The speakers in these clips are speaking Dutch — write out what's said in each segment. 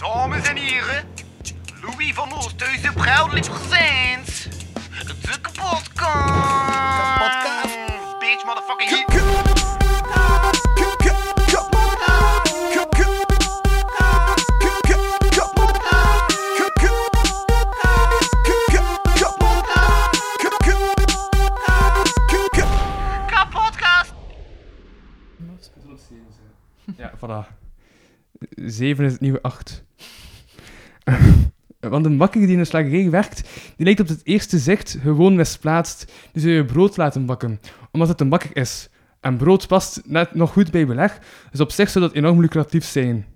Dames en heren, Louis van Oosthuizen proudly presents de kapotkast. Kapotkast. Bitch, motherfucking hit. Ja, voilà. 7 is het nieuwe 8. Want een bakker die in een slagerij werkt, die lijkt op het eerste zicht gewoon misplaatst. Die zou je brood laten bakken, omdat het een bakker is. En brood past net nog goed bij beleg, dus op zich zou dat enorm lucratief zijn.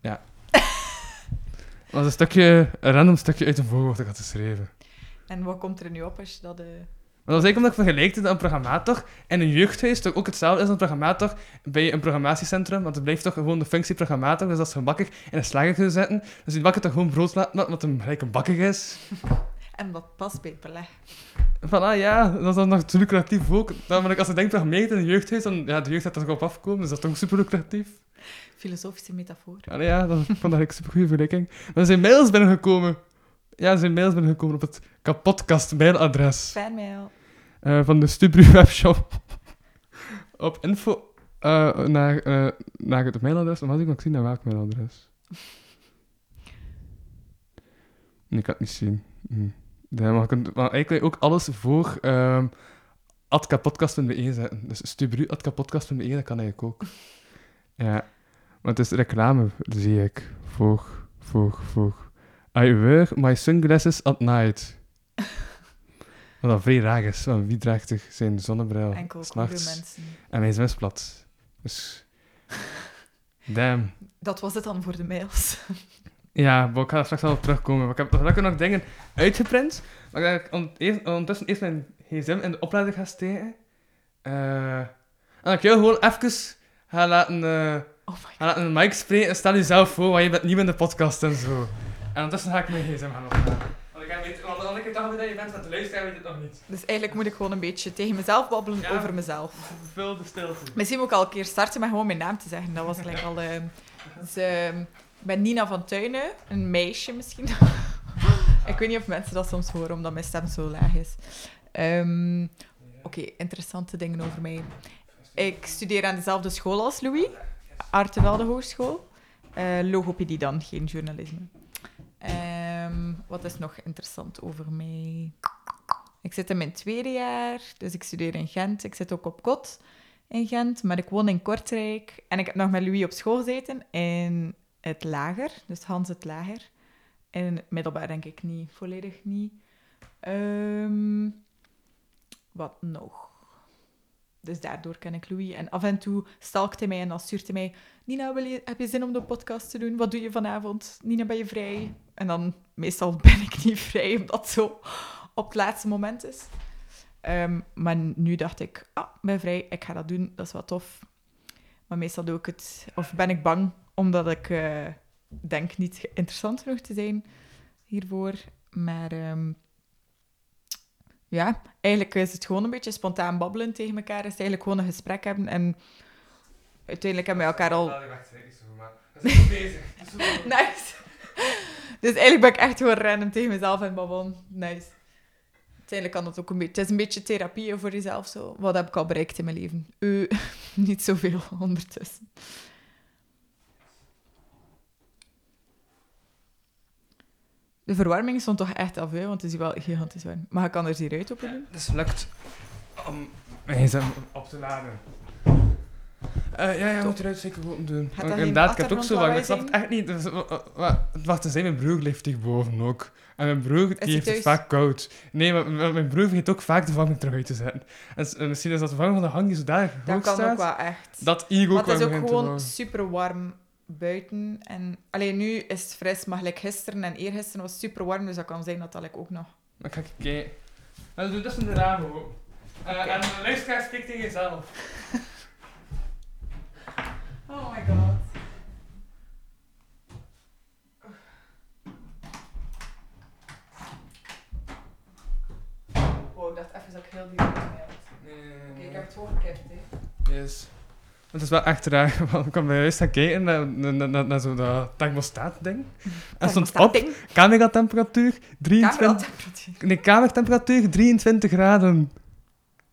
Ja. Dat was een stukje, een random stukje uit een voorwoord dat ik had geschreven. En wat komt er nu op als je dat... eh, Maar dat is eigenlijk omdat ik vergelijkte dat een programmator in een jeugdhuis toch ook hetzelfde is als een programmator bij een programmatiecentrum. Want het blijft toch gewoon de functie programmator. Dus je een bakker in een slager kunt zetten, dus die bakker toch gewoon brood laten wat een gelijk een bakker is. En dat past bij het beleg. Voilà, ja, dat is dan nog te lucratief ook. Dan, als je denkt programmeert in een jeugdhuis, dan ja, de jeugd gaat er toch op afkomen, dus dat is toch super lucratief. Filosofische metafoor. Allee, ja, dat ik vond dat een super goede vergelijking. Er zijn mails binnengekomen. Ja, zijn mails binnengekomen op het kapotkast mailadres. Fanmail. Eh, van de Stubru webshop op info eh, naar, eh, naar het mailadres. Dan had ik nog zien naar welk mailadres. Nee, ik kan het niet zien. Hm. Ja, maar, kunt, maar eigenlijk ook alles voor um, adkapodcast.be zetten. Dus stubru.adkapodcast.be, dat kan eigenlijk ook. Ja, maar het is reclame, zie ik. Voor, voor, voor. I wear my sunglasses at night. Wat dat vrij raar is, want wie draagt zich zijn zonnebril Enkel s'nachts? mensen. En mijn zwembad. Dus... Damn. Dat was het dan voor de mails. Ja, maar ik ga er straks wel op terugkomen. Maar ik heb gelukkig nog dingen uitgeprint. Maar ik ga ondertussen eerst mijn gsm in de oplader ga steken. Eh, en dan ik jou gewoon even ga laten, eh, Oh my ga laten een mic spreken. En stel jezelf voor, want je bent nieuw in de podcast en zo. En ondertussen ga ik mijn gsm gaan opnemen. Want ik heb niet, want als ik dacht dat je bent aan het luisteren, weet je het nog niet. Dus eigenlijk moet ik gewoon een beetje tegen mezelf babbelen Ja. over mezelf. Vul de stilte. Misschien moet ik al een keer starten met gewoon mijn naam te zeggen. Dat was gelijk al... ehm, dus, ehm, ik ben Nina van Tuinen. Een meisje misschien. ik weet niet of mensen dat soms horen, omdat mijn stem zo laag is. Ehm, Oké, interessante dingen over mij. Ik studeer aan dezelfde school als Louis. Artevelde Hogeschool. Eh, logopedie dan, geen journalisme. Ehm, wat is nog interessant over mij? Ik zit in mijn tweede jaar, dus ik studeer in Gent. Ik zit ook op kot in Gent, maar ik woon in Kortrijk. En ik heb nog met Louis op school gezeten in het lager, dus Hans het lager. In het middelbaar denk ik niet, volledig niet. Ehm, wat nog? Dus daardoor ken ik Louis. En af en toe stalkt hij mij en dan stuurt hij mij... Nina, wil je, heb je zin om de podcast te doen? Wat doe je vanavond? Nina, ben je vrij? En dan, meestal ben ik niet vrij, omdat het zo op het laatste moment is. Ehm, maar nu dacht ik, ah, ben vrij, ik ga dat doen, dat is wel tof. Maar meestal doe ik het, of ben ik bang, omdat ik eh, denk niet interessant genoeg te zijn hiervoor. Maar ehm, ja, eigenlijk is het gewoon een beetje spontaan babbelen tegen elkaar. Het is eigenlijk gewoon een gesprek hebben en uiteindelijk hebben we elkaar al Nice. Dus eigenlijk ben ik echt gewoon random tegen mezelf en babbelen. Nice. Uiteindelijk kan dat ook een beetje... Het is een beetje therapie voor jezelf, zo. Wat heb ik al bereikt in mijn leven? Uh, niet zoveel ondertussen. De verwarming stond toch echt af, hè? want het is hier wel gigantisch warm. Maar ik kan er hier uit open doen? Dus het lukt om mijn gsm op te laden. Eh, ja, ja, je moet eruit zeker open doen. dat Want Inderdaad, ik heb het ook zo lang. Ik snap het echt niet. Dus, wa- wa- wa- Wacht, te zijn, mijn broer leeft hierboven ook. En mijn broer die heeft het vaak koud. Nee, maar mijn broer vergeet ook vaak de vervanging terug uit te zetten. En s- en misschien is dat de vervanging van de hang die zodanig Dat hoog kan staat, ook wel echt. dat ego Maar het is ook gewoon super warm buiten. En alleen nu is het fris, maar gelijk gisteren en eergisteren was het super warm, dus dat kan zijn dat dat like, ook nog. Dan ga ik kijken. Nou, doe dus een raam open. Eh, En de luisteraar spreekt tegen jezelf. Oh my god. Wow, ik dacht even dat ik heel die. Nee, Oké, ik heb het hooggekipt, hè. Yes. Het is wel echt raar. want Ik kwam bij huis gaan kijken naar, naar, naar, naar zo dat thermostaat-ding. En stond op Ding. cameratemperatuur 23... Cameratemperatuur. Nee, kamertemperatuur 23 graden.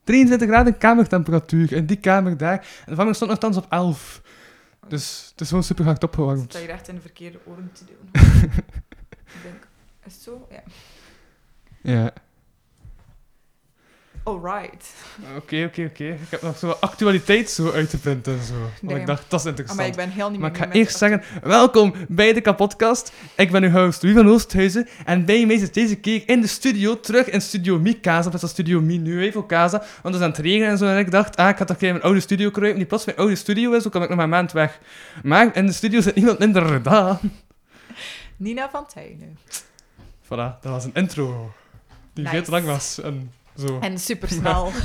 23 graden kamertemperatuur. In die kamer daar. En de verwarming stond nogthans op 11. Dus het is gewoon super hard opgewarmd. Dat je echt in de verkeerde oren te doen. ik denk, is het zo? Ja. Ja. Alright. Oké, oké, oké. Ik heb nog zo actualiteit zo uit te punten en zo. Want Nee. ik dacht, dat is Ah, interessant. maar ik ben heel niet Maar ik ga eerst zeggen, welkom bij de Kapodcast. Ik ben uw host, Wie van Oosthuizen. En bij mij zit deze keer in de studio, terug in Studio Mi Casa. Dat is Studio Mi Nuevo Casa. Want het is aan het regenen en zo. En ik dacht, ah, ik ga toch een keer in mijn oude studio kruipen. Die plots mijn oude studio is, zo kan ik nog maar een maand weg. Maar in de studio zit niemand minder gedaan. Nina van Tuinen. Voilà, dat was een intro. Die veel te lang was. En zo. En supersnel.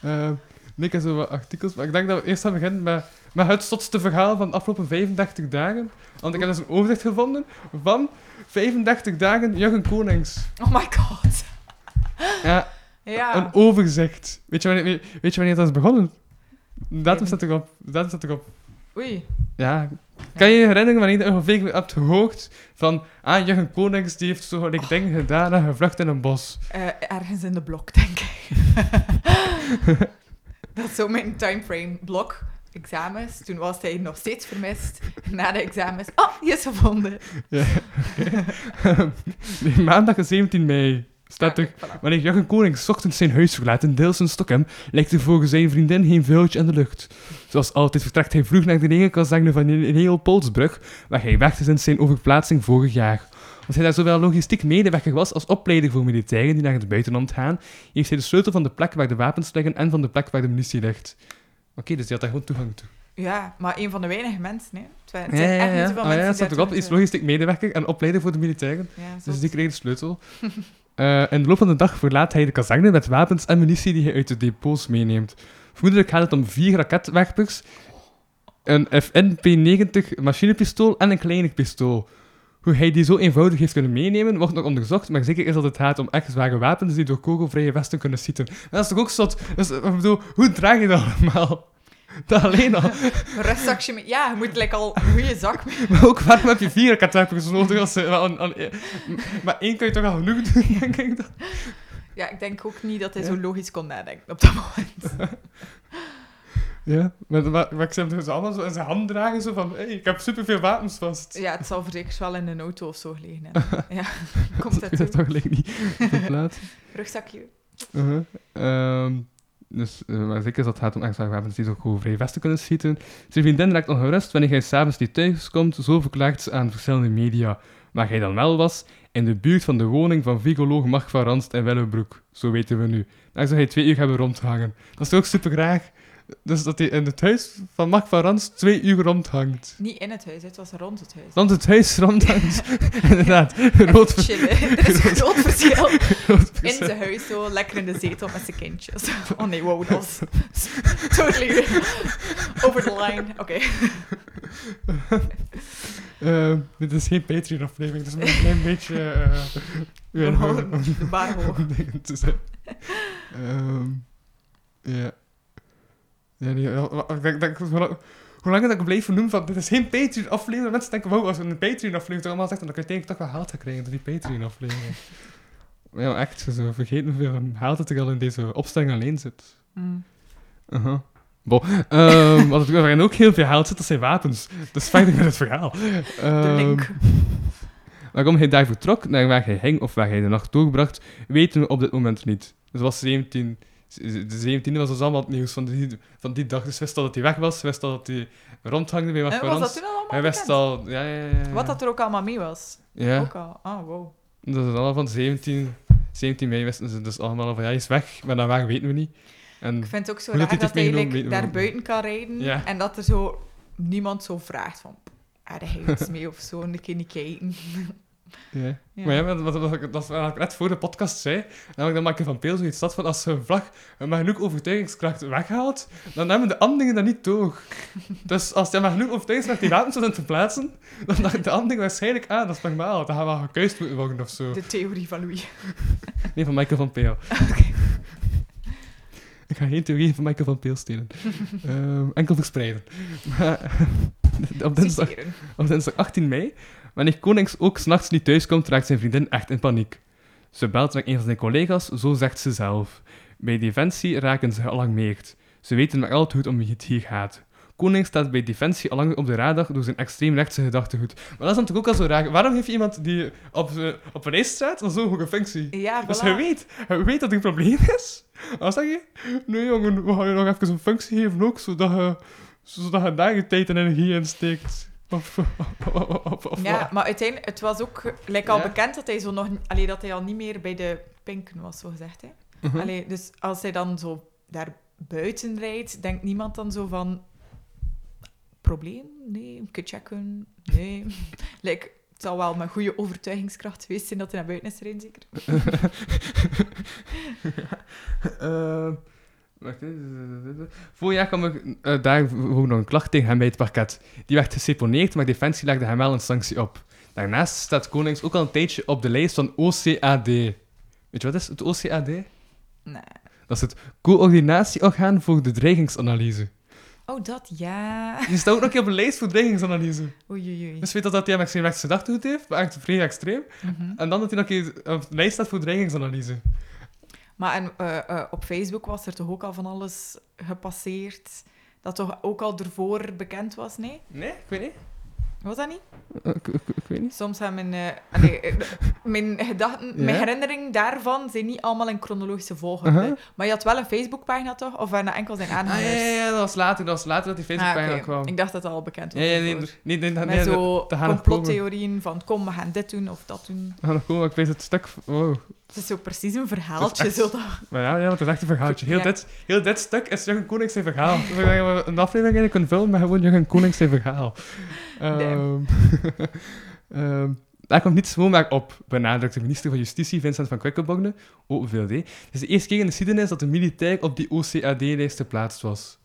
Eh, nee, ik heb zo wat artikels, maar ik denk dat we eerst gaan beginnen met, met het stotste verhaal van de afgelopen 35 dagen. Want ik heb dus een overzicht gevonden van 35 dagen Jurgen Konings. Oh my god. Ja, Ja. een overzicht. Weet je wanneer, weet, weet je wanneer dat is begonnen? De datum staat erop. De datum staat erop. Oei. Ja. Kan je je herinneren wanneer je ongeveer hebt gehoord van ah, Jurgen Konings die heeft zo like, dingen gedaan en gevlucht in een bos. Eh, ergens in de blok, denk ik. dat is zo mijn timeframe. Blok, examens. Toen was hij nog steeds vermist. Na de examens. Oh, die is gevonden. Ja. Nee, maandag 17 mei staat. Ja, voilà. Wanneer Jurgen Konings 's ochtends zijn huis verlaat in Deels in Stockholm, lijkt er volgens zijn vriendin geen vuiltje in de lucht. Zoals altijd vertrekt hij vroeg naar de regenkazerne van Leopoldbrug, waar hij is sinds zijn overplaatsing vorig jaar. Omdat hij daar zowel logistiek medewerker was als opleider voor militairen die naar het buitenland gaan, heeft hij de sleutel van de plek waar de wapens liggen en van de plek waar de munitie ligt. Oké, dus hij had daar gewoon toegang toe. Ja, maar een van de weinige mensen, hè. Het zijn Ja, zijn ja, echt niet zoveel mensen ja, die staat erop. Is logistiek medewerker en opleider voor de militairen. Dus die kreeg de sleutel. Eh, in de loop van de dag verlaat hij de kazerne met wapens en munitie die hij uit de depots meeneemt. Vermoedelijk gaat het om vier raketwerpers, een FN-P90 machinepistool en een kleiner pistool. Hoe hij die zo eenvoudig heeft kunnen meenemen, wordt nog onderzocht, maar zeker is dat het gaat om echt zware wapens die door kogelvrije vesten kunnen schieten. Dat is toch ook zot? Dus, ik bedoel, hoe draag je dat allemaal? Dat alleen al. Een rustzakje mee. Ja, je moet like, al een goede zak mee. Maar ook waarom heb je vier raketwerpers nodig? Als, ze- aan, aan- maar één kan je toch al genoeg doen, denk ik dan. Ja, ik denk ook niet dat hij Ja. zo logisch kon nadenken op dat moment. Ja, maar, maar, maar ik zie hem allemaal zo in zijn hand dragen, zo van, hey, ik heb superveel wapens vast. Ja, het zal zeker wel in een auto of zo gelegen hebben. Ja, komt dat weet toe. toch gelijk niet op plaats. Rugzakje. Uh-huh. Dus, eh, maar zeker dat het gaat om extra wapens die ook over vrij vesten kunnen schieten. Zijn vriendin raakt ongerust wanneer hij s'avonds niet thuis komt, zo verklaart ze aan verschillende media. Waar hij dan wel was, in de buurt van de woning van vigoloog Mark van Ranst in Willebroek. Zo weten we nu. Daar zou hij twee uur hebben rondhangen. Dat is toch super graag. Dus dat hij in het huis van Mark van Ranst twee uur rondhangt. Niet in het huis, het was rond het huis. Rond het huis rondhangt. Inderdaad. Rood chillen. Er is een groot verschil. rood In zijn huis, zo lekker in de zetel met zijn kindjes. Oh nee, wow, dat was totally over the line. Oké. Eh, dit is geen Patreon-aflevering, maar een klein beetje... eh Onhouden, om- de bar hoog. te zeggen. Ehm, Ja. Ja, ik denk, denk, hoe lang- dat ik blijf noemen van, dit is geen Patreon-aflevering. Mensen denken, wow, als we een Patreon-aflevering allemaal zeggen, dan kan je denk ik toch wel gaan krijgen door die Patreon-aflevering. Maar ja, echt, zo vergeten hoeveel geld dat er al in deze opstelling alleen zit. Mm. Aha. Bon, ehm, wat er ook heel veel geld zit, dat zijn wapens. Dat is feitelijk met het verhaal. De Ehm, link. Waarom hij daar vertrok, naar waar hij hing of waar hij de nacht doorbracht, weten we op dit moment niet. Dus was 17... De 17e was dus allemaal het nieuws van die, van die dag. Dus wist al dat hij weg was, wist al dat hij rondhangde bij En Mark was dat Rans. toen al allemaal Hij wist al... Ja, ja. Wat dat er ook allemaal mee was. Ja, Ook al. Oh, wow. dat is allemaal van 17, 17 mei wisten ze dus allemaal al van, ja, hij is weg, maar naar waar weten we niet. En Ik vind het ook zo dat raar hij dat hij meegenomen, daar buiten kan rijden Ja. en dat er zo niemand zo vraagt van hij iets mee of zo, een keer niet kijken. Ja. Ja. Maar ja, dat is wat ik net voor de podcast zei. Namelijk dat Michael van Peel zoiets dat van als een vlag maar genoeg overtuigingskracht weghaalt, dan nemen de anderen dat niet door. Dus als hij maar genoeg overtuigingskracht die wapens zou te plaatsen, dan dacht de anderen waarschijnlijk, ah, dat is normaal, dat gaan wel gekuist moeten worden of zo. De theorie van Louis. Nee, van Michael van Peel. Ik ga geen theorie van Michael van Peel stelen. Ehm, enkel verspreiden. Maar, op, dinsdag, op dinsdag 18 mei, wanneer Konings ook s'nachts niet thuiskomt, raakt zijn vriendin echt in paniek. Ze belt naar een van zijn collega's, zo zegt ze zelf. Bij Defensie raken ze gealarmeerd. Ze weten maar al te goed om het hier gaat. Koning staat bij Defensie al lang op de radar door zijn extreem rechtse gedachtegoed. Maar dat is natuurlijk ook al zo raar. Waarom heeft iemand die op, eh, op een lijst staat zo'n hoge functie? Ja, Dus voilà. hij weet, hij weet dat er een probleem is. Wat zeg je? Nee jongen, we gaan je nog even een functie geven ook, zodat je, zodat je daar je tijd en energie in steekt. Ja, maar uiteindelijk, het was ook like, al bekend dat hij, zo nog, allee, dat hij al niet meer bij de pinken was, zo gezegd. Hè? Mhm. Dus als hij dan zo daar buiten rijdt, denkt niemand dan zo van... Probleem? Nee. Een keer checken? Nee. like, het zal wel met goede overtuigingskracht geweest zijn dat hij naar buiten is gereden, zeker? Eh, even. Vorig jaar kwam er eh, daar ook nog een klacht tegen hem bij het parket. Die werd geseponeerd, maar Defensie legde hem wel een sanctie op. Daarnaast staat Konings ook al een tijdje op de lijst van OCAD. Weet je wat is het OCAD? Nee. Dat is het coördinatieorgaan voor de dreigingsanalyse. Oh, dat ja. Die staat ook nog een keer op de lijst voor dreigingsanalyse. Oei, oei, oei. Dus weet dat, dat hij hem extreem rechts gedachtegoed heeft, maar echt vrij extreem. Mhm. En dan dat hij nog een keer op de lijst staat voor dreigingsanalyse. Maar en, eh, eh, op Facebook was er toch ook al van alles gepasseerd dat toch ook al ervoor bekend was, nee? Nee, ik weet niet. Was dat niet? Eh, Ik, ik- ik weet niet. Soms zijn mijn, eh, eh, mijn gedachten, Ja? mijn herinneringen daarvan zijn niet allemaal in chronologische volgorde. Uh-huh. Maar je had wel een Facebookpagina toch? Of waren dat enkel zijn Ah, aanhangers? ja, ja, ja, dat was later, dat was later dat die Ah, Facebookpagina oké. kwam. Ik dacht dat het al bekend was. Ja, ja, nee, nee, nee, nee, Met nee, zo dat complottheorieën van kom, we gaan dit doen of dat doen. We gaan nog komen, ik weet het stuk... Wow. Het is zo precies een verhaaltje. echt- Zo dat... Maar ja, ja, want het is echt een verhaaltje. Heel, Ja. dit, heel dit stuk is Jurgen Konings zijn verhaal. Dus dat we een aflevering eigenlijk kunnen filmen met gewoon Jurgen Konings zijn verhaal. Ehm, daar komt niet zomaar op, benadrukt de minister van Justitie, Vincent van Quickenborne, OVLD. Het is de eerste keer in de geschiedenis dat een militair op die OCAD-lijst geplaatst was.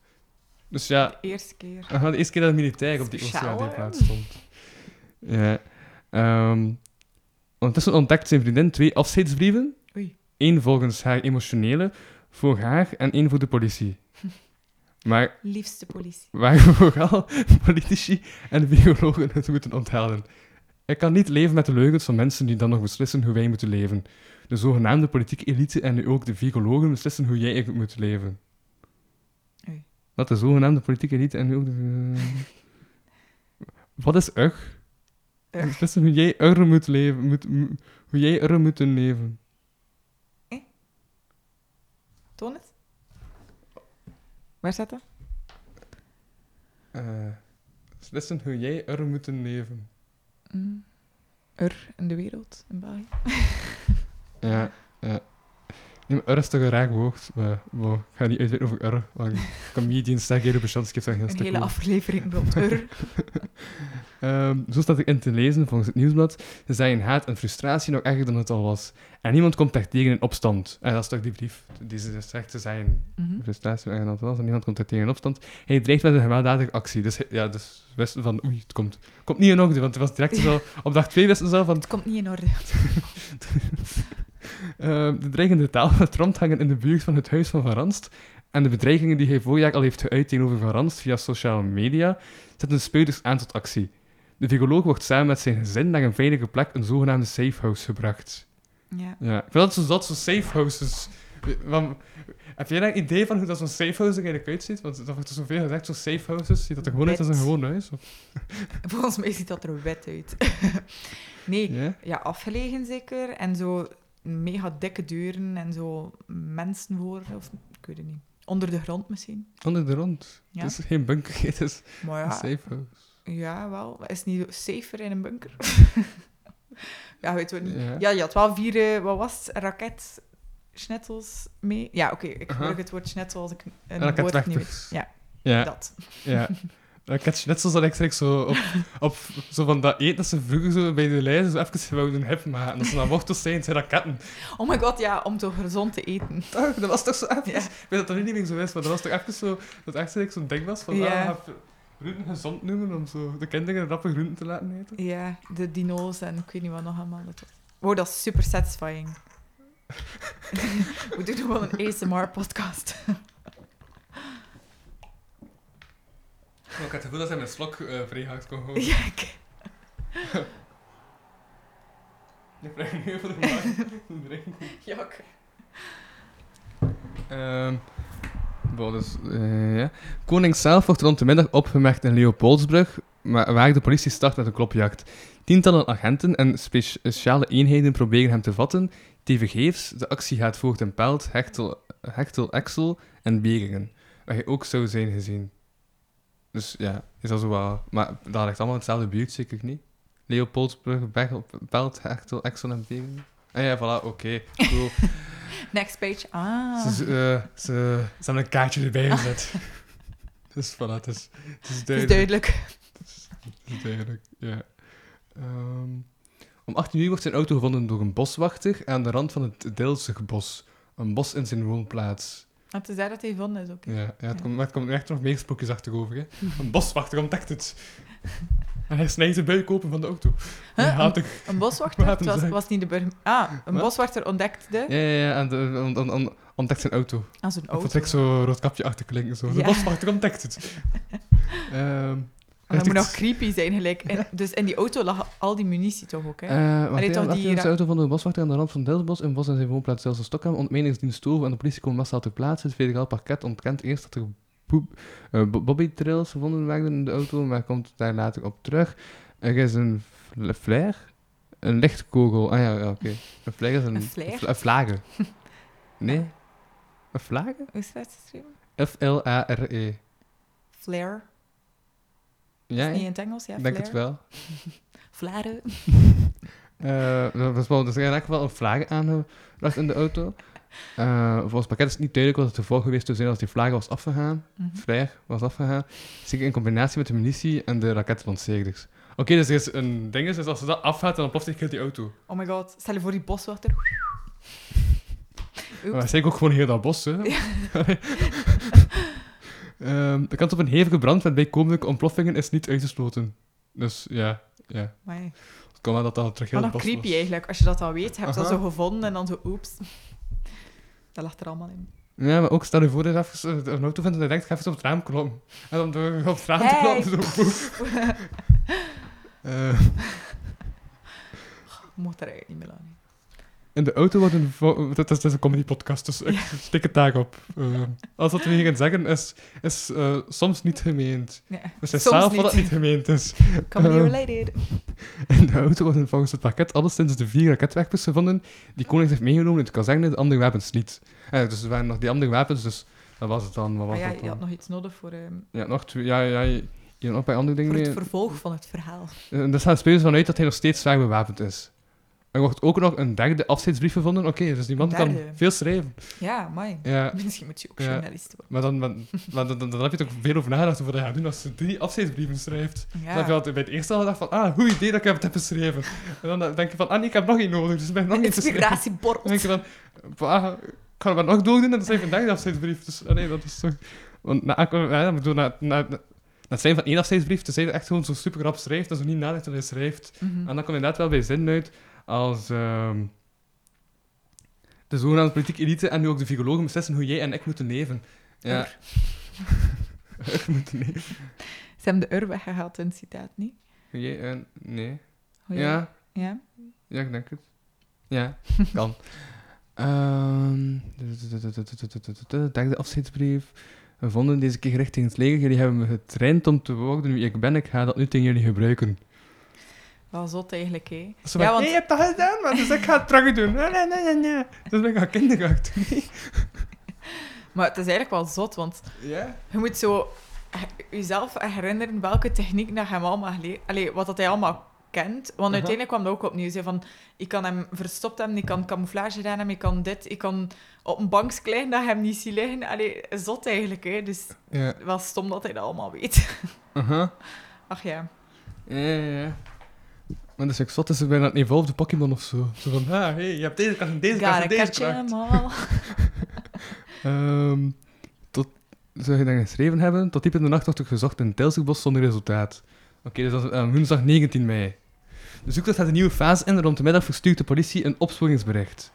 Dus ja, De eerste keer. Aha, de eerste keer dat een militair op die? OCAD-plaats stond. Ja. Ehm ondertussen ontdekt zijn vriendin twee afscheidsbrieven. Eén volgens haar emotionele, voor haar, en één voor de politie. Maar Liefste politie. waar vooral politici en biologen het moeten onthouden. Ik kan niet leven met de leugens van mensen die dan nog beslissen hoe wij moeten leven. De zogenaamde politieke elite en nu ook de virologen beslissen hoe jij moet leven. Oei. Wat de zogenaamde politieke elite en nu ook de... Wat is ug? Beslissen hoe jij er moet leven. Moet, hoe jij er moet leven. Toon het. Waar staat dat? Eh, beslissen hoe jij er moet leven. Mm. Er in de wereld, in België. Ja, ja. Maar er is toch een raar woord. Maar, maar ik ga niet uitweiden over er. Want comedians zeggen hele bestand daar heel Een hele aflevering rond er. Ehm, zo staat er in te lezen volgens het nieuwsblad. Ze zijn haat en frustratie nog erger dan het al was. En niemand komt daar tegen in opstand. En dat is toch die brief die ze zegt te zijn. Mhm. Frustratie nog erger dan het was. En niemand komt daar tegen in opstand. Hij dreigt met een gewelddadige actie. Dus ja, dus wisten van oei, het komt, komt niet in orde. Want het was direct zo, op dag twee wisten ze van Het komt niet in orde. Eh, de dreigende taal met rondhangen in de buurt van het huis van Van Ranst en de bedreigingen die hij vorig jaar al heeft geuit tegenover Van Ranst via sociale media zetten de speurders aan tot actie. De viroloog wordt samen met zijn gezin naar een veilige plek, een zogenaamde safe house, gebracht. Ja. Ja, ik vind dat zo zat, zo safe houses. Want, heb jij een idee van hoe dat zo'n safe house er eigenlijk uitziet? Want dat wordt er zoveel gezegd, zo'n safe houses. Ziet dat er gewoon uit als een gewoon huis? Of? Volgens mij ziet dat er wet uit. nee, ja, afgelegen zeker. En zo mega dikke deuren en zo mensen voor. Of, ik weet het niet. Onder de grond misschien. Onder de rond. Ja. Het is geen bunker, het is Maar ja, ja wel. Is het niet safer in een bunker? ja, weet het niet. Ja. Ja, je had wel vier, eh, wat was het, raketschnetzels mee. Ja, oké, ik gebruik het woord schnetzel als ik een woord niet weet. Ja, Ja. dat. Ja. Ik had net zoals dat ik zeg, zo op, op zo van dat eten dat ze vroeger zo bij de lijst zo even wouden hip maken. En als ze dan wortels zijn, zijn dat katten. Oh my god, ja, om toch gezond te eten. Toch, dat was toch zo even... Ja. Ik weet dat dat nu niet meer zo is, maar dat was toch even zo... Dat echt zo- zo'n ding was van, Ja. ah, groenten gezond noemen om zo de kinderen rappe groenten te laten eten. Ja, de dino's en ik weet niet wat nog allemaal. Dat was. Wow, dat is super satisfying. We doen gewoon een ASMR-podcast. Ik had het gevoel dat hij mijn slok uh, vrij hard kon houden. Ja, ik... Vraag nu even de maag. Ehm bon, dus, eh, ja. Koning zelf wordt rond de middag opgemerkt in Leopoldsbrug, maar waar de politie start met een klopjacht. Tientallen agenten en speciale eenheden proberen hem te vatten. Tevergeefs, de actie gaat voort in Pelt, Hechtel, Hechtel Exel en Beringen, waar hij ook zou zijn gezien. Dus ja, is dat zo wel... Maar dat ligt allemaal hetzelfde buurt, zeker niet? Leopoldsbrug, Pelt, Hechtel, Exel en Beringen? Ah ja, voilà, oké. Cool. Next page. Ah. Ze, eh, ze, ze hebben een kaartje erbij gezet. dus voilà, het is, het is Het is duidelijk. duidelijk. Het is duidelijk, ja. Ehm, om 18 uur wordt zijn auto gevonden door een boswachter aan de rand van het Dilsigbos. Een bos in zijn woonplaats. Het is daar dat hij gevonden is ook. hè. Ja, ja, het, komt, maar het komt echt nog meer sprookjes achterover. Hè. Een boswachter ontdekt het. En hij snijdt de buik open van de auto. Huh? Een, de- een boswachter? Het was, was niet de burger... Ah, een Wat? boswachter ontdekte Ja, ja, ja, en de, on- on- on- ontdekt zijn auto. aan zijn Of auto. het ik zo rood kapje achter klinken. Zo. De boswachter ontdekt het. Ehm Maar dat moet nog creepy zijn, gelijk. En, dus in die auto lag al die munitie toch ook, hè? Eh wacht, toch die de auto van de boswachter aan de rand van Delsbos in bos en zijn woonplaats Delse Stockholm. Ontmeningsdienst Stoven en de politie komen massaal ter plaatse. Het federaal parket ontkent eerst dat er eh, bo- bobbytrails gevonden werden in de auto, maar komt daar later op terug. Er is een fl- flare, een lichtkogel. Ah ja, oké. Een flare is een... Een vlage. Nee? Een vlage? Hoe is dat geschreven? F-L-A-R-E. Flare. Ja, niet in het Engels? Ja, ik denk het wel. Flare. Eh, dat was wel, dus eigenlijk wel een vlaag aangebracht in de auto. Eh, volgens pakket is het niet duidelijk wat het gevolg geweest zou zijn als die vlaag was afgegaan. Vrij was afgegaan. Zeker in combinatie met de munitie en de raketlanceerders. Oké, dus er is een ding, is, dus als ze dat afgaat, dan ploft heel die auto. Oh my god. Stel je voor die boswachter. Maar zeker ook gewoon heel dat bos, hè. Ehm, de kans op een hevige brand met bijkomende ontploffingen is niet uitgesloten. Dus ja, ja. Het kan wel dat dat terug heel Wat creepy was. eigenlijk, als je dat al weet. Je hebt dat zo gevonden en dan zo, oeps. Dat lag er allemaal in. Ja, maar ook stel je voor dat je even een auto vindt en je denkt, ga even op het raam kloppen. En dan door op het raam te Hey! kloppen, zo. Eh, Je mocht er eigenlijk niet meer aan. In de auto worden... Dat is, dat is een comedy-podcast, dus ik stik het daarop. Eh alles wat we hier gaan zeggen is, is eh, soms niet gemeend. Nee, We zijn zelf wat niet. het niet gemeend is. Comedy Eh, related. In de auto worden volgens het pakket alleszins de vier raketwerpers gevonden die koning heeft meegenomen in de kazerne, de andere wapens niet. Dus er waren nog die andere wapens, dus dat was het dan. Wat was ja, je had nog iets nodig voor, ehm, Ja, nog twee. Ja, ja, je, je had nog bij andere dingen voor het vervolg van het verhaal. En daar staan spelers vanuit dat hij nog steeds zwaar bewapend is. Er wordt ook nog een derde afscheidsbrief gevonden. Oké, dus die man kan veel schrijven. Ja, mooi. Ja, Misschien moet je ook journalist worden. maar dan, dan, dan, dan, dan heb je toch veel over nagedacht over wat hij gaat doen als hij drie afscheidsbrieven schrijft. Dan heb je altijd bij het eerste al gedacht van, ah, goed idee dat ik het heb geschreven. En dan denk je van, ah nee, ik heb nog één nodig, dus ik ben nog één schrijven. Dan denk je van, ah, ik ga er maar nog doordoen en dan schrijf je een derde afscheidsbrief. Dus ah, nee, dat is toch... Want na, ja, ik bedoel, na, na, na, na het zijn van één afscheidsbrief, dus hij echt gewoon zo super rap schrijft, en zo niet nadenkt dat hij schrijft. Mhm. En dan komt inderdaad wel bij zin uit als ehm, de zogenaamde politieke elite en nu ook de virologen beslissen hoe jij en ik moeten leven. Ja. Ur moeten leven. Ze hebben de ur weggehaald in het citaat, niet? Hoe jij en... Nee. Hoe Ja, Ja? ja, ik denk het. Ja, kan. Ehm, de afscheidsbrief. We vonden deze keer gericht tegen het leger. Jullie hebben me getraind om te worden wie ik ben. Ik ga dat nu tegen jullie gebruiken. Wel zot eigenlijk, hè. Ja, want- nee, je hebt dat gedaan, man, dus ik ga het terug doen. Nee, nee, nee, nee. Dus ben ik aan kinderkracht. Maar het is eigenlijk wel zot, want je moet zo jezelf herinneren welke techniek dat hem allemaal geleerd... Allee, wat dat hij allemaal kent. Want uiteindelijk kwam dat ook opnieuw. Zo van, ik kan hem verstopt hebben, ik kan camouflage gedaan hebben, ik kan dit, ik kan op een bank liggen dat je hem niet ziet liggen. Allee, zot eigenlijk, hè. Dus Ja. wel stom dat hij dat allemaal weet. Aha. Ach ja. Ja, ja, ja. Maar ik zat is bijna een evolved Pokémon of zo. Zo van, ah, hey, je hebt deze kracht en deze en deze. Ehm, tot, zou je dan geschreven hebben? Tot diep in de nacht wordt er gezocht in Tilsigbos zonder resultaat. Oké, dus dat is eh, woensdag 19 mei. De zoektocht gaat een nieuwe fase in en rond de middag verstuurt de politie een opsporingsbericht.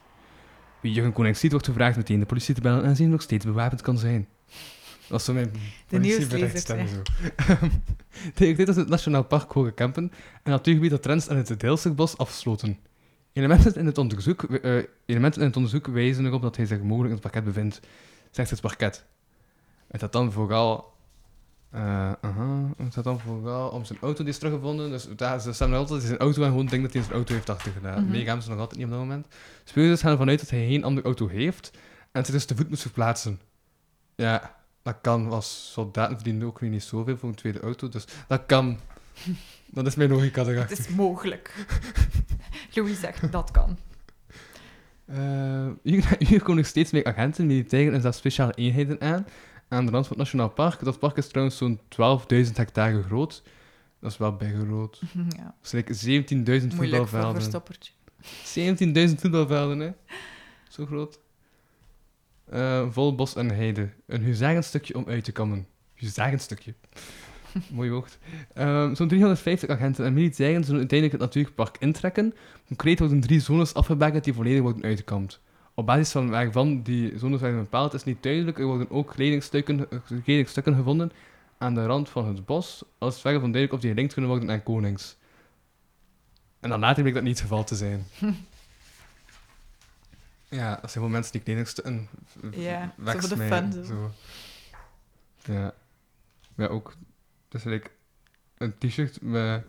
Wie Jurgen Koning ziet, wordt gevraagd meteen de politie te bellen en zien nog steeds bewapend kan zijn. Dat is zo mijn De politieberichtsstem zo. Tegen dit is het Nationaal Park Hoge Kempen een natuurgebied dat Trends en het Deelsterbos afsloten. Elementen in, het onderzoek, eh, elementen in het onderzoek wijzen erop dat hij zich mogelijk in het parket bevindt, zegt het parket. Het had dan vooral... eh aha, het had dan vooral om zijn auto die is teruggevonden. Dus daar, ze staan altijd in zijn auto en gewoon denken dat hij zijn auto heeft achtergelaten. Mhm. Nee, gaan ze nog altijd niet op dat moment. Speurders gaan ervan uit dat hij geen andere auto heeft en zich dus te voet moet verplaatsen. Ja, dat kan. Als soldaten verdienen ook weer niet zoveel voor een tweede auto, dus dat kan. Dat is mijn logica Het erachter. is mogelijk. Louis zegt, dat kan. Eh, hier, hier komen nog steeds meer agenten, militairen en zelfs speciale eenheden aan. Aan de rand van het Nationaal Park. Dat park is trouwens zo'n 12.000 hectare groot. Dat is wel bij groot. Ja, Dat is like 17.000 moeilijk voor een voetbalvelden. verstoppertje. 17.000 voetbalvelden, hè. Zo groot. Eh, vol bos en heide. Een huzarenstukje om uit te kammen. Huzarenstukje. Mooi woord. Ehm, Zo'n 350 agenten en militairen zullen uiteindelijk het natuurpark intrekken. Concreet worden drie zones afgebakend die volledig worden uitgekamd. Op basis van waarvan die zones werden bepaald is niet duidelijk. Er worden ook kledingstukken, eh, kledingstukken gevonden aan de rand van het bos, als het verre van duidelijk of die gelinkt kunnen worden aan konings. En dan later bleek dat niet het geval te zijn. Ja, dat zijn gewoon mensen die kledingstukken Ja, zo voor de fun, zo. Zo. Ja. Ja, ook. Dus like, een t-shirt met...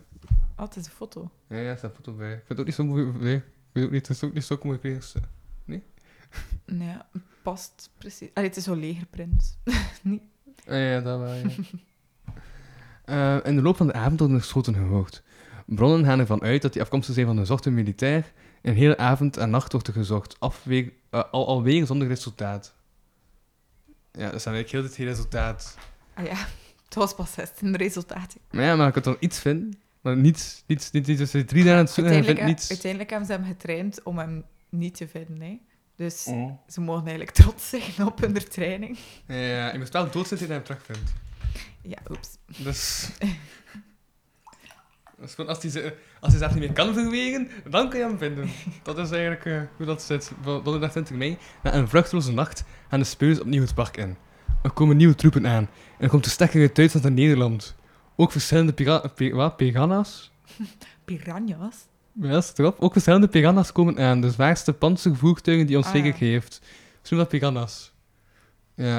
Is een foto. Ja, ja, er staat een foto bij. Ik vind het ook niet zo mooi... Nee, ik weet ook niet, het is ook niet zo mooi kledingstuk. Nee, past precies. Allee, het is zo legerprint. Niet. Ja, ja, dat wel, ja. Eh, in de loop van de avond worden er schoten gehoord. Bronnen gaan ervan uit dat die afkomstig zijn van een zochte militair. Een hele avond en nacht wordt er gezocht, eh, al, alweer zonder resultaat. Ja, dat is dan eigenlijk heel dit geen resultaat. Ah ja, het was pas 16 resultaten. Maar ja, maar ik kan dan iets vinden. Maar niets, niets, niets, niets. Dus drie dagen aan het zoeken en vindt niets. uiteindelijk hebben ze hem getraind om hem niet te vinden. Hè. Dus Oh. ze mogen eigenlijk trots zijn op hun training. Ja, ja, je moet wel dood zijn dat je hem terugvindt. Ja, oeps. Dus... Is als hij, ze- als hij zelf niet meer kan verwegen, dan kan je hem vinden. Dat is eigenlijk eh, hoe dat zit. Donderdag 20 mei, na een vruchteloze nacht, gaan de speurders opnieuw het park in. Er komen nieuwe troepen aan. En er komt een sterke uit Duitsland en Nederland. Ook verschillende pira pi- wat, piranha's. Piranha's? Ja, dat staat erop. Ook verschillende piranha's komen aan. De zwaarste panzervoertuigen die ons Ah, zeker heeft. Ze noemen dat piranha's. Ja.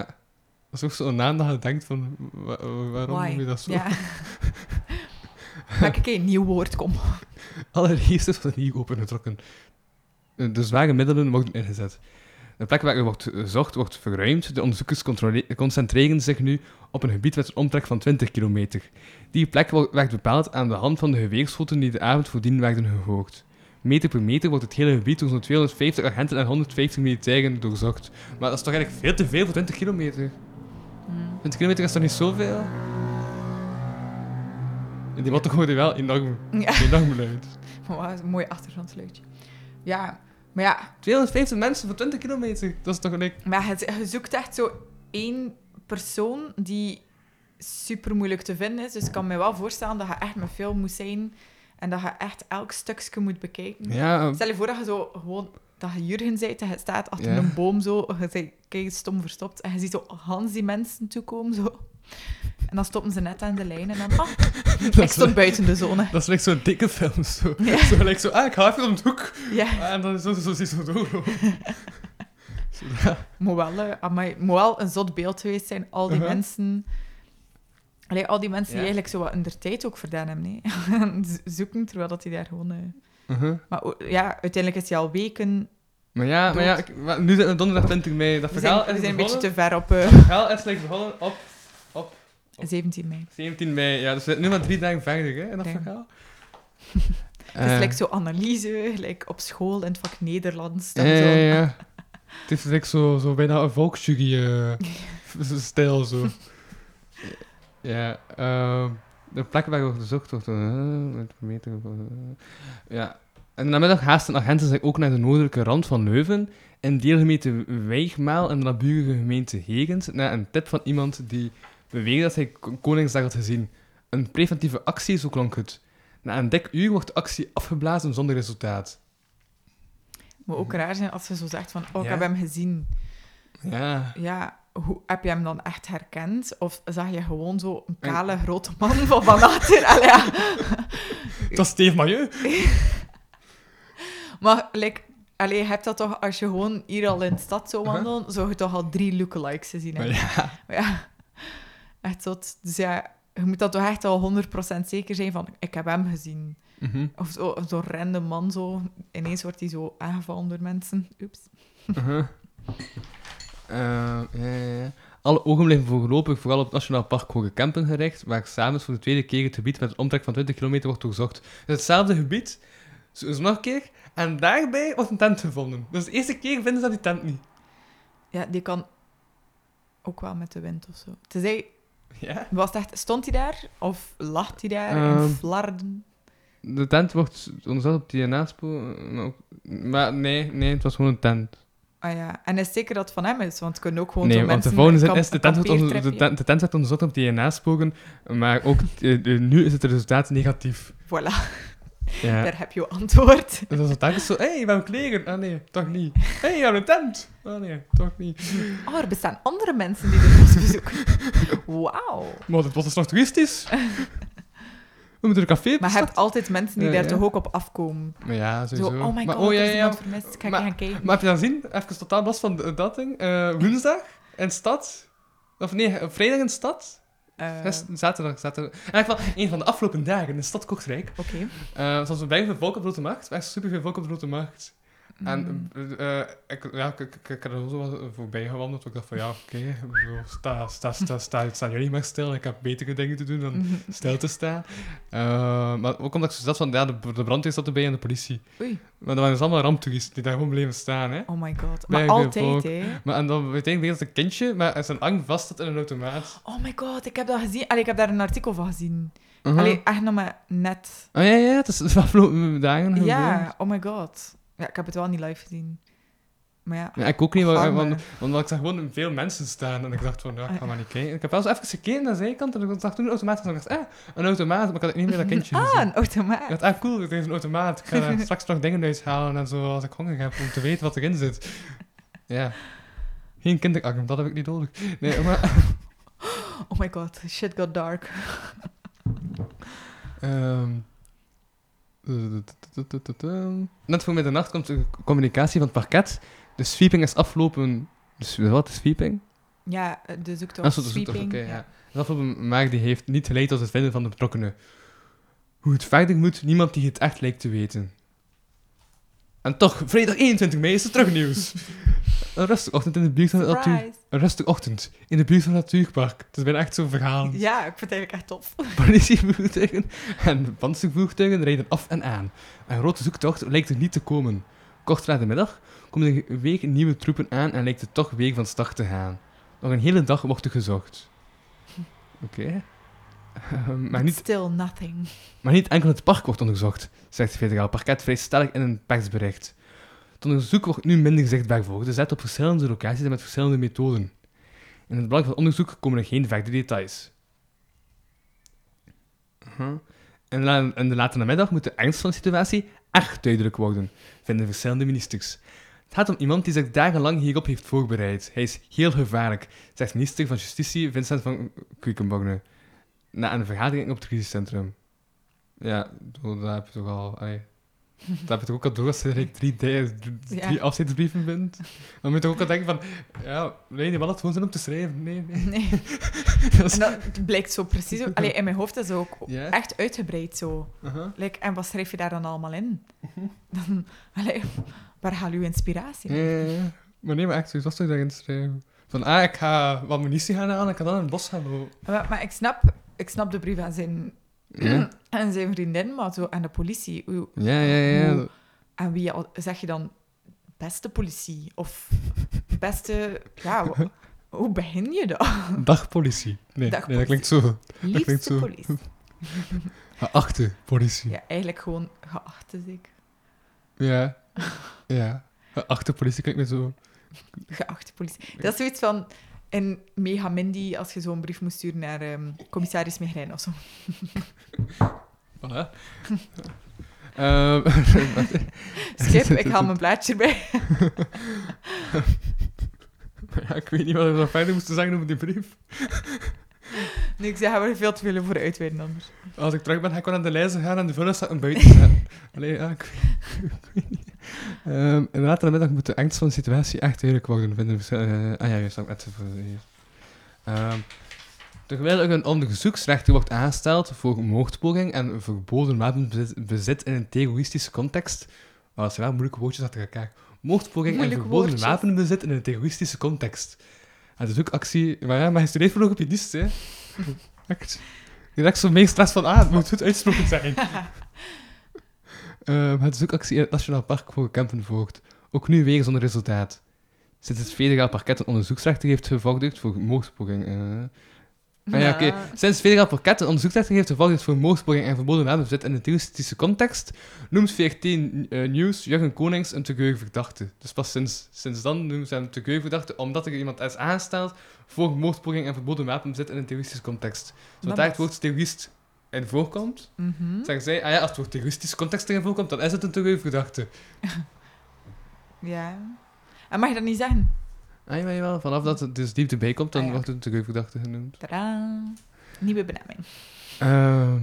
Dat is ook zo'n naam dat je denkt van... wa- wa- waarom Why? noem je dat zo? Ja. Maak ik een nieuw woord, kom. Allereerst is wat nieuw opengetrokken. De zware middelen worden ingezet. De plek waar er wordt gezocht wordt verruimd. De onderzoekers concentreren zich nu op een gebied met een omtrek van 20 kilometer. Die plek werd bepaald aan de hand van de geweerschoten die de avond voordien werden gehoord. Meter per meter wordt het hele gebied door zo'n 250 agenten en 150 militairen doorzocht. Maar dat is toch eigenlijk veel te veel voor 20 kilometer? Hmm. 20 kilometer is toch niet zoveel? Die motor hoorde wel enorm, Ja, enorm luid. maar wat een mooi achtergrondgeluidje. Ja, maar ja, 250 mensen voor 20 kilometer. Dat is toch gelijk. maar je, je zoekt echt zo één persoon die super moeilijk te vinden is. Dus ik kan me wel voorstellen dat je echt met veel moet zijn en dat je echt elk stukje moet bekijken. Ja, Stel je voor dat je zo gewoon dat je Jurgen zei, je staat achter Ja. een boom zo, je bent kijk stom verstopt en je ziet zo Hans die mensen toekomen zo. En dan stoppen ze net aan de lijn en dan, ah, ik stond buiten de zone. dat is like zo'n dikke film. Zo, Ja. zo, like zo ah, ik ga even om de hoek. Ja, En dan zo, zo, zo, zo doorlopen. Ja. moet wel, eh, amai, moet wel een zot beeld geweest zijn, al die Uh-huh. mensen... Allee, al die mensen die eigenlijk zo wat in der tijd ook verdaan hebben. hè. Zo- Zoeken, terwijl dat die daar gewoon... eh, Uh-huh. Maar o- ja, uiteindelijk is hij al weken... Maar ja, maar ja ik- maar nu zit het donderdag 20 mei. Dat We verhaal zijn, we is zijn een beetje te ver op eh, Het verhaal is like begonnen op 17 mei. 17 mei. Ja, dus we nu maar drie dagen verder hè, in dat verhaal. Het is Eh, like zo analyse, like op school in het vak Nederlands. Ja, dan ja, zo. ja. Het is like zo, zo bijna een volksjury-stijl zo. ja, ehm, de plek waar wordt gezocht wordt... eh, eh, ja. En namiddag haasten agenten zich ook naar de noordelijke rand van Leuven, in deelgemeente Weigmaal en de naburige gemeente Hegens, na een tip van iemand die beweerde dat hij Koningsdag had gezien. Een preventieve actie, zo klonk het. Na een dik uur wordt de actie afgeblazen zonder resultaat. moet ook raar zijn als je zo zegt van, oh, ik Ja. heb hem gezien. Ja, Ja, hoe, heb je hem dan echt herkend? Of zag je gewoon zo een kale, grote man van van achter? Allee, ja. Dat is Steve Mailleu. Maar like, allee, je hebt dat toch, als je gewoon hier al in de stad zou wandelen, zou je toch al drie lookalikes zien. Ja. Maar ja, echt zot. Dus ja, je moet dat toch echt al 100% zeker zijn van, ik heb hem gezien. Mhm, Of zo- zo'n random man zo, ineens wordt hij zo aangevallen door mensen. Oeps. ja, ja, ja. Alle ogen blijven voorlopig vooral op het Nationaal Park Hoge Kempen gericht, waar samen voor de tweede keer het gebied met een omtrek van 20 kilometer wordt doorzocht. Dus hetzelfde gebied, zo is nog een keer, en daarbij wordt een tent gevonden. Dus de eerste keer vinden ze dat die tent niet. Ja, die kan ook wel met de wind of zo. Hij, Ja? was het echt, stond hij daar? Of lag hij daar Ehm, in flarden? De tent wordt onderzocht op DNA-spoor, maar, ook- maar nee, nee, het was gewoon een tent. Ah ja, en is zeker dat het van hem is, want het kunnen ook gewoon Nee, zo want de mensen... volgende zin kamp- is, de tent, wordt onder- de, tent, de tent werd onderzocht op DNA-sporen, maar ook eh, nu is het resultaat negatief. Voilà, Ja. daar heb je antwoord. Dus als het zo, hé, hey, we hebben kleren. Ah nee, toch niet. Hé, hey, we hebben een tent. Ah nee, toch niet. Oh, er bestaan andere mensen die dit bos bezoeken. Wauw. Maar het was dus nog toeristisch. We moeten een café Maar je hebt altijd mensen die Ja, daar ja. toch ook op afkomen. Maar ja, Zo, sowieso. oh my maar, god, oh, ja, is ja, iemand vermist. Ga ik maar- gaan kijken. Maar heb je dan zien? Even totaal los van dat ding. Eh, woensdag in de stad. Of nee, vrijdag in de stad. Eh, Gist- zaterdag, zaterdag. In ieder geval, een van de afgelopen dagen in de stad Kortrijk. Oké. Uh, zoals we bijna veel volk op de Grote Markt. Echt superveel volk op de Grote Markt. Mm. En eh, eh, ik, ja, ik, ik, er zo voorbij gewandeld. Ik dacht van ja, oké, zo sta, sta, sta, sta, staan jullie maar stil. Ik heb betere dingen te doen dan Mhm. stil te staan. Eh, maar ook omdat ik zo zat van ja, de, de brandweer zat erbij en de politie. Oei. Maar dat waren dus allemaal ramptoeristen die daar gewoon bleven staan. Hè. Oh my god. Maar altijd, hè. Maar en dan uiteindelijk dat een kindje maar zijn arm vast zat in een automaat. Oh my god, ik heb dat gezien. Allee, ik heb daar een artikel van gezien. Allee, echt nog maar net. Oh ja, ja, het is de afgelopen dagen. Ja, oh my god. Ja, ik heb het wel niet live gezien. Maar ja. Ja, ik ook niet, want, want, want ik zag gewoon veel mensen staan en ik dacht van, ja, ik ga maar niet kijken. Ik heb wel eens even gekeken naar de zijkant en ik zag toen een automaat en ik dacht, ah, een automaat, maar ik had niet meer dat kindje Ah, gezien. een Ik automaat. dacht, ah, cool, er is een automaat. Ik ga straks nog dingen uithalen en zo als ik honger heb, om te weten wat erin zit. Ja. Geen kinderarm, dat heb ik niet nodig. Nee, maar... Oh my god, shit got dark. ehm, Net voor middernacht komt de communicatie van het parket. De sweeping is afgelopen... Dus wat is sweeping? Ja, de Ah, zoektocht, zo, de zoektocht, oké, ja. De afgelopen maag die heeft niet geleid tot het vinden van de betrokkenen. Hoe het verder moet, niemand die het echt lijkt te weten. En toch, vrijdag 21 mei is het terugnieuws. Een rustige ochtend in de buurt van het natuur... Een rustige ochtend in de buurt van het natuurpark. Het is bijna echt zo'n verhaal. Ja, ik vind het eigenlijk echt tof. Politievoertuigen en panzervoertuigen rijden af en aan. Een grote zoektocht lijkt er niet te komen. Kort na de middag komen er weer nieuwe troepen aan en lijkt het toch weer van start te gaan. Nog een hele dag wordt er gezocht. Oké. Ehm, maar, niet, Still nothing. maar niet enkel het park wordt onderzocht, zegt het federaal parket vrij stellig in een persbericht. Het onderzoek wordt nu minder zichtbaar voorgezet op verschillende locaties en met verschillende methoden. In het belang van het onderzoek komen er geen verdere details. Uh-huh. In, de late namiddag moet de ernst van de situatie echt duidelijk worden, vinden verschillende ministers. Het gaat om iemand die zich dagenlang hierop heeft voorbereid. Hij is heel gevaarlijk, zegt minister van Justitie Vincent van Quickenborne na een vergadering op het crisiscentrum. Ja, daar heb je toch al... daar heb je toch ook al door als je direct drie, drie afscheidsbrieven bent. Dan moet je ook al denken van... Ja, nee, die had gewoon zin om te schrijven. Nee, nee. Nee. Dat is- En dat blijkt zo precies ook. Allee, in mijn hoofd is het ook echt uitgebreid zo. Uh-huh. Like, en wat schrijf je daar dan allemaal in? Dan, allee, waar haal je inspiratie? Ja, ja, ja. Maar nee, maar echt, zoiets was toch daarin schrijven. Van, ah, ik ga wat munitie gaan halen, ik kan dan in het bos gaan lopen. Maar, maar ik, snap, ik snap de brief aan zijn, Ja, aan zijn vriendin, maar zo aan de politie. Hoe, ja, ja. ja. Hoe- aan wie al- zeg je dan beste politie? Of beste... Ja, hoe begin je dat? Dagpolitie. Nee, nee, dat klinkt zo. klinkt Liefste zo. politie. Geachte politie. Ja, eigenlijk gewoon geachte ik. Ja. Ja. Geachte politie klinkt me zo. Geachte politie. Dat is zoiets van een mega Mindy als je zo'n brief moest sturen naar ehm, commissaris Migrijn of zo. Voilà. Ehm, Schip, ik haal mijn blaadje erbij. Ja, ik weet niet wat we nog verder moesten zeggen over die brief. Nu, ik zeg, we er veel te veel over uitweiden anders. Als ik terug ben, ga ik wel naar de lijst gaan en de vullen staat buiten. Allee, ja, ik weet, ik weet niet. Ehm inderdaad, in de middag moet de angst van de situatie echt duidelijk worden. Vinden eh, ah ja, juist, dat net even... Ehm terwijl er een onderzoeksrechter wordt aangesteld voor moordpoging en verboden wapenbezit bezit in een terroristische context... Oh, dat zijn wel moeilijke woordjes achter elkaar. Moordpoging en verboden woordjes. wapenbezit in een terroristische context. Het is ook actie... Maar ja, maar je studeert voor logopedist, hè. Echt. Je raakt zo mee stress van, ah, het moet goed uitsproken zijn. Ehm, het is ook actie in het Nationaal Park voor Kempenvoort. Ook nu weer zonder resultaat. Sinds het federaal parket een onderzoeksrechter heeft gevorderd voor moordpoging. eh. Ah ja, oké. Sinds het federaal parket een onderzoeksrechter heeft gevorderd voor moordpoging en verboden wapenbezit in een terroristische context, noemt VRT eh, Nieuws Jurgen Konings een te geur verdachte. Dus pas sinds, sinds dan noemen ze hem te geur verdachte, omdat er iemand is aangesteld voor moordpoging en verboden wapenbezit in een terroristische context. Zodra Dat het woord terrorist in voorkomt, Mhm. zeggen zij, ah ja, als het woord terroristische context erin voorkomt, dan is het een te geur verdachte. Ja. En mag je dat niet zeggen? Ah, ja, wel. Vanaf dat het dus diep erbij komt, dan Ah, ja. wordt het een te geur verdachte genoemd. Tadaa. Nieuwe benaming. Ehm,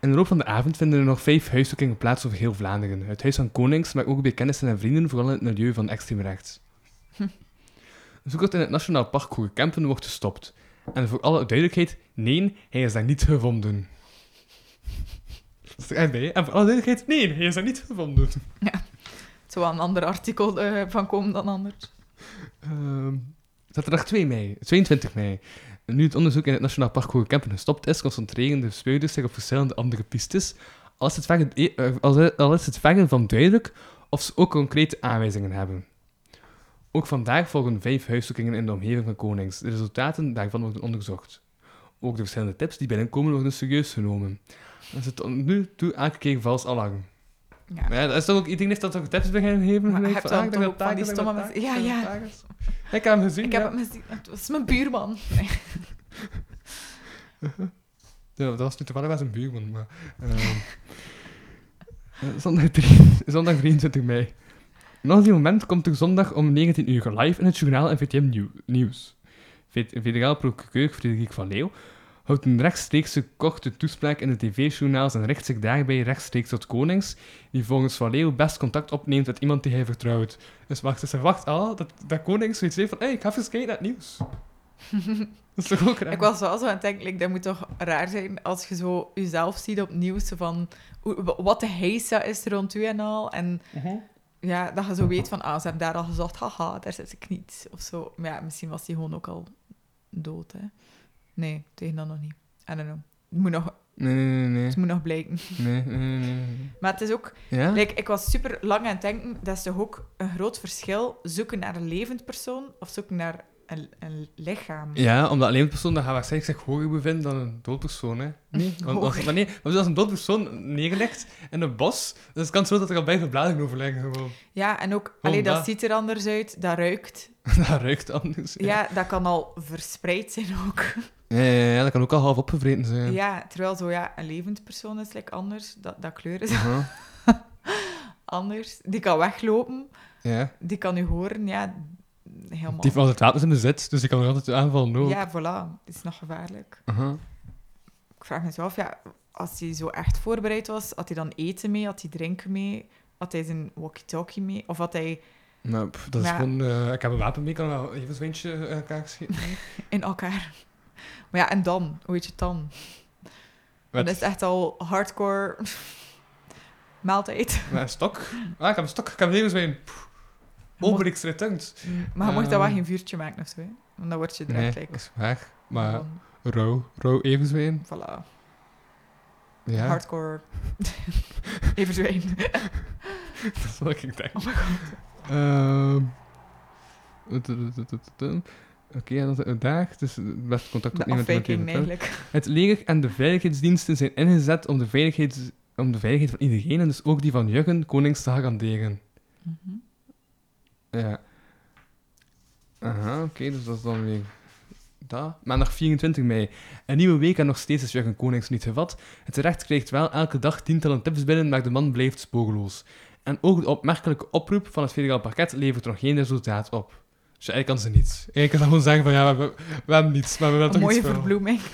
in de loop van de avond vinden er nog vijf huiszoekingen plaats over heel Vlaanderen. Het Huis van Konings, maar ook bij kennissen en vrienden, vooral in het milieu van extreem rechts. Hm. De zoektocht in het Nationaal Park Goede Kempen wordt gestopt. En voor alle duidelijkheid, nee, hij is daar niet gevonden. Dat is er echt bij, hè? En voor alle duidelijkheid, nee, hij is daar niet gevonden. Het zou wel een ander artikel eh, van komen dan anders. Ehm zaterdag 2 mei, 22 mei. Nu het onderzoek in het Nationaal Park Hoge Kempen gestopt is, concentreren de speurders zich op verschillende andere pistes. Al is het vergen, eh, eh, al is- het vergen van duidelijk of ze ook concrete aanwijzingen hebben. Ook vandaag volgen vijf huiszoekingen in de omgeving van Konings. De resultaten daarvan worden onderzocht. Ook de verschillende tips die binnenkomen worden serieus genomen. Zit tot nu toe keer vals alarm. Ja. Maar ja, dat is toch ook, iedereen heeft dat toch tips beginnen geven? Maar hebt van, dan ah, toch ik ook van die stomme mensen- Ja, ben ja. Ik heb hem gezien, Ik heb het gezien. Het was mijn buurman. Nee. Ja, dat was nu toevallig wel zijn buurman, maar... eh, zondag, drie- zondag 23 mei. Nog die moment komt er zondag om 19 uur live in het journaal en VTM Nieuw- Nieuws. Fe- Federaal procureur Frederik van Leeuw houdt een rechtstreekse korte toespraak in de tv-journaals en richt zich daarbij rechtstreeks tot Konings, die volgens Van Leeuw best contact opneemt met iemand die hij vertrouwt. Dus wacht, dus hij wacht al dat, dat Konings zoiets heeft van hey, ik ga even kijken naar het nieuws. dat is toch ook raar? Ik was wel zo aan het denken, like, dat moet toch raar zijn als je zo jezelf ziet op nieuws, van hoe- wat de heisa is rond u en al. En Mhm. Ja, dat je zo weet van, ah, ze hebben daar al gezocht, haha, daar zit ik niet. Of zo. Maar ja, misschien was die gewoon ook al dood, hè. Nee, tegen dan nog niet. I don't know. Het moet nog, Nee, nee, nee, nee. het moet nog blijken. Nee, nee, nee, nee. Maar het is ook... Ja? Like, ik was super lang aan het denken, dat is toch ook een groot verschil, zoeken naar een levend persoon of zoeken naar een, een lichaam. Ja, omdat een levend persoon dat gaat waarschijnlijk zich hoger bevinden dan een dood persoon, hè? Nee, want als, maar nee, want als een dood persoon neerlegt in een bos, dan is het kans zo dat er al bij verblading over liggen gewoon. Ja, en ook, Gewoon allee, dat dat. ziet er anders uit, dat ruikt. dat ruikt anders. Ja, dat kan al verspreid zijn ook. Ja, ja, ja, dat kan ook al half opgevreten zijn. Ja, terwijl zo, ja, een levend persoon is like anders, dat, dat kleur is anders. Die kan weglopen, Ja. die kan u horen, ja, helemaal. Die heeft altijd wapens in bezit, dus die kan nog altijd aanvallen ook. Ja, voilà, het is nog gevaarlijk. Aha. Ik vraag me af, ja, als hij zo echt voorbereid was, had hij dan eten mee, had hij drinken mee, had hij zijn walkie-talkie mee, of had hij Nou, pff, dat is Ja. gewoon... eh, ik heb een wapen mee, ik kan wel even een zweentje in elkaar schieten. in elkaar... Maar ja, en dan? Hoe weet je het dan? Dan Met, is het echt al hardcore maaltijd. met een stok. Ah, ik heb een stok, ik heb een levenswijn. Obelix retunct. Maar je mocht dat wel Ehm. geen vuurtje maken of zo, hè? Want dan word je Nee, direct dat is waar. Maar van, rauw, rauw evenzwijn. voilà, Ja, hardcore even zwijn. dat is wat ik denk. Oh my god. Ehm, Oké, ja, dat is uitdaagd. Dus het beste contact De opnemen met vertrouwt. eigenlijk. Het leger en de veiligheidsdiensten zijn ingezet om de veiligheid, om de veiligheid van iedereen, en dus ook die van Jurgen Konings, te garanderen. Mhm. Ja. Aha, oké, dus dat is dan weer dat. Maandag 24 mei. Een nieuwe week en nog steeds is Jurgen Konings niet gevat. Het recht krijgt wel elke dag tientallen tips binnen, maar de man blijft spoorloos. En ook de opmerkelijke oproep van het federaal parket levert nog geen resultaat op. Dus eigenlijk kan ze niets. Eigenlijk kan ze gewoon zeggen van ja, we, hebben- we hebben niets, maar we hebben Een toch mooie iets voor. verbloeming.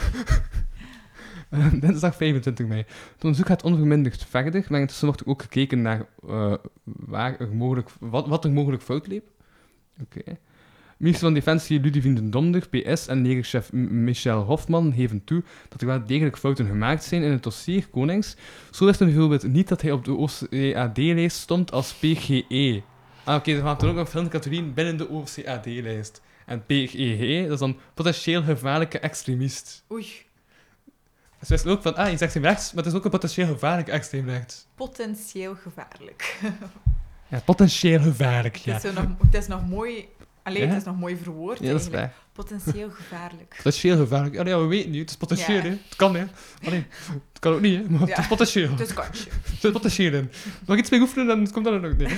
Dinsdag 25 mei. Het onderzoek gaat onverminderd verder, maar intussen wordt ook gekeken naar eh, waar er mogelijk, wat, wat er mogelijk fout liep. Oké. Minister van Defensie Ludivine de Donder, PS en legerchef Michel Hofman geven toe dat er wel degelijk fouten gemaakt zijn in het dossier Konings. Zo wisten we bijvoorbeeld niet dat hij op de OCAD-lijst stond als PGE. Ah, oké, er gaan er ook nog verschillende binnen de OCAD-lijst. En PGE, dat is dan potentieel gevaarlijke extremist. Oei, Ze wisten ook van, ah, je zegt hem rechts, maar het is ook een potentieel gevaarlijk extreem rechts. potentieel gevaarlijk. Ja, potentieel gevaarlijk, ja. Het, is zo nog, het is nog mooi... Alleen, Ja? het is nog mooi verwoord Ja, dat is waar. Potentieel gevaarlijk. Potentieel gevaarlijk. Ja, ja, we weten niet. Het is potentieel, Ja. hè. Het kan, hè. Alleen, het kan ook niet, hè. Maar het Ja. is potentieel. Het is kansje. Er zit potentieel in. Nog iets meer oefenen, dan komt dat er nog niet.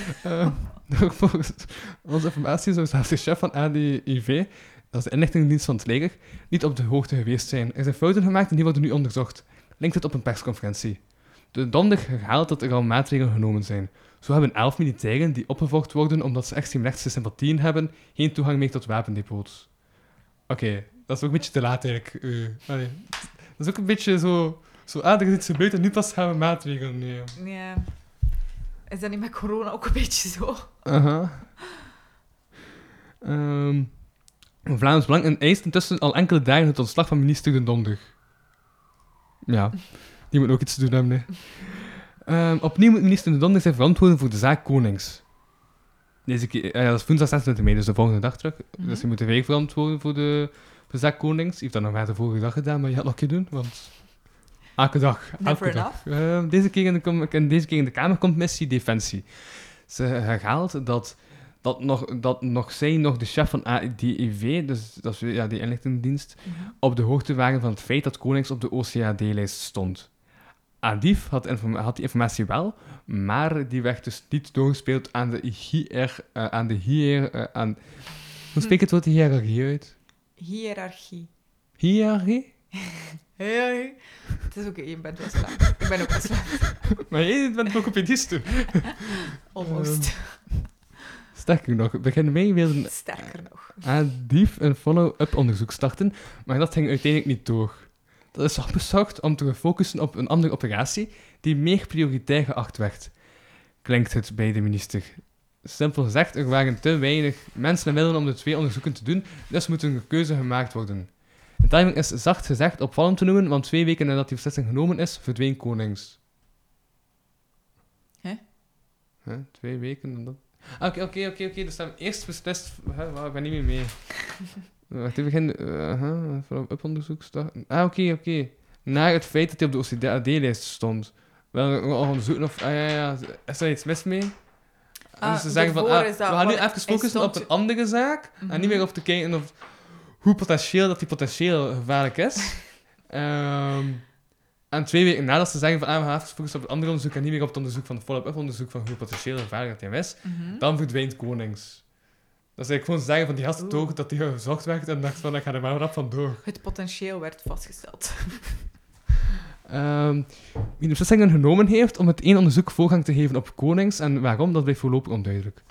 Nog volgens onze informatie zou zelfs de chef van ADIV, dat is de inlichtingendienst van het leger, niet op de hoogte geweest zijn. Er zijn fouten gemaakt en die worden nu onderzocht. Linkt het op een persconferentie. De donderdag herhaalt dat er al maatregelen genomen zijn. Zo hebben elf militairen die opgevolgd worden omdat ze extreemrechtse sympathieën hebben, geen toegang meer tot wapendepots. Oké, dat is ook een beetje te laat eigenlijk. allee, dat is ook een beetje zo... Zo, ah, er is iets gebeurd en nu pas gaan we maatregelen nemen. Ja. Is dat niet met corona ook een beetje zo? Aha. Ehm Vlaams Belang en eist intussen al enkele dagen het ontslag van minister De Donder. Ja, die moet ook iets te doen hebben. hè. Ehm, opnieuw moet minister De Donder zijn verantwoorden voor de zaak Konings. Deze keer, ja, dat is woensdag 26 mei, dus de volgende dag terug. Mhm. Dus je moet weer verantwoorden voor de, voor de zaak Konings. Je heeft dat nog maar de vorige dag gedaan, maar je had nog een keer doen, want... Elke dag. Elke dag. Ehm, deze, keer in de, en deze keer in de Kamercommissie Defensie. Ze herhaalt dat, dat, nog, dat nog zij, nog de chef van ADIV, dus dat is ja, die inlichtingendienst, Mhm. op de hoogte waren van het feit dat Konings op de OCAD-lijst stond. ADIF had, had die informatie wel, maar die werd dus niet doorgespeeld aan de hier, eh, aan de hier, eh, aan... Hoe spreek je het woord hiërarchie uit? Hiërarchie. Hiërarchie? Hey. Het is oké, je bent wel slaap. Ik ben ook wel slaap. Maar jij bent logopediste. Almost. Sterker nog, begin mei wilden Sterker nog. ADIF een follow-up onderzoek starten, maar dat ging uiteindelijk niet door. Dat is afgezocht om te focussen op een andere operatie die meer prioritair geacht werd. Klinkt het bij de minister. Simpel gezegd, er waren te weinig mensen en middelen om de twee onderzoeken te doen, dus moet een keuze gemaakt worden. De timing is zacht gezegd opvallend te noemen, want twee weken nadat die beslissing genomen is, verdween Konings. Hè? Hè? Twee weken nadat... Ah, Oké, oké, oké, oké. Dus we hebben eerst beslist... Hè, wacht, ik ben niet meer mee. Wacht even, begin... Uh, huh, onderzoek starten. Ah, oké, oké. Na het feit dat hij op de OCD-lijst stond. Wel, we gaan onderzoeken of... Ah, ja, ja. Is er iets mis mee? Ah, dus ze zeggen van, ah, is dat- we gaan nu even focussen op een andere zaak. En niet meer op te kijken of, hoe potentieel dat die potentieel gevaarlijk is. Ehm, en twee weken nadat ze zeggen van, ah, we gaan focussen op het andere onderzoek en niet meer op het onderzoek van het follow-up onderzoek van hoe potentieel gevaarlijk dat is, dan verdwijnt Konings. Dat is eigenlijk gewoon zeggen van die gast toog dat hij gezocht werd en dacht van, ik ga er maar rap van door. Het potentieel werd vastgesteld. Ehm, wie de beslissingen genomen heeft om het één onderzoek voorgang te geven op Konings en waarom, dat blijft voorlopig onduidelijk.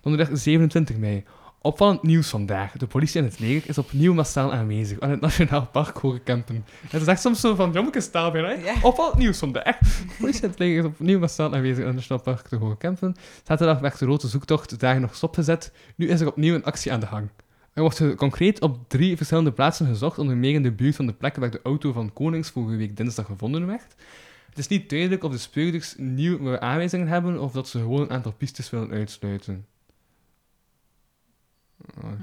Donderdag 27 mei. Opvallend nieuws vandaag. De politie en het leger is opnieuw massaal aanwezig aan het Nationaal Park Horekampen. Het is echt soms zo van jommekestaal bijna. hè? Ja. Opvallend nieuws vandaag. De politie en het leger is opnieuw massaal aanwezig aan het Nationaal Park te Horekampen. Zaterdag werd de rode zoektocht daar nog stopgezet. Nu is er opnieuw een actie aan de gang. Er wordt concreet op drie verschillende plaatsen gezocht, onder meer in de buurt van de plek waar de auto van Konings vorige week dinsdag gevonden werd. Het is niet duidelijk of de speurders nieuwe aanwijzingen hebben of dat ze gewoon een aantal pistes willen uitsluiten.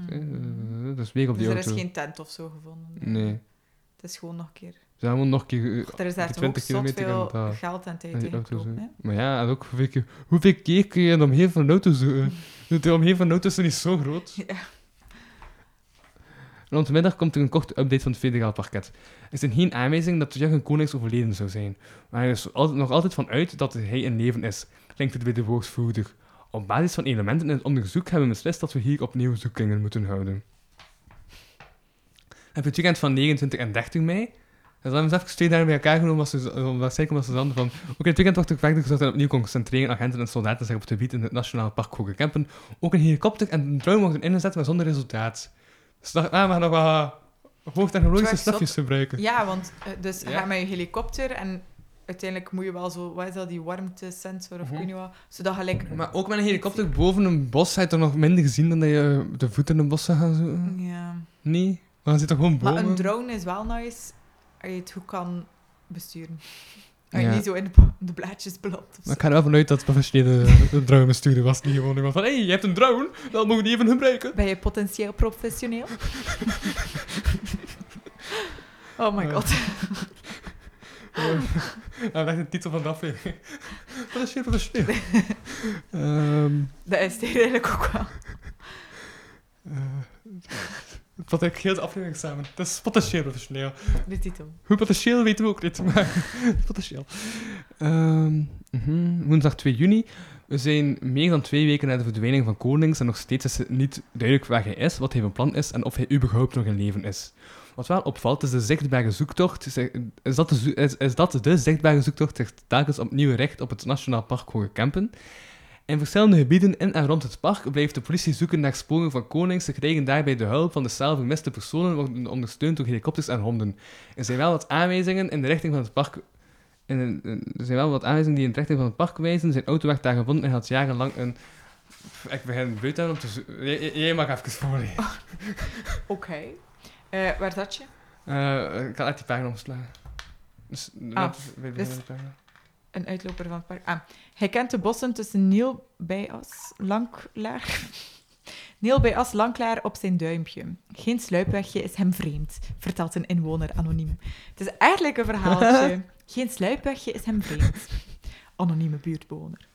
Hmm. Dus weer op die Dus er auto. is geen tent of zo gevonden. Nee. Het is gewoon nog een keer. Ze gewoon nog een keer... eh, Er is daar die toch ook 20 zot kilometer veel en geld en tijd in. Maar ja, en ook hoeveel keer, hoeveel keer kun je omheen van een auto zoeken? De omheen van een auto is niet zo groot. Ja. Rond de middag komt er een korte update van het federaal parket. Er zijn geen aanwijzingen dat Jurgen Konings overleden zou zijn, maar er is nog altijd van uit dat hij in leven is, klinkt het bij de woordvoerder. Op basis van elementen in het onderzoek hebben we beslist dat we hier opnieuw zoekingen moeten houden. Op het weekend van 29 en 30 mei En dan hebben ze even twee dagen bij elkaar genomen, omdat zij dan van... Oké, het weekend wordt gevecht, dus dat opnieuw concentreren agenten en soldaten zich op het gebied in het Nationaal Park Hoge Kempen. Ook een helikopter en een drone mochten inzetten, maar zonder resultaat. Dus dacht, ah, we gaan nog wat hoogtechnologische stafjes gebruiken. Ja, want eh, dus Ja. ga met je helikopter en uiteindelijk moet je wel zo, wat is dat, die warmtesensor of ik weet niet wat, zodat gelijk... Maar ook met een helikopter boven een bos, heb je toch nog minder gezien dan dat je de voeten in een bos zou gaan zoeken? Ja. Nee? Maar dan zit toch gewoon boven? Maar een drone is wel nice als je het goed kan besturen. En je Ja. niet zo in de, de blaadjes belandt. Maar ik ga er wel vanuit dat het professionele drone sturen was. Niet gewoon iemand van, hé, hey, je hebt een drone, dan mogen we die even gebruiken. Ben je potentieel professioneel? oh my god. Ja, dat is de titel van de aflevering. Professioneel, professioneel. Ehm Dat is het eigenlijk ook wel. eh, het vat eigenlijk heel de aflevering samen. Het is potentieel professioneel. De titel. Hoe potentieel weten we ook niet, maar potentieel. Ehm, mhm, Woensdag 2 juni. We zijn meer dan twee weken na de verdwijning van Konings en nog steeds is het niet duidelijk waar hij is, wat hij van plan is en of hij überhaupt nog in leven is. Wat wel opvalt is de zichtbare zoektocht. Is, dat, de, is, dat de zichtbare zoektocht zich telkens opnieuw richt op het Nationaal Park Hoge Kempen. In verschillende gebieden in en rond het park blijft de politie zoeken naar sporen van Konings. Ze krijgen daarbij de hulp van de snel vermiste personen, worden ondersteund door helikopters en honden. Er zijn wel wat aanwijzingen in de richting van het park. er zijn wel wat aanwijzingen die in de richting van het park wijzen. Zijn auto werd daar gevonden en had jarenlang een. Ik begin buiten om te zo- Jij- mag even voorlezen. Oké. Eh, waar zat je? Eh, ik kan uit die pagina omslaan. Dus, de dus-. Een uitloper van het park. Ah. Hij kent de bossen tussen Niel bij As, Lanklaar. Niel bij As, Lanklaar op zijn duimpje. Geen sluipwegje is hem vreemd, vertelt een inwoner anoniem. Het is eigenlijk een verhaaltje. Geen sluipwegje is hem vreemd. Anonieme buurtbewoner.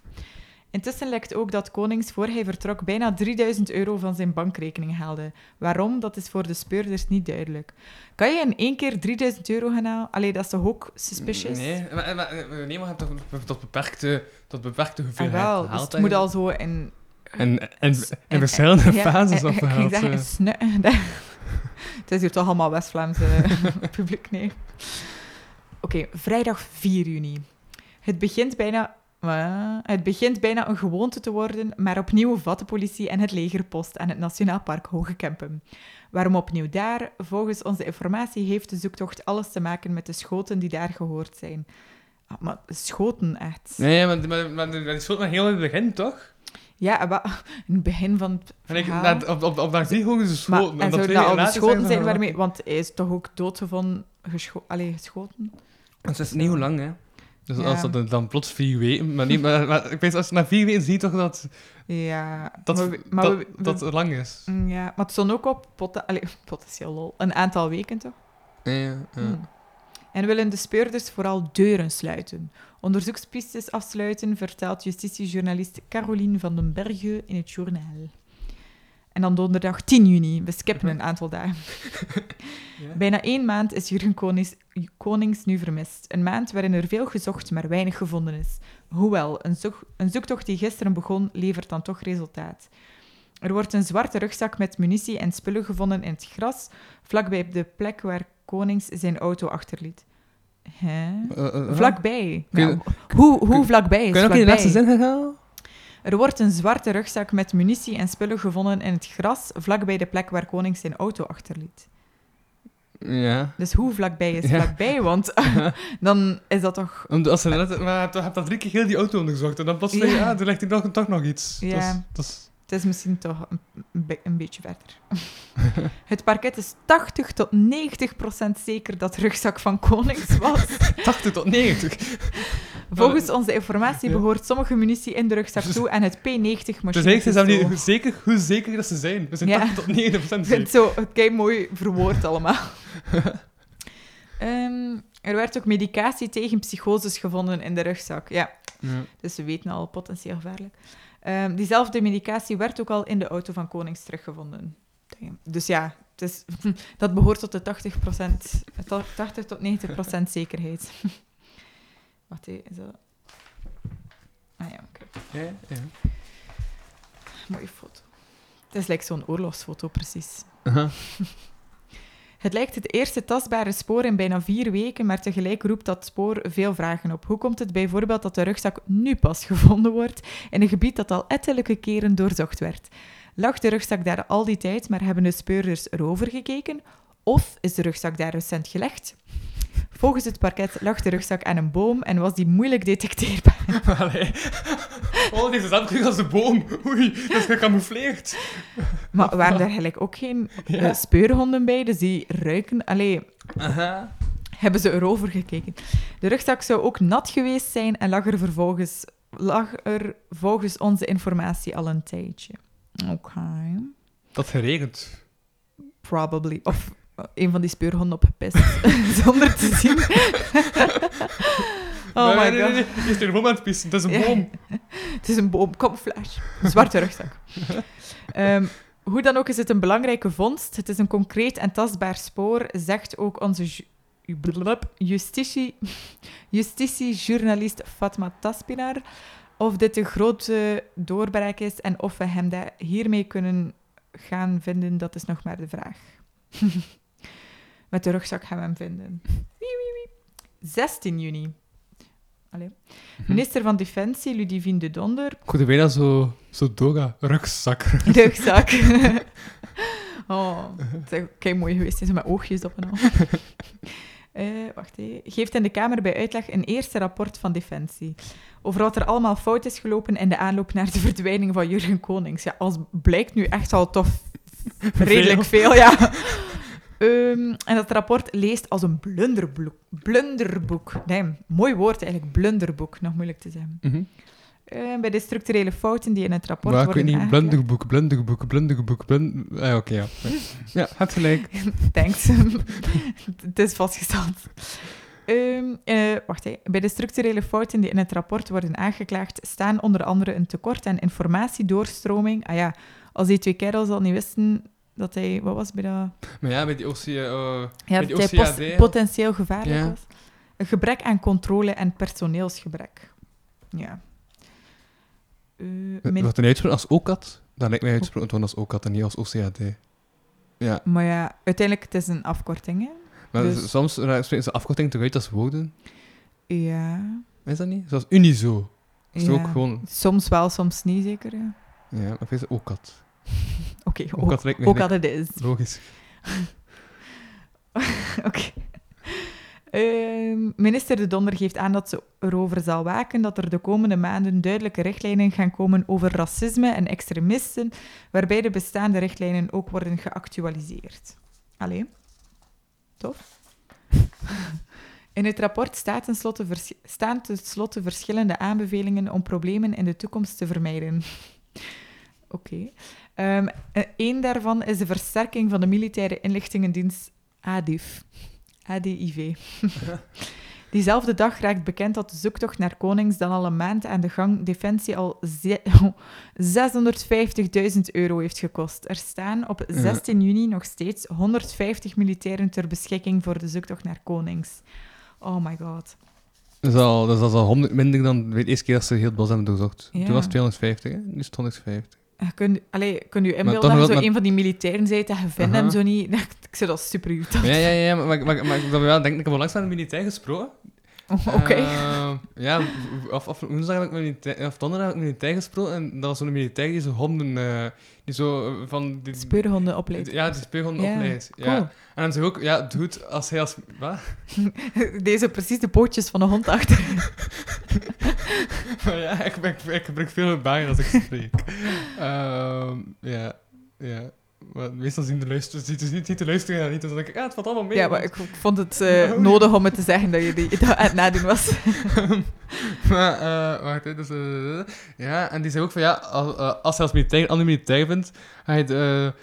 Intussen lekt ook dat Konings voor hij vertrok bijna 3000 euro van zijn bankrekening haalde. Waarom, dat is voor de speurders niet duidelijk. Kan je in één keer 3000 euro gaan halen? Allee, dat is toch ook suspicious? Nee, maar, maar, nee, maar je hebt toch tot beperkte, tot beperkte Ah, hoeveelheid wel, dus gehaald het moet al zo in... En, en, en, en- verschillende ja, fases Ik opgehaald. ging zeggen, eh. snu- dat- Het is hier toch allemaal West-Vlaams eh, publiek, nee. Oké, vrijdag 4 juni. Het begint bijna... Het begint bijna een gewoonte te worden, maar opnieuw vat de politie en het leger post aan het Nationaal Park Hoge Kempen. Waarom opnieuw daar? Volgens onze informatie heeft de zoektocht alles te maken met de schoten die daar gehoord zijn. Ah, maar schoten, echt. Nee, maar, maar, maar, maar die schoot maar heel in het begin, toch? Ja, in het begin van het En ik, verhaal... na, op, op, op ze Maar, schoten. en zou twee dat al geschoten zijn van- waarmee... Want hij is toch ook doodgevonden... Gescho allee, geschoten? Het is niet hoe lang, hè. Dus Ja. als dat dan- plots vier weken... Maar, niet, maar, maar ik weet, als je na vier weken ziet toch dat Ja. dat, maar we- maar dat, we- we- dat lang is. Mm, Ja, maar het stond ook op pot potentieel lol. Een aantal weken, toch? Ja, ja. Hmm. En willen de speurders vooral deuren sluiten. Onderzoekspistes afsluiten, vertelt justitiejournalist Caroline van den Berge in het journaal. En dan donderdag 10 juni. We skippen een aantal dagen. Ja. Bijna één maand is Jurgen Konings, Konings nu vermist. Een maand waarin er veel gezocht, maar weinig gevonden is. Hoewel, een, zoek- een zoektocht die gisteren begon, levert dan toch resultaat. Er wordt een zwarte rugzak met munitie en spullen gevonden in het gras, vlakbij de plek waar Konings zijn auto achterliet. Hè? Eh, eh, eh. Vlakbij. Je- Nou, hoe, hoe vlakbij is Kun je nog in de laatste zin gaan halen? Er wordt een zwarte rugzak met munitie en spullen gevonden in het gras, vlakbij de plek waar Konings zijn auto achterliet. Ja. Dus hoe vlakbij is Ja. vlakbij? Want dan is dat toch... Omdat als ze net, maar je hebt, al drie keer heel die auto onderzocht en dan plots van, Ja. ja, er ligt nog, toch nog iets. Ja. Dat is, dat is, Het is misschien toch een, een be- een beetje verder. het parket is 80 tot 90 procent zeker dat de rugzak van Konings was. 80 tot 90. Volgens onze informatie behoort sommige munitie in de rugzak toe en het P90 Dus machine. eigenlijk zijn ze niet zeker hoe zeker dat ze zijn. We zijn Ja. 80 tot 90 Ik procent vind zeker. het zo het kei mooi verwoord allemaal. Ehm, er werd ook medicatie tegen psychoses gevonden in de rugzak. Ja, Ja. dus we weten al potentieel gevaarlijk. Ehm, diezelfde medicatie werd ook al in de auto van Konings teruggevonden. Dus ja, het is, dat behoort tot de 80, 80 tot 90 procent zekerheid. Wacht, is dat... Ah ja, oké. Ja, ja. Mooie foto. Het is like zo'n oorlogsfoto, precies. Het lijkt het eerste tastbare spoor in bijna vier weken, maar tegelijk roept dat spoor veel vragen op. Hoe komt het bijvoorbeeld dat de rugzak nu pas gevonden wordt in een gebied dat al ettelijke keren doorzocht werd? Lag de rugzak daar al die tijd, maar hebben de speurders erover gekeken? Of is de rugzak daar recent gelegd? Volgens het parket lag de rugzak aan een boom en was die moeilijk detecteerbaar. Allee. Oh, deze zat terug als de boom. Oei, dat is gecamoufleerd. Maar waren daar eigenlijk ook geen eh, speurhonden bij? Dus die ruiken... Allee, Aha. hebben ze erover gekeken. De rugzak zou ook nat geweest zijn en lag er vervolgens lag er volgens onze informatie al een tijdje. Oké. Dat geregend. Probably. Of een van die speurhonden opgepist, zonder te zien. oh Nee, my god. nee, nee. Je is er boom aan het pissen. Het is een Ja. boom. Het is een boom, camouflage. Zwarte rugzak. Ehm, hoe dan ook is het een belangrijke vondst. Het is een concreet en tastbaar spoor, zegt ook onze ju- justitie, justitiejournalist Fatma Taspinar. Of dit een grote doorbraak is en of we hem daar hiermee kunnen gaan vinden, dat is nog maar de vraag. Met de rugzak gaan we hem vinden. Wie, wie, wie. 16 juni. Allee. Minister van Defensie, Ludivine de Donder, Ik hoorde bijna zo, zo doga, rugzak. rugzak. oh, het is kei mooi geweest, zo met oogjes op en al. Eh, wacht even. Geeft in de Kamer bij uitleg een eerste rapport van Defensie. Over wat er allemaal fout is gelopen in de aanloop naar de verdwijning van Jurgen Konings. Ja, als blijkt nu echt al tof redelijk veel, ja. Ehm, en dat rapport leest als een blunderboek. Blunderboek. Nee, mooi woord eigenlijk, blunderboek. Nog moeilijk te zeggen. Mhm. Eh, bij de structurele fouten die in het rapport Maar ik weet worden niet, blunderboek, blunderboek, blunderboek, blund... Ah, oké, ja. Ja, het gelijk. Thanks. het is vastgesteld. Ehm, eh, wacht, hè. bij de structurele fouten die in het rapport worden aangeklaagd, staan onder andere een tekort aan informatiedoorstroming. Ah ja, als die twee kerels al niet wisten dat hij, wat was bij dat? Maar ja, bij die OC... eh, Ja, Bij dat die hij OCAD. potentieel gevaarlijk Ja. was. Een gebrek aan controle en personeelsgebrek. Ja. Eh, min- Wordt een uitgesproken als OCAT? Dan lijkt mij uitgesproken worden als OCAT en niet als OCAD. Ja, Maar ja, uiteindelijk het is een afkorting, hè? maar Dus- soms eh, spreken ze afkorting toch uit als woorden. Ja. Is dat niet? Zoals Unizo. Is ja. ook gewoon... Soms wel, soms niet, zeker. Ja. Ja, maar weet het OCAT. Oké, Ook ook, het is. Logisch. Oké. Ehm, minister De Donder geeft aan dat ze erover zal waken dat er de komende maanden duidelijke richtlijnen gaan komen over racisme en extremisten, waarbij de bestaande richtlijnen ook worden geactualiseerd. Allee, tof. In het rapport staat tenslotte vers- staan tenslotte verschillende aanbevelingen om problemen in de toekomst te vermijden. Oké. Ehm, Eén daarvan is de versterking van de militaire inlichtingendienst ADIF. ADIV. Diezelfde dag raakt bekend dat de zoektocht naar Konings dan al een maand aan de gang Defensie al ze- 650.000 euro heeft gekost. Er staan op 16 juni nog steeds 150 militairen ter beschikking voor de zoektocht naar Konings. Oh my god. Dat is al, dat is al 100 minder dan de eerste keer dat ze heel het bos hebben doorzocht. Ja. Toen was het 250, hè? nu is het 150. Je kunt, allee, kun je inbeelden dat je zo met- een van die militairen bent en je vindt Aha. hem zo niet. Ik zou dat super irritant Maar ja, ja, ja, maar, maar, maar, maar ik wel denken, ik heb al langs met een militair gesproken. Oké. Eh, ja, of, of woensdag heb ik militair, of donderdag heb ik militair gesproken en dat was zo'n militair die zo honden, eh, die zo eh, van... Die, Speurhonden opleiden. Ja, die speurhonden Ja, opleidt. cool. Ja. En dan zeg ik ook, ja, doet als hij als... Wat? Deze precies de pootjes van een hond achter. Maar ja, ik, ik, ik gebruik veel baan als ik spreek. Ehm, ja, ja. Maar meestal zien de luisteraars, ziet, ziet, ziet de luisteraar niet, dus dan denk ik, ja, het valt allemaal mee. Ja, maar ik vond het eh, nodig om het te zeggen dat je die dat aan het nadoen was. maar, eh, wacht, hè, dus, eh, ja, en die zei ook van, ja, als, als je als militair een andere militair bent, ga je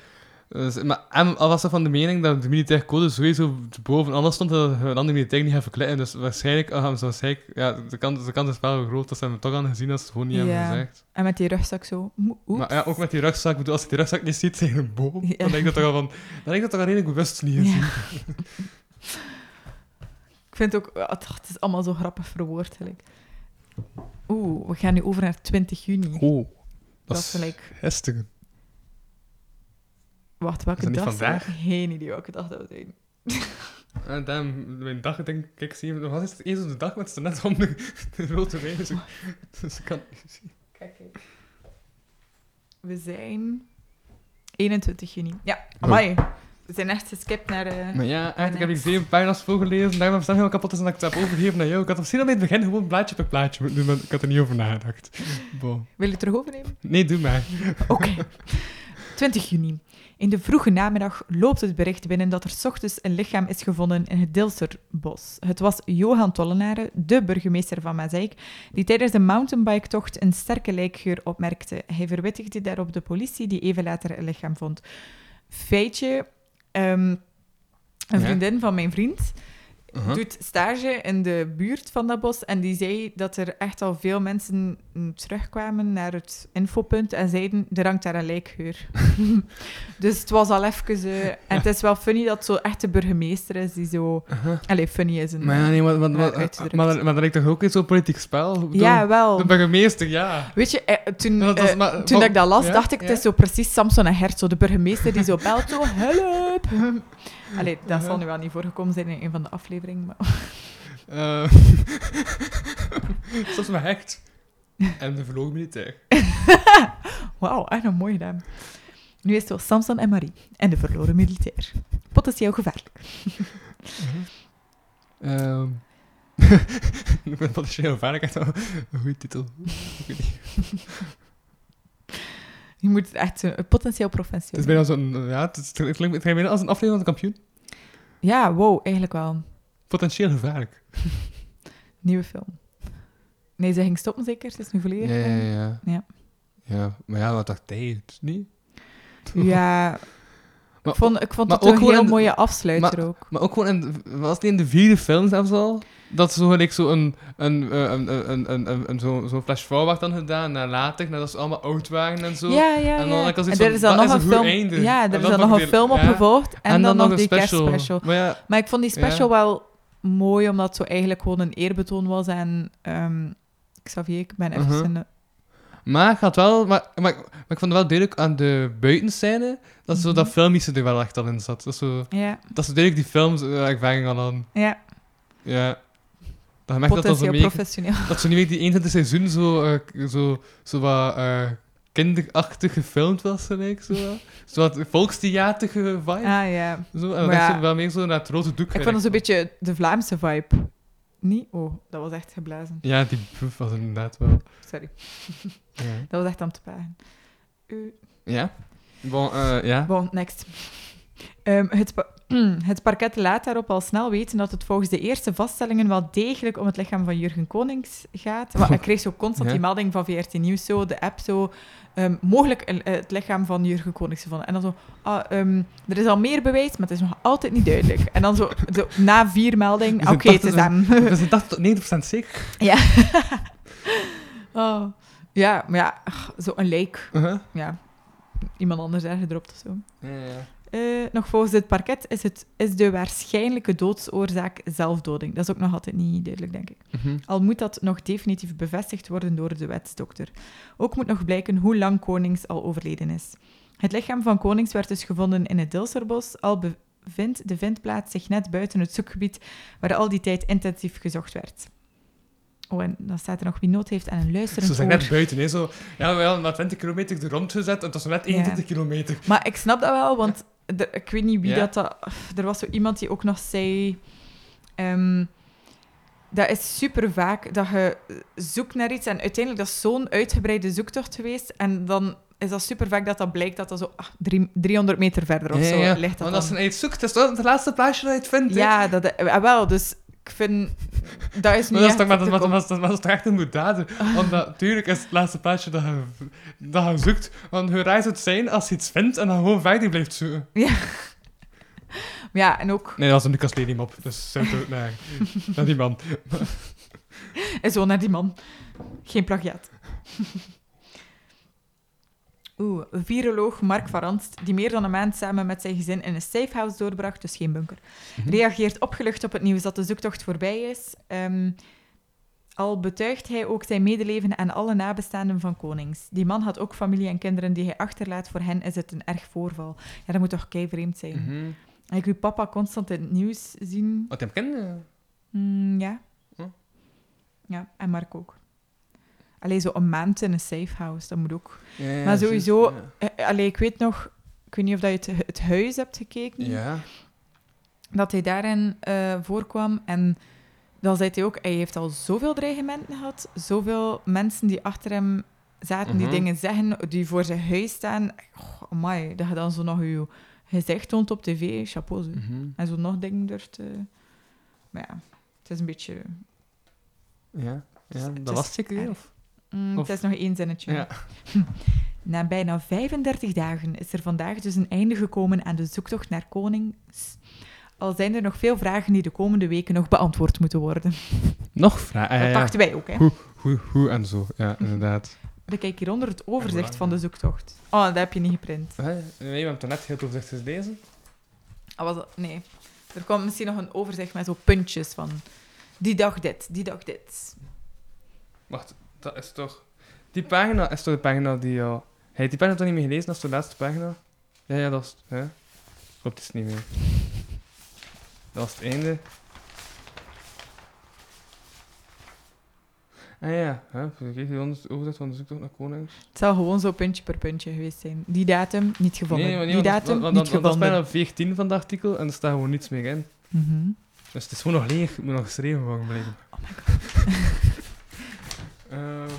dus- maar al was er van de mening dat de militaire code sowieso boven alles stond, dat we een andere militair niet gaan verkleinen. Dus waarschijnlijk, uh, hebben ze waarschijnlijk, ja, de kans, de kans is wel groot dat ze hem toch aan gezien als ze het gewoon niet hebben gezegd. En met die rugzak zo. oeps. Maar ja, ook met die rugzak, ik bedoel, als je die rugzak niet ziet tegen een boom, dan denk ik dat toch al van, dan denk ik dat toch al redelijk bewust niet gezien. Ik vind ook, het, is allemaal zo grappig verwoord. gelijk. Oeh, we gaan nu over naar 20 juni. Oh, dat is gelijk. gisteren. Wacht, welke Is dag? vandaag? Geen idee welke dag dat we zijn. En dan, mijn dag, denk ik, ik zie wat is het eens op de dag, met het net om de, de rode wijn. Dus ik, dus ik kan het niet zien. Kijk, kijk. We zijn 21 juni. Ja, amai. We zijn echt geskipt naar... eh, Maar ja, echt, ik heb die zeven pagina's voorgelezen, daarom stem heel kapot is en dat ik het heb overgegeven naar jou. Ik had misschien al bij het begin gewoon plaatje per plaatje moeten doen, maar ik had er niet over nagedacht. Bon. Wil je het terug overnemen? Nee, doe maar. Oké. 20 juni. In de vroege namiddag loopt het bericht binnen dat er 's ochtends een lichaam is gevonden in het Dilserbos. Het was Johan Tollenaren, de burgemeester van Mazeik, die tijdens de mountainbike-tocht een sterke lijkgeur opmerkte. Hij verwittigde daarop de politie, die even later een lichaam vond. Feitje, ehm, een Ja. vriendin van mijn vriend Uh-huh. doet stage in de buurt van dat bos en die zei dat er echt al veel mensen terugkwamen naar het infopunt en zeiden, er hangt daar een lijkgeur. dus het was al even... eh, en het is wel funny dat het zo echt de burgemeester is die zo... Uh-huh. Allee, funny is een... Maar ja, nee, maar, maar, maar, uitgedrukt. maar, maar, dat lijkt toch ook in zo'n politiek spel? Bedoel, ja, wel. De burgemeester, ja. Weet je, eh, toen, Ja, dat was eh, maar- toen dat ik dat las, ja, dacht ik, het is zo precies Samson en Gert, zo de burgemeester die zo belt, zo, help! Allee, dat zal nu wel niet voorgekomen zijn in een van de afleveringen, maar... Soms maar hecht. En de verloren militair. Wauw, echt een mooi gedaan. Nu is het zo Samson en Marie en de verloren militair. Potentieel gevaarlijk. Ehm ik ben potentieel gevaarlijk. Echt wel een goede titel. Ik weet niet. Je moet het echt een potentieel Het professioneel. is bijna zo'n... Ja, het, is, het klinkt het klinkt bijna als een aflevering van de kampioen. Ja, wow, eigenlijk wel. Potentieel gevaarlijk. Nieuwe film. Nee, ze ging stoppen zeker? Het is nu volledig. Ja, ja, eh, ja. Ja. Ja, maar ja, wat dacht hij? Het niet... Ja, Maar, ik vond, ik vond het ook een heel de- mooie afsluiter maar- ook. Maar ook gewoon, in, was het in de vierde film zelfs al? Dat zo gelijk zo een, een, eh, een, een, een, een, een, zo, zo'n flash forward dan gedaan naar later, nadat ze allemaal oud waren en zo. Ja, ja, En dan ja. En er is dan nog een film. einde. Ja, En er is dan nog een film op ja. gevolgd. En, dan, nog die kerstspecial. Maar ja, Maar ik vond die Ja. special wel mooi, omdat het zo eigenlijk gewoon een eerbetoon was aan ehm, Xavier. Ik ben even Mhm. zijn... maar ik had wel, maar, maar, maar ik vond het wel duidelijk aan de buitenscène, dat zo Mhm. dat filmische er wel echt al in zat. Dat, zo, Ja, dat ze duidelijk die films uh, ervaring al aan. ja. Ja. Dat je merkt dat dat zo potentieel meer professioneel. Dat ze niet meer die 21 seizoen zo, eh, zo, zo wat eh, kinderachtig gefilmd was, gelijk. Zo, wat. zo wat volkstheaterige vibe. Ah ja. Zo, en dan ja. wel meer zo naar het rode doek. Ik vond het zo'n beetje de Vlaamse vibe. Niet? Oh, dat was echt geblazen. Ja, die buff was inderdaad wel. Sorry, Ja. dat was echt aan te pagen. U- Ja? Bon, eh, ja. Bon, next. Ehm, het, pa- het parket laat daarop al snel weten dat het volgens de eerste vaststellingen wel degelijk om het lichaam van Jurgen Konings gaat. Maar ik kreeg zo constant Ja. die melding van VRT Nieuws, zo, de app zo, ehm, mogelijk een- het lichaam van Jurgen Konings gevonden. En dan zo, ah, ehm, er is al meer bewijs, maar het is nog altijd niet duidelijk. En dan zo, zo na vier meldingen, Dus oké, het is hem. We zijn 80 tot 90% zeker. ja. oh. Ja, maar ja, zo een lijk. Uh-huh. Ja, iemand anders daar gedropt of zo. Ja, ja. Eh, nog volgens het parket is, het, is de waarschijnlijke doodsoorzaak zelfdoding. Dat is ook nog altijd niet duidelijk, denk ik. Mhm. Al moet dat nog definitief bevestigd worden door de wetsdokter. Ook moet nog blijken hoe lang Konings al overleden is. Het lichaam van Konings werd dus gevonden in het Dilserbos, al bevindt de vindplaats zich net buiten het zoekgebied waar al die tijd intensief gezocht werd. Oh, en dan staat er nog wie nood heeft aan een luisterend Zo zijn net buiten, hè. Zo, ja, we hadden maar 20 kilometer er rond gezet en het was net 21 kilometer. Maar ik snap dat wel, want er- ik weet niet wie dat, dat... Er was zo iemand die ook nog zei... ehm, dat is super vaak dat je zoekt naar iets en uiteindelijk dat is zo'n uitgebreide zoektocht geweest en dan is dat super vaak dat dat blijkt dat dat zo ah, drie- 300 meter verder of Ja, zo ja. ligt. Dat Want als je iets zoekt, is wel het laatste plaatje dat je het vindt. Ja, dat, eh, wel, dus ik vind... Dat is niet Maar dat is toch, maar, dat, maar, maar dat is toch echt een moedade? Want natuurlijk is het laatste plaatje dat je, dat je zoekt. Want hoe raar zou het zijn als je iets vindt en dan gewoon verder blijft zoeken? Ja, en ook Nee, dat was een Lucas Lely mop. Dus het ook naar, naar die man. En zo naar die man. Geen plagiaat. Oeh, viroloog Mark van Ranst, die meer dan een maand samen met zijn gezin in een safehouse doorbracht, dus geen bunker, reageert opgelucht op het nieuws dat de zoektocht voorbij is. Ehm, al betuigt hij ook zijn medeleven aan alle nabestaanden van Konings. Die man had ook familie en kinderen die hij achterlaat. Voor hen is het een erg voorval. Ja, dat moet toch kei vreemd zijn. Mhm. En ik wil papa constant in het nieuws zien. Wat hem kende? Mm, ja. Hm. Ja, en Mark ook. Allee, zo een maand in een safe house, dat moet ook. Ja, ja, Maar sowieso- Eh, Allee, ik weet nog... Ik weet niet of dat je het, het huis hebt gekeken. Ja. Dat hij daarin eh, voorkwam. En dan zei hij ook... Hij heeft al zoveel dreigementen gehad. Zoveel mensen die achter hem zaten, die Mhm. dingen zeggen, die voor zijn huis staan. Oh, amai, dat je dan zo nog je gezicht toont op tv. Chapeau, zo. Mhm. En zo nog dingen durft... Maar ja, het is een beetje... Ja, ja, dat was zeker, of? Mm, Of- Het is nog één zinnetje. Ja. Na bijna 35 dagen is er vandaag dus een einde gekomen aan de zoektocht naar konings. Al zijn er nog veel vragen die de komende weken nog beantwoord moeten worden. Nog vragen? Dat ja, ja. dachten wij ook, hè. Hoe, hoe, hoe en zo. Ja, inderdaad. Dan kijk hieronder het overzicht van de zoektocht. Oh, dat heb je niet geprint. Nee, we hebben het net heel het overzicht gelezen. Ah, was dat- Nee. Er komt misschien nog een overzicht met zo puntjes van... Die dag dit, die dag dit. Wacht, dat is toch... Die pagina is toch de pagina die al... Hij die pagina toch niet meer gelezen? Dat is de laatste pagina? Ja, ja, dat is... Hè? Klopt, is niet meer. Dat was het einde. Ah ja, hè? Vergeet je onder- overzicht van de zoektocht naar konings? Het zal gewoon zo puntje per puntje geweest zijn. Die datum, niet gevonden. Nee, maar nee, die datum, dat, want niet dat, dat, dat is gevonden. bijna 14 van het artikel en er staat gewoon niets meer in. Mhm. Dus het is gewoon nog leeg, moet nog geschreven worden blijven. Oh my god. Ehm,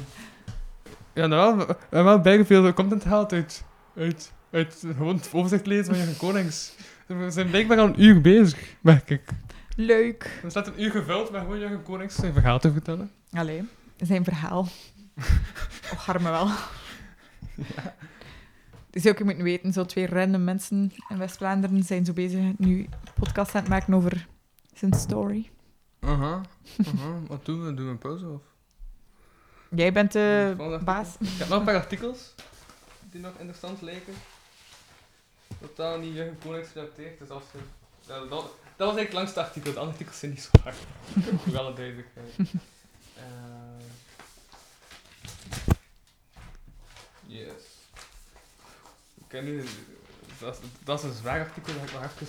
ja, nou, we hebben wel bijna veel content gehaald uit, uit, uit gewoon het overzicht lezen van je konings. We zijn blijkbaar al een uur bezig, merk ik. Leuk. Er staat een uur gevuld met gewoon je konings zijn verhaal te vertellen. Allee, zijn verhaal. Och, arme wel. Dus ook je moet weten, zo twee random mensen in West-Vlaanderen zijn zo bezig nu een podcast aan het maken over zijn story. Aha, aha. Wat doen we? Doen we een pauze of? Jij bent de baas. Ik heb nog een paar artikels die nog interessant lijken. Totaal niet Jurgen Konings gerelateerd, dus als je... Dat, dat, dat was eigenlijk het langste artikel, de andere artikels zijn niet zo hard. Voor alle duidelijkheid. Eh, yes. Ik ken nu... Dat, is- dat is een zwaar artikel, dat ik nog even...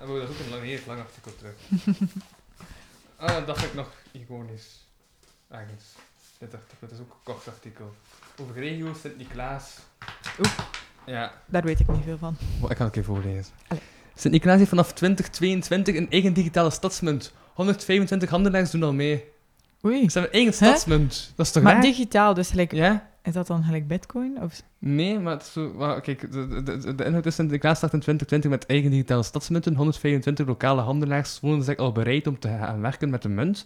En dat is ook een lang, heel lang artikel terug. ah, dat vind ik nog iconisch. Ergens. Dit artikel, het is ook een kort artikel. Over regio Sint-Niklaas. Oeh. Ja, Daar weet ik niet veel van. Oh, ik ga het een keer voorlezen. Sint-Niklaas heeft vanaf 2022 een eigen digitale stadsmunt. 125 handelaars doen al mee. Oei. Ze hebben een eigen stadsmunt. Dat is toch Maar raar? digitaal, dus gelijk, Ja? is dat dan gelijk bitcoin? Of... Nee, maar, het is zo, maar kijk, de, de, de, de inhoud is Sint-Niklaas start in 2020 met eigen digitale stadsmunten. 125 lokale handelaars voelen zich al bereid om te gaan werken met de munt.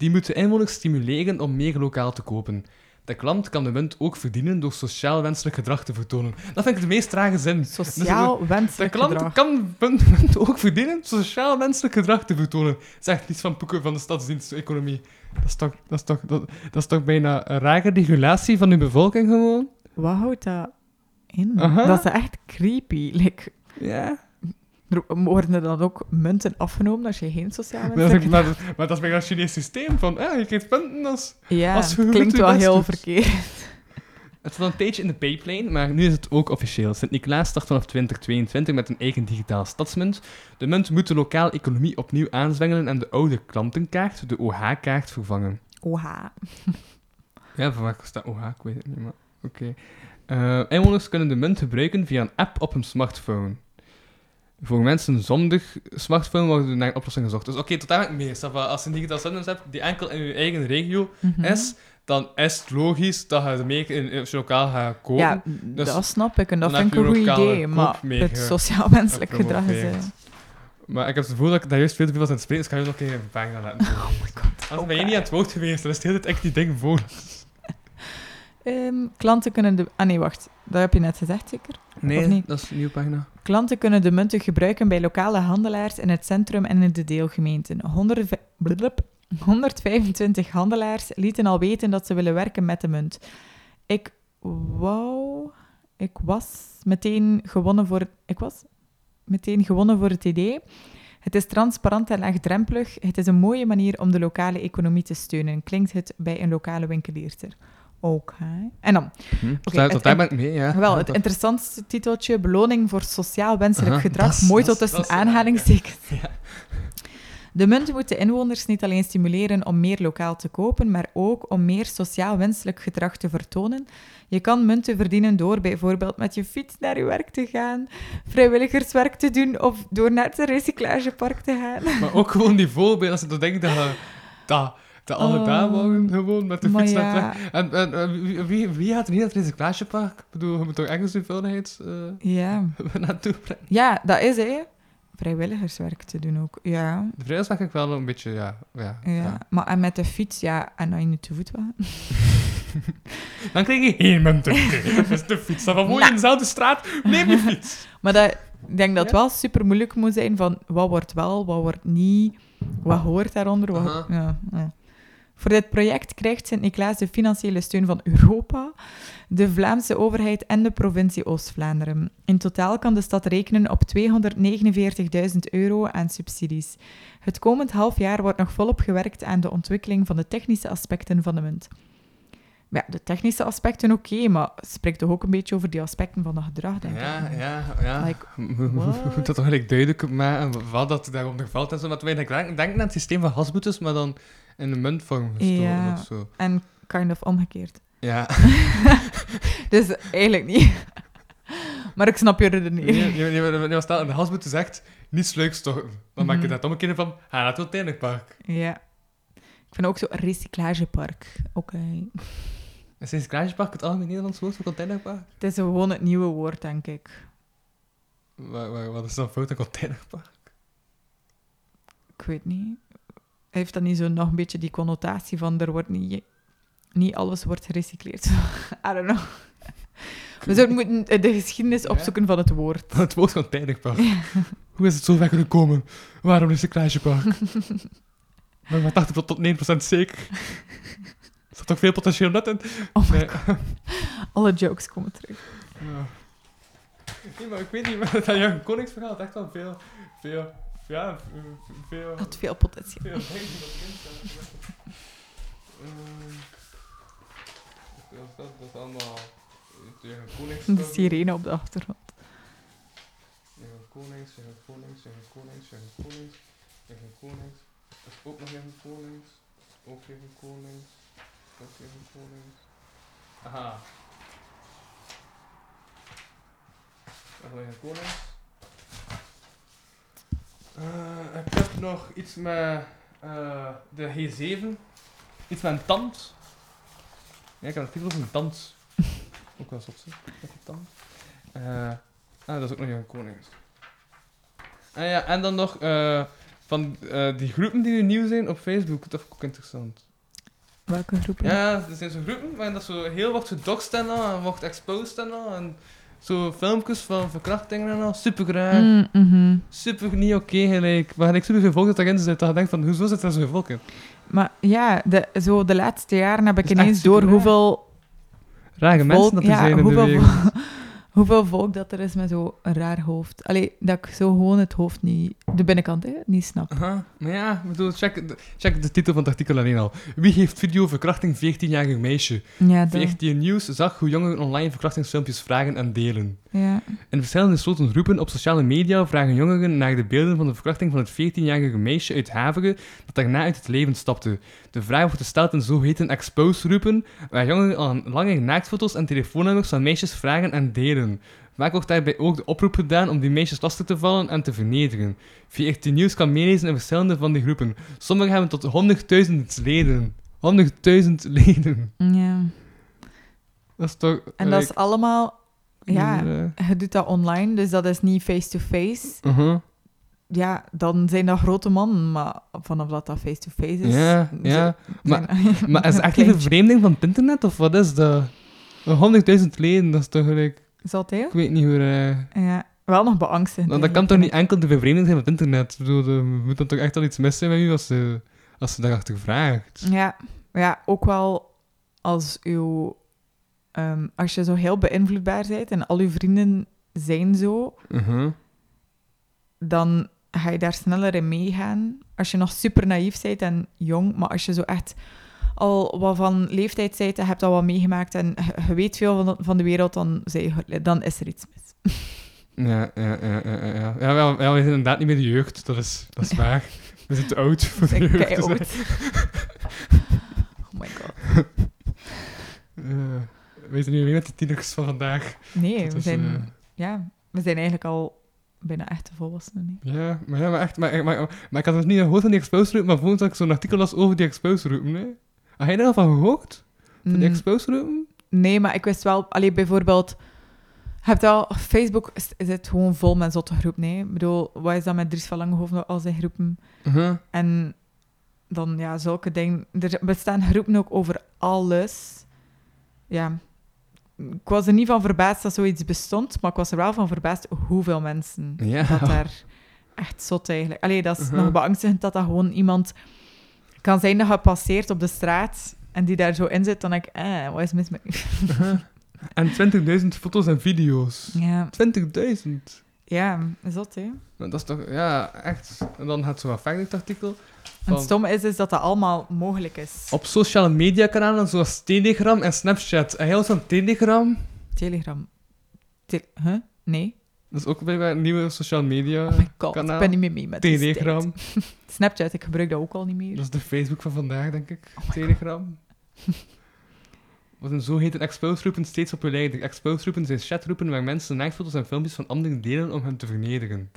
Die moeten inwoners stimuleren om meer lokaal te kopen. De klant kan de munt ook verdienen door sociaal wenselijk gedrag te vertonen. Dat vind ik de meest trage zin. Sociaal De wenselijk klant gedrag. kan munt, munt ook verdienen sociaal wenselijk gedrag te vertonen. Zegt iets van Poeken van de Stadsdiensteconomie. Dat is toch, dat is toch, dat, dat is toch bijna een rare regulatie van uw bevolking gewoon? Wat houdt dat in? Aha. Dat is echt creepy. Like, Ja. Er worden er dan ook munten afgenomen als je geen sociaal Maar, dat- maar, maar dat is bijna een Chinees systeem van, ja, je krijgt punten als... Ja, als je goed klinkt wel heel doet. verkeerd. Het stond een tijdje in de pipeline, maar nu is het ook officieel. Sint-Niklaas start vanaf 2022 met een eigen digitaal stadsmunt. De munt moet de lokale economie opnieuw aanzwengelen en de oude klantenkaart, de OH-kaart, vervangen. Oha. Ja, van waar staat OH? Ik weet het niet, maar oké. Eh, inwoners kunnen de munt gebruiken via een app op hun smartphone. Voor mensen zonder smartphone worden naar een oplossing gezocht. Dus oké, tot daar ben ik mee. Als je een digitaal stadsmunt hebt die enkel in je eigen regio Mhm. is, dan is het logisch dat je meer in, in je lokaal gaat kopen. Ja, Dus dat snap ik en dat vind ik een goed idee. Maar het ge- sociaal wenselijk gedrag is... eh, Maar ik heb het gevoel dat ik daar juist veel te veel was aan het spreken, dus ik ga je nog een keer een pagina laten. Oh my god. Anders ben je niet aan het woord geweest, dan is het hele tijd echt die ding voor. Ehm, klanten kunnen de... Ah nee, wacht. Dat heb je net gezegd, zeker? Nee, dat is een nieuwe pagina. Klanten kunnen de munten gebruiken bij lokale handelaars in het centrum en in de deelgemeenten. 100 ve- blub, 125 handelaars lieten al weten dat ze willen werken met de munt. Ik wou... Ik was meteen gewonnen voor... Ik was meteen gewonnen voor het idee. Het is transparant en laagdrempelig. Het is een mooie manier om de lokale economie te steunen, klinkt het bij een lokale winkelierster. Oké. En dan, Hm? Sluit- het- ben ik mee, ja. wel, het interessantste titeltje, beloning voor sociaal wenselijk gedrag, mooi tot tussen aanhalingstekens. Ja. De munt moet de inwoners niet alleen stimuleren om meer lokaal te kopen, maar ook om meer sociaal wenselijk gedrag te vertonen. Je kan munten verdienen door bijvoorbeeld met je fiets naar je werk te gaan, vrijwilligerswerk te doen of door naar het recyclagepark te gaan. Maar ook gewoon die voorbeeld, als je denkt dat dat, dat alle Oh, dagen gewoon met de fiets naar ja. En, en, en wie, wie, gaat er niet naar het recyclagepark? Ik bedoel, je moet toch ergens de vuilheid eh, Ja. naartoe brengen? ja, dat is hè. Vrijwilligerswerk te doen ook. Ja, De vrijdag ik wel een beetje, ja. ja, ja. ja. Maar en met de fiets, ja, en dan je niet te voet. Dan krijg je geen munten. Dat is de fiets. Dan van mooi Nou. in dezelfde straat, neem je fiets. Maar dat, ik denk dat het wel super moeilijk moet zijn van wat wordt wel, wat wordt niet, wat hoort daaronder. Wat, ja. Voor dit project krijgt Sint-Niklaas de financiële steun van Europa, de Vlaamse overheid en de provincie Oost-Vlaanderen. In totaal kan de stad rekenen op 249.000 euro aan subsidies. Het komend half jaar wordt nog volop gewerkt aan de ontwikkeling van de technische aspecten van de munt. Ja, de technische aspecten oké, maar spreekt toch ook een beetje over die aspecten van het gedrag, denk ik. Ja, ja, ja. Like, moet dat toch eigenlijk duidelijk maken wat dat daaronder valt en zo. Wij denken denken aan het systeem van gasboetes, maar dan in een muntvorm gestoken Ja. of zo. En kind of omgekeerd. Ja. Dus eigenlijk niet. maar ik snap je redenering. Nee, nee, nee, nee, nee, stel, de gasboete zegt niets leuks toch. Dan maak je Mhm. dat omgekeerd van, ga naar het containerpark. Ja. Ik vind ook zo recyclagepark. Oké. Is recyclagepark het algemeen Nederlands woord voor containerpark? Het is gewoon het nieuwe woord, denk ik. Wa- wa- Wat is dan fout aan containerpark? Ik weet niet. Heeft dat niet zo nog een beetje die connotatie van er wordt niet, niet alles wordt gerecycleerd? I don't know. We zouden moeten de geschiedenis Ja. opzoeken van het woord. Het woord containerpark. Hoe is het zo ver kunnen komen? Waarom recyclagepark? Maar met 80 tot 9% zeker. Er zat toch veel potentieel net in? Oh Nee. Alle jokes komen terug. Ja. Nee, maar ik weet niet, maar dat Jan Koningsverhaal had echt wel veel, veel, ja, veel, Had veel potentieel. veel dingen die dat. Ehm, Dat is- dat is allemaal tegen konings. De sirene op de achtergrond. Tegen konings, tegen konings, tegen konings, tegen konings, tegen konings. Dat is ook nog tegen konings. Ook tegen konings. Ook tegen konings. Aha. Nog tegen konings. Eh, ik heb nog iets met eh, de G7. Iets met een tand. Ja, ik heb een artikel over een tand. ook wel zot, zeg. Met die tand. Eh, ah, dat is ook nog een konings. Ah ja, en dan nog van die groepen die nu nieuw zijn op Facebook. Dat vind ik ook interessant. Welke groepen? Ja, er zijn zo groepen waarin dat zo heel wordt gedoxt en al, en wordt exposed en al. En zo filmpjes van verkrachtingen en al. Super graag. Mm, mhm. Super niet oké gelijk. Maar ik super veel volk dat zit. Dat je denkt van, hoezo zit er zoveel volk in? Maar ja, de, zo de laatste jaren heb ik ineens door raar. hoeveel Rare mensen dat er ja, zijn in de hoeveel, wereld. Hoeveel volk dat er is met zo'n raar hoofd. Allee, dat ik zo gewoon het hoofd niet, de binnenkant, hè, niet snap. Aha, maar ja, bedoel, check, de- check de titel van het artikel alleen al. Wie heeft video verkrachting 14-jarig meisje? Ja, dat, 14 Nieuws zag hoe jongeren online verkrachtingsfilmpjes vragen en delen. ja. In verschillende soorten groepen op sociale media vragen jongeren naar de beelden van de verkrachting van het 14-jarige meisje uit Haveren dat daarna uit het leven stapte. De vraag wordt gesteld in zogeheten expose-groepen, waar jongeren al langer naaktfoto's en telefoonnummers van meisjes vragen en delen. Vaak wordt daarbij ook de oproep gedaan om die meisjes lastig te vallen en te vernederen. 14 Nieuws kan meelezen in verschillende van die groepen. Sommige hebben tot 100.000 leden. 100.000 leden. ja. Dat is toch... En dat is allemaal... Ja, eh, je doet dat online, dus dat is niet face-to-face. uh-huh. Ja, dan zijn dat grote mannen, maar vanaf dat dat face-to-face is... Ja, ja. Maar- is het echt een vervreemding van het internet, of wat is dat? 100.000 leden, dat is toch gelijk... Hè? Ik weet niet hoe... eh, Ja, wel nog beangstigend. nou, dat kan toch niet enkel de vervreemding zijn van het internet? Ik bedoel, er moet dan toch echt al iets mis zijn met u als ze, als ze daarachter vraagt? Ja, ja, ook wel als uw... ehm, als je zo heel beïnvloedbaar bent en al uw vrienden zijn zo, Uh-huh. dan ga je daar sneller in meegaan. Als je nog super naïef bent en jong, maar als je zo echt al wat van leeftijd bent, je hebt al wat meegemaakt en je, weet veel van de, van de wereld, dan, dan is er iets mis. Ja, ja, ja, ja, ja. ja. wel- we zijn inderdaad niet meer de jeugd, dat is, dat is waar. We zijn te oud voor de jeugd. kei zijn. oud. Oh my god. Eh, we zijn nu weer met de tieners van vandaag. Nee, we zijn, eh, ja, we zijn eigenlijk al bijna echte volwassenen. hè. Ja, maar, ja, maar echt, maar, maar, maar ik had het niet gehoord van die expose route, maar volgens dat ik zo'n artikel las over die expose route, nee? Had jij daar al van gehoord? Van die Mm? Nee, maar ik wist wel... Allee, bijvoorbeeld... Je hebt wel... Facebook is, is het gewoon vol met zotte groepen, nee? Ik bedoel, wat is dat met Dries van Langehoven al zijn groepen? Uh-huh. En dan, ja, zulke dingen... Er bestaan groepen ook over alles. Ja. Ik was er niet van verbaasd dat zoiets bestond, maar ik was er wel van verbaasd hoeveel mensen Ja. dat daar echt zot eigenlijk. Allee, dat is Uh-huh. nog beangstigend dat dat gewoon iemand kan zijn dat je passeert op de straat en die daar zo in zit, dan denk ik, eh, wat is mis met u? Uh-huh. En 20.000 foto's en video's. Ja, 20.000. ja, zot, hè. Dat is toch, ja, echt. En dan gaat zo wat verder het artikel. Van- het stomme is, is dat dat allemaal mogelijk is. Op sociale media kanalen zoals Telegram en Snapchat. En heel van Telegram. Telegram. Te huh? Nee. Dat is ook blijkbaar een nieuwe sociale media Oh my god, kanaal. ik ben niet meer mee met Telegram. Snapchat, ik gebruik dat ook al niet meer. Dat is de Facebook van vandaag, denk ik. Oh Telegram. Wat een zogeheten expose-groepen steeds populairder. Expose-groepen zijn chatgroepen waar mensen naaktfoto's en filmpjes van anderen delen om hen te vernederen.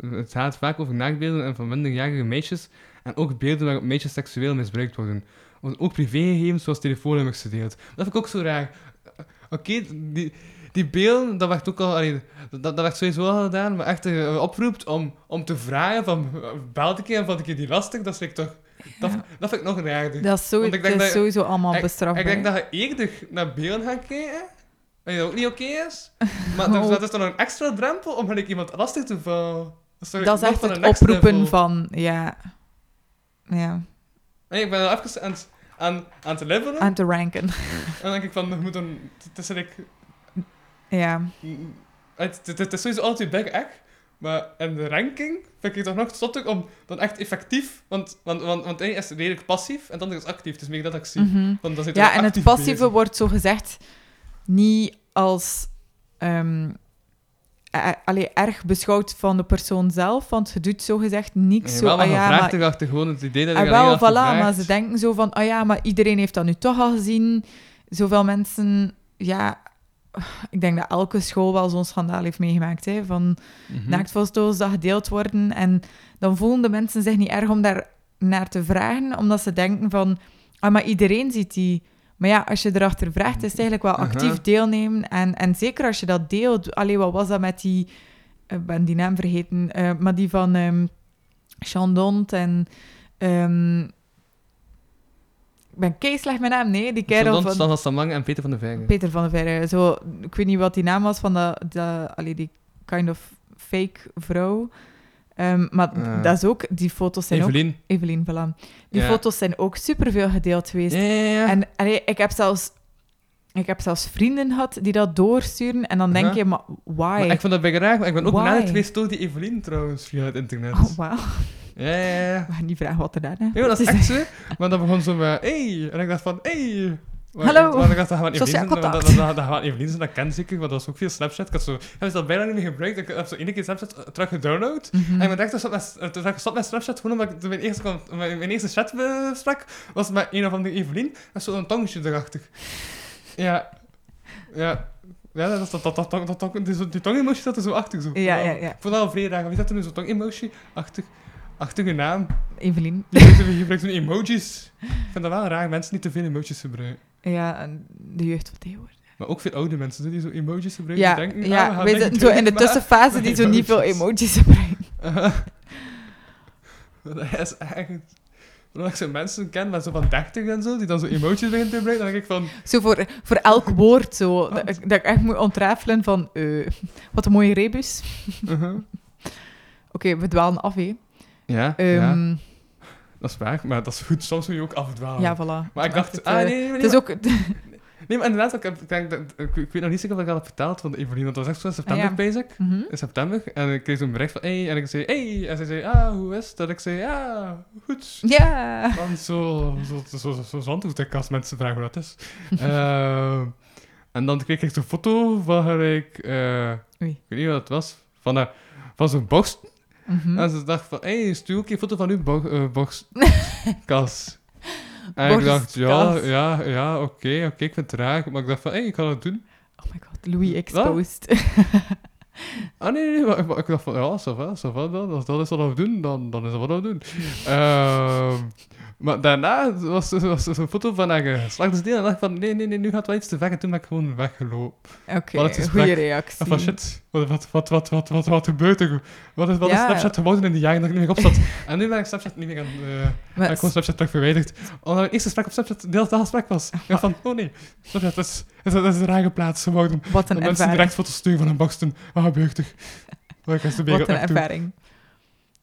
Het gaat vaak over naaktbeelden en van minderjarige meisjes en ook beelden waarop meisjes seksueel misbruikt worden. Worden ook privégegevens zoals telefoonnummers gedeeld. Dat vind ik ook zo raar. Oké, die, die beelden, dat werd ook al... dat, dat werd sowieso al gedaan, maar echt eh, oproept om, om te vragen van... eh, Bel een keer en vond ik je die lastig? Dat, vind ik toch, dat, Ja. dat vind ik nog raarder. Dat is, zo, ik denk is dat- sowieso allemaal Ik- bestrafbaar. Ik denk dat je eerder naar beelden gaat kijken, en dat ook niet oké is. Maar Oh. dat is dan een extra drempel om gelijk iemand lastig te vallen. Dat is, toch Dat is echt het een oproepen level. van... Ja. Ja. Nee, ik ben al even aan, het- aan, aan te levelen. Aan te ranken. En dan denk ik van, je moet dan... Het is, like, Ja. het, het, het is sowieso altijd egg. Maar in de ranking vind ik het toch nog zottig om dan echt effectief... Want, want, want, want één is redelijk passief en dan is actief. Dus meer dat ik zie. Want dan zit Ja, en het passieve bezig. wordt zo gezegd niet als allee, erg beschouwd van de persoon zelf, want je doet zo gezegd niks zo. ah, je ja, vraagt maar, achter gewoon het idee dat je ah, er alleen wel, voilà, maar ze denken zo van, ah ja, maar iedereen heeft dat nu toch al gezien. Zoveel mensen, ja, ik denk dat elke school wel zo'n schandaal heeft meegemaakt, hè, van Mhm. naaktfoto's dat gedeeld worden. En dan voelen de mensen zich niet erg om daar naar te vragen, omdat ze denken van, ah, maar iedereen ziet die. Maar ja, als je erachter vraagt, is het eigenlijk wel actief Aha. deelnemen. En, en zeker als je dat deelt, allee, wat was dat met die, eh, ik ben die naam vergeten, eh, maar die van ehm Chandont en... ehm, ben kei slecht met naam, nee, die kerel Zandon, van... Stan Samang en Peter van der Vijgen. Peter van der Verre. Zo, ik weet niet wat die naam was van de, de, allee, die kind of fake vrouw. Ehm, maar Eh. dat is ook, die foto's zijn ook... Evelien. Evelien, voilà. Die Ja. foto's zijn ook superveel gedeeld geweest. Ja, ja, ja. En allee, ik, heb zelfs, ik heb zelfs vrienden gehad die dat doorsturen. En dan denk je, maar why? Maar ik vond dat bij graag, maar ik ben ook benaderd geweest door die Evelien trouwens, via het internet. Oh, wauw. Ja, ja, ja. We gaan niet vragen wat er daarna Ja, dat is echt zo. Maar dan begon zo met, hey. En ik dacht van, hey. Maar- Hallo. Want ik dacht, dat gaat Evelien zijn. Dat, dat, dat, Evelien zijn, dat ken zeker. Want dat was ook veel Snapchat. Ik had zo, heb je dat bijna niet meer gebruikt. Ik heb zo één keer Snapchat eh, terug gedownload. Mhm. En ik met, eh, terug gestopt met Snapchat, gewoon omdat ik mijn eerste, mijn, mijn eerste chat sprak, was met een of andere Evelien, met zo'n tongetje erachter. Ja. Ja. Ja, dat, dat, dat, dat, dat, dat, dat, die, zo- die tong-emoji zat er zo achter. Zo. Ja, ja, ja. Ik vond dat al vrij raar. Wie zat er nu zo'n tong-emoji achter, achter je naam? Evelien. Je gebruikt- zo'n emojis. Ik vind dat wel raar, mensen niet te veel emojis gebruiken. Ja, en de jeugd van tegenwoordig. Maar ook veel oude mensen die zo emojis gebruiken. Ja, denken, ah, we ja wij zo in de tussenfase die zo niet veel emojis gebruiken. naar- Dat is echt... Omdat ik zo mensen ken met zo van 30 en zo, die dan zo emojis beginnen te gebruiken, dan denk ik van... Zo voor, voor elk woord zo. Dat, ik- dat ik echt moet ontrafelen van... eh, wat een mooie rebus. uh-huh. Oké, we dwalen af, hè. Ja, ja, Ehm, dat is waar, maar dat is goed. Soms moet je ook afdwalen. ja, voilà. Maar ik dacht, het, ah eh, nee, nee, nee, Het is ook... Nee, maar inderdaad, ik, heb, ik, denk ik, ik weet nog niet zeker of ik dat heb verteld van Evelien, want dat was echt zo in september, Ah, ja. bezig. Mhm. In september. En ik kreeg zo'n bericht van, hey, en ik zei, hey, en zij zei, ah, hoe is het? En ik zei, ja, goed. Ja. Dan zo, zo, zo, zo, zo zandhoed ik als mensen vragen hoe dat is. Ehm, en dan kreeg ik zo'n foto van haar, ik, eh, ik weet niet wat het was, van, haar- van zo'n borst. Mhm. En ze dacht van, hé, hey, stuur ook een foto van uw bo eh, borstkas. en ik dacht, ja, ja, ja, oké, oké, ik vind het raar. Maar ik dacht van, hé, hey, ik ga dat doen. Oh my god, Louis exposed. Ah, nee, nee, maar, maar ik dacht van, ja, ça va, ça va dan. Als dat is wat we doen, dan, dan is dat wat we doen. Ehm, maar daarna was, was er zo'n foto van haar geslachtsdeel. En dacht van, nee, nee, nee, nu gaat wel iets te ver. En toen ben ik gewoon weggelopen. Oké, gesprek- goede reactie. van, shit, wat, wat, wat, wat, wat, wat, wat gebeurt er? Wat is, wat is Ja. Snapchat geworden in die jaren dat ik niet meer op zat? en nu ben ik Snapchat niet meer aan... eh Maar heb ik gewoon Snapchat terug verwijderd. Omdat mijn eerste gesprek op Snapchat de hele dag gesprek was. Ik dacht van, oh nee, Snapchat is, is, is een rare plaats geworden. wat een Dat mensen ervaring. direct foto's sturen van hun borsten. Wat gebeurt er? Wat is een naartoe?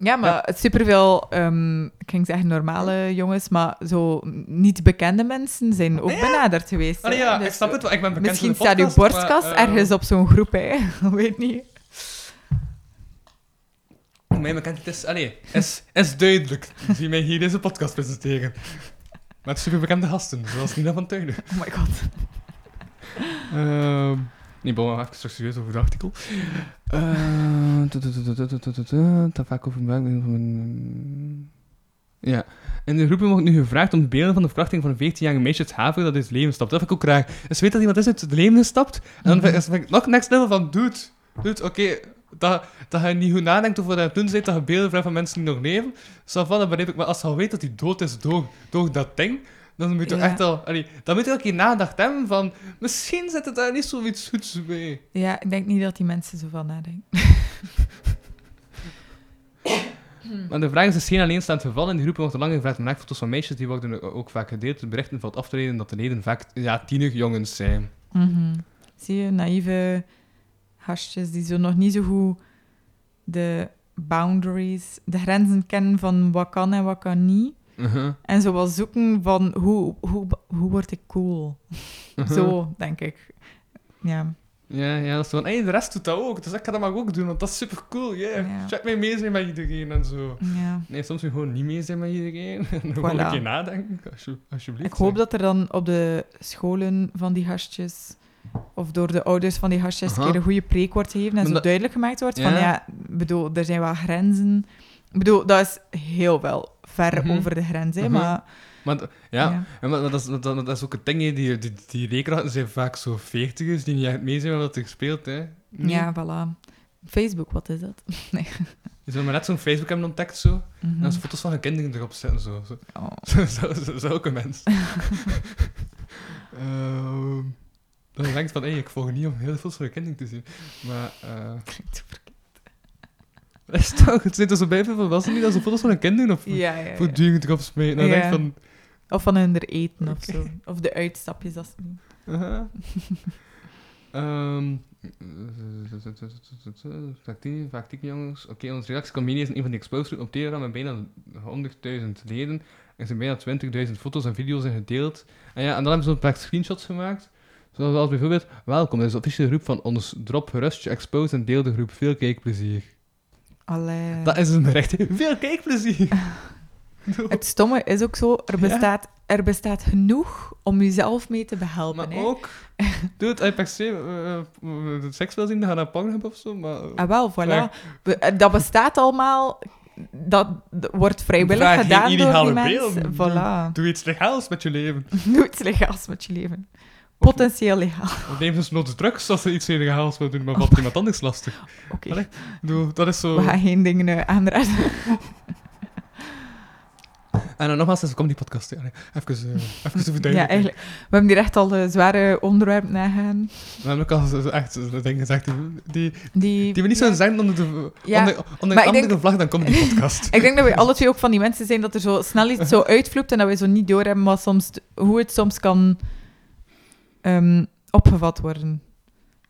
Ja, maar het superveel, ehm ik ging zeggen normale jongens, maar zo niet bekende mensen zijn ook Ja. benaderd geweest. Allee, hè. ja, Dus, ik snap het wel. Ik ben bekend Misschien de staat uw podcast, borstkas maar, eh, ergens op zo'n groep, hè. Weet niet. Hoe mij bekend het is, allee, is, is duidelijk. Zie mij hier deze podcast presenteren. Met superbekende gasten, zoals Nina van Tuinen. Oh my god. Ehm Nee, maar ik straks serieus over het artikel. Over. Ja. In de groepen wordt nu gevraagd om de beelden van de verkrachting van een 14-jarige meisje uit Haven dat is het leven stapt. Dat vind ik ook raar. Dus weet dat iemand is het leven gestapt, en mhm. dan vind ik nog next level van, doet, doet, oké, dat, dat je niet goed nadenkt over dat je dat je beelden vraagt van mensen die nog leven. Zo van, dan begrijp ik, maar als je al weet dat hij dood is door, door dat ding, dan moet je Ja. echt al... Allee, dan moet je ook een keer nagedacht hebben van... Misschien zit het daar niet zoiets goeds bij. Ja, ik denk niet dat die mensen zo van nadenken. Maar de vraag is dus geen alleenstaand geval. In die groepen wordt er lang gevraagd om naaktfoto's van meisjes. Die worden ook vaak gedeeld. De berichten valt af te leiden dat de leden vaak ja, tienerjongens zijn. Mhm. Zie je, naïeve gastjes die zo nog niet zo goed de boundaries, de grenzen kennen van wat kan en wat kan niet. En zo wat zoeken van hoe, hoe, hoe word ik cool? Uh-huh. Zo, denk ik. Ja. Ja, ja, dat is van, hey, de rest doet dat ook. Dus ik ga dat maar ook doen, want dat is super cool. Yeah. Ja. Check mij mee zijn met iedereen en zo. ja. Nee, soms gewoon niet mee zijn met iedereen. En dan Voilà. een keer nadenken, alsje- alsjeblieft. Ik hoop dat er dan op de scholen van die gastjes, of door de ouders van die gastjes, een keer een goede preek wordt gegeven en zo dat- duidelijk gemaakt wordt van, Ja. ja, ik bedoel, er zijn wel grenzen. Ik bedoel, dat is heel wel ver Mhm. over de grens, Mhm. maar... Ja, maar dat is, dat, dat is ook het ding, hè. die, die, die zijn vaak zo veertigers die niet echt mee zijn wat er gespeeld, hè. Nee. Ja, voilà. Facebook, wat is dat? Nee. Je zou maar net zo'n Facebook hebben ontdekt, zo. Mhm. En dan zo foto's van hun kinderen erop zetten, zo. zo. Oh. Zo- zo- zo- Zulke mensen. Ehm, dan denk je van, hé, ik volg niet om heel veel foto's van je kinderen te zien. Maar, eh... Klinkt. is toch, het zit er zo bij veel volwassenen die dat zo foto's van hun kinderen of Ja, ja, ja. voortdurend erop smijten. Dan denk je Ja. van... Of van hun er eten of zo. Of de uitstapjes, dat ze doen. Aha. Ehm, tien jongens. Oké, onze reactie Comedian is een van die exposed op Telegram met bijna 100.000 leden. Er zijn bijna 20.000 foto's en video's in gedeeld. En ja, en dan hebben ze een paar screenshots gemaakt. Zoals bijvoorbeeld, welkom, dit is de officiële groep van ons Drop Gerust je Exposed en deel de groep. Veel kijkplezier. Allee. Dat is een hè. Veel kijkplezier. Het stomme is ook zo, er Ja. bestaat, er bestaat genoeg om jezelf mee te behelpen. Maar hè. ook, doe het, als je per se eh, seks wil zien, dan ga naar Pornhub of zo. Maar, eh, Ah, wel, voilà. Vraag- Dat bestaat allemaal. Dat wordt vrijwillig Vraag gedaan door die beelden. mensen. Voilà. Doe iets legaals met je leven. Doe iets legaals met je leven. Potentieel legaal. Of neem dus nooit drugs als ze iets illegaals wil doen, maar valt iemand anders lastig. Oké, Allee, Doe, dat is zo... we gaan geen dingen eh, aanraden. En dan nogmaals, is een comedy podcast. Allee, Even, uh, even te Ja, eigenlijk. We hebben hier echt al de zware onderwerpen nagaan. We hebben ook al echt dingen gezegd die, die, Die, die we niet ja. zouden zeggen onder, de, Ja, onder, onder maar een ik andere denk- vlag dan comedy podcast. Ik denk dat we alle twee ook van die mensen zijn dat er zo snel iets zo uitvloept en dat we zo niet doorhebben wat soms, hoe het soms kan ehm, opgevat worden.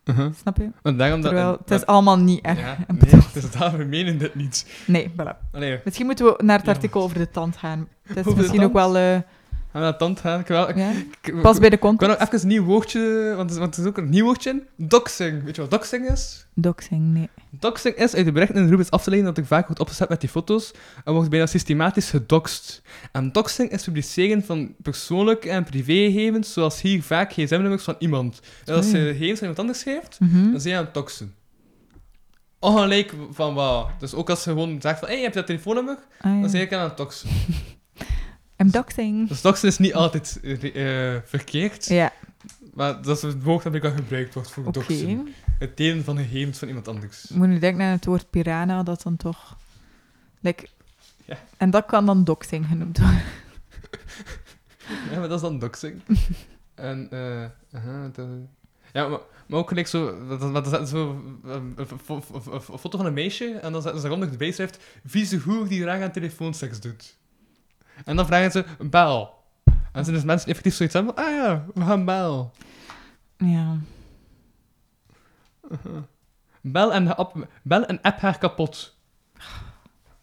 Uh-huh. Snap je? Want daarom dat... Terwijl het is dat- allemaal niet echt. ja, nee, bedoeld. het is daar, we menen dit niet. Nee, voilà. Allee, Misschien moeten we naar het Ja. artikel over de tand gaan. Het is Over misschien ook wel... eh, Gaan we naar tand gaan? Ik wil, ik, Ja. ik- Pas bij de ik wil context. nog even een nieuw woordje, want, want er is ook een nieuw woordje in. Doxing. Weet je wat doxing is? Doxing, nee. Doxing is uit de berichten in de Rubens af te leiden dat ik vaak wordt opgezet met die foto's en wordt bijna systematisch gedoxt. En doxing is publiceren van persoonlijke en privégegevens, zoals hier vaak gsm-nummers van iemand. En als je Hmm. gegevens van iemand anders geeft, Mhm. dan zijn je aan het doxen. Ongelijk van wat. Dus ook als je gewoon zegt van, hé, hey, heb je dat telefoonnummer? Ah, ja. Dan zijn je aan het doxen. Doxing. Dus doxen is niet altijd eh, eh, verkeerd, Ja, maar dat is het woord dat ik al gebruikt wordt voor doxen. Het delen van gegevens van iemand anders. Moet nu denken aan het woord piranha, dat dan toch... Like... Ja. En dat kan dan doxing genoemd worden. Ja, maar dat is dan doxing. en, eh aha, dat- ja, maar, maar ook gelijk zo, dat, dat, dat zo een, een fo- fo- fo- fo- foto van een meisje en dan zetten ze eronder de bijschrift vieze hoer die graag aan telefoonseks doet. En dan vragen ze, bel. En zijn dus mensen effectief zoiets hebben van, ah ja, we gaan bel. Ja. Bel en, op, bel en app haar kapot.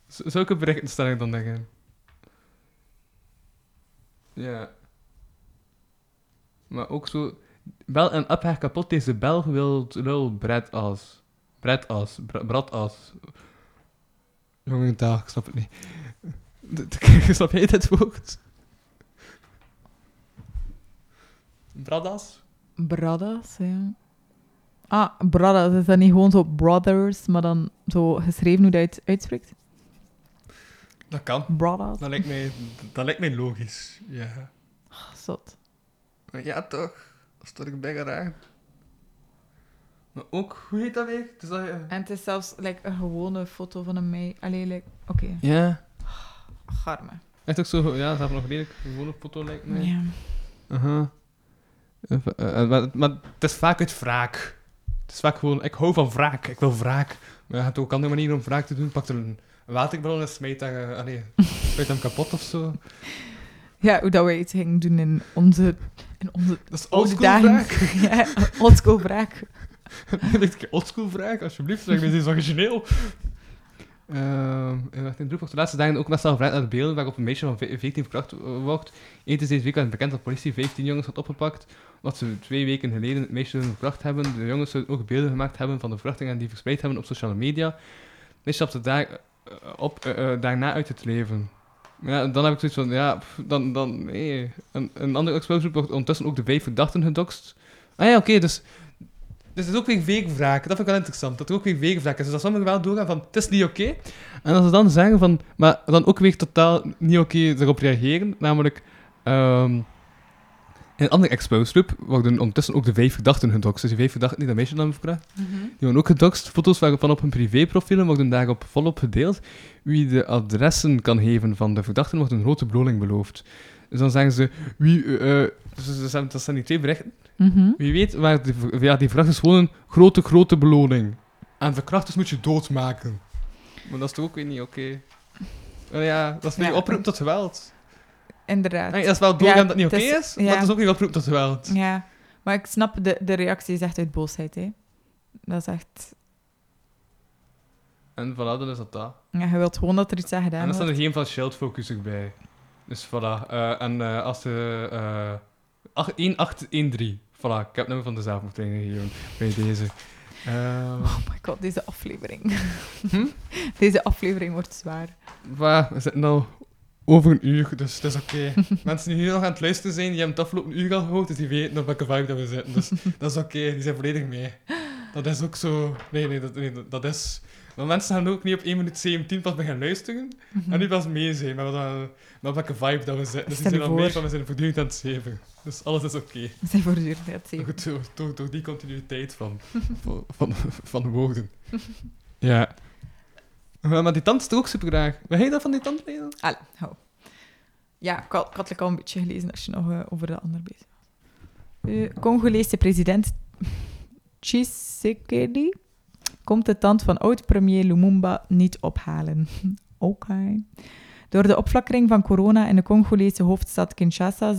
Z- zulke berichten stel ik dan daarin. Ja. Maar ook zo... Bel en app haar kapot, deze bel wil lul bret als. Bret als. br- als. Jongen, taal, ik snap het niet. Snap jij dit woord? Bradas? Bradas, ja. Ah, Bradas. Is dat niet gewoon zo brothers, maar dan zo geschreven hoe dat je het uitspreekt? Dat kan. Bradas. Dat lijkt mij, dat lijkt mij logisch. Ja. Ah, Zot. Ja, toch? Dat is toch een beetje raar. Maar ook, hoe heet dat weer? Dus dat, je- En het is zelfs like, een gewone foto van een mij. Allee, like, oké. Ja. Garme. Echt ook zo, ja, dat heeft nog redelijk een gewone foto lijkt mij. Ja. Aha. Eh, eh, maar, maar het is vaak uit wraak. Het is vaak gewoon, ik hou van wraak, ik wil wraak. Maar je hebt ook andere manieren om wraak te doen. Pak er een, waterballon en smijt, dat, eh, allee, smijt hem kapot of zo. ja, hoe dat wij het gingen doen in onze, in onze Dat is oude dagen. wraak. ja, oldschool wraak. oldschool wraak, alsjeblieft. Zeg me eens origineel. Ehm en wacht, in de de laatste dagen ook wel gevraagd naar de beelden waarop een meisje van ve- 14 verkracht eh, wordt. Eén is deze week werd bekend dat de politie 15 jongens had opgepakt. Wat ze twee weken geleden het meisje verkracht hebben. De jongens zouden ook beelden gemaakt hebben van de verkrachtingen en die verspreid hebben op sociale media. Het meisje stapte daar, eh, op, eh, eh, daarna uit het leven. Ja, dan heb ik zoiets van, ja, dan, dan, nee. Een, een andere explosive wordt ondertussen ook de vijf verdachten gedoxt. Ah ja, oké, dus dus het is ook weer weekvraag. Dat vind ik wel interessant. Dat er ook weer weekvraag is. Dus dat sommigen wel doorgaan van, het is niet oké. En als ze dan zeggen van, maar dan ook weer totaal niet oké erop reageren. Namelijk, ehm, in een andere exposed worden ondertussen ook de vijf verdachten gedoxt. Dus die vijf verdachten die dat meisje dan verkracht, die worden ook gedoxt. Foto's waarvan op hun privéprofielen worden daarop volop gedeeld. Wie de adressen kan geven van de verdachten wordt een grote beloning beloofd. Dus dan zeggen ze, wie, eh, eh, dus dat zijn- dat zijn die twee berichten. Mhm. Wie weet waar die, ja, die verkrachters gewoon een grote, grote beloning. En verkrachters moet je doodmaken. Maar dat is toch ook weer niet oké? Ja, dat is weer Ja. oproep tot geweld. Inderdaad. Nee, dat is wel doorgaan Ja, dat het niet oké is- is, ja. maar het is ook weer oproep tot geweld. Ja, maar ik snap, de, de reactie is echt uit boosheid, hè. Dat is echt... En voilà, dan is dat dat. Ja, je wilt gewoon dat er iets aan en gedaan dan staan wordt. er geen van Shield Focus erbij. Dus voilà. eh, en eh, als de... eh 8 1813. Voilà, ik heb het nummer van de zelfmoordtraining gegeven bij deze. Ehm Oh my god, deze aflevering. Hm? Deze aflevering wordt zwaar. Maar we zitten al over een uur, dus het is oké. Mensen die hier nog aan het luisteren zijn, die hebben het afgelopen uur al gehoord, dus die weten op welke vibe dat we zitten. Dus dat is oké, die zijn volledig mee. Dat is ook zo... Nee, nee, dat, nee, dat is... Maar mensen gaan ook niet op 1 minuut 17 pas beginnen luisteren en niet pas mee zijn, maar, dan, maar op welke vibe dat we zitten. Dus die zijn al mee voor. van, we zijn voortdurend aan het zeven. Dus alles is oké. We zijn voortdurend aan het zeven. Goed, door, door, door die continuïteit van, van, van, van woorden. Ja. Maar die tand is toch ook super graag. Wat heet dat van die tand? Allee, hou. Ja, ik had, ik had al een beetje gelezen als je nog eh, over de ander bezig was. Eh, Congolese president Tshisekedi komt de tand van oud-premier Lumumba niet ophalen. Oké. Door de opflakkering van corona in de Congolese hoofdstad Kinshasa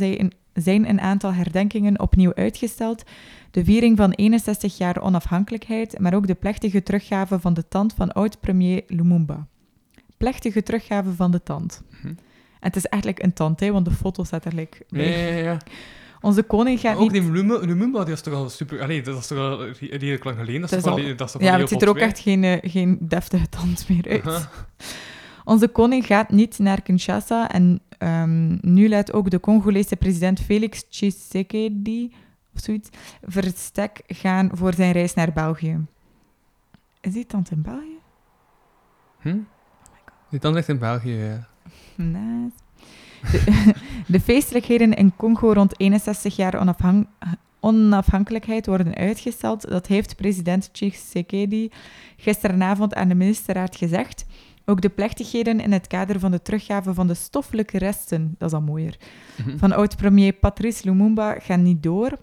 zijn een, aantal herdenkingen opnieuw uitgesteld. De viering van 61 jaar onafhankelijkheid, maar ook de plechtige teruggave van de tand van oud-premier Lumumba. Plechtige teruggave van de tand. Mhm. het is eigenlijk een tand, hè, want de foto staat er like, Ja, ja, ja. Onze koning gaat Ook niet... die Lumumba, die was toch al super... Allee, dat was toch al re- redelijk lang geleden. Dat, Dat is is toch al- al, dat is toch Ja, het ziet er ook echt geen, eh, geen deftige tand meer uit. Aha. Onze koning gaat niet naar Kinshasa en ehm, nu laat ook de Congolese president Felix Tshisekedi of zoiets verstek gaan voor zijn reis naar België. Is die tand in België? Hm? Die tand ligt in België, ja. Nice. De, de feestelijkheden in Congo rond 61 jaar onafhankelijkheid worden uitgesteld. Dat heeft president Tshisekedi gisteravond aan de ministerraad gezegd. Ook de plechtigheden in het kader van de teruggave van de stoffelijke resten, dat is al mooier, Mhm. van oud-premier Patrice Lumumba gaan niet door.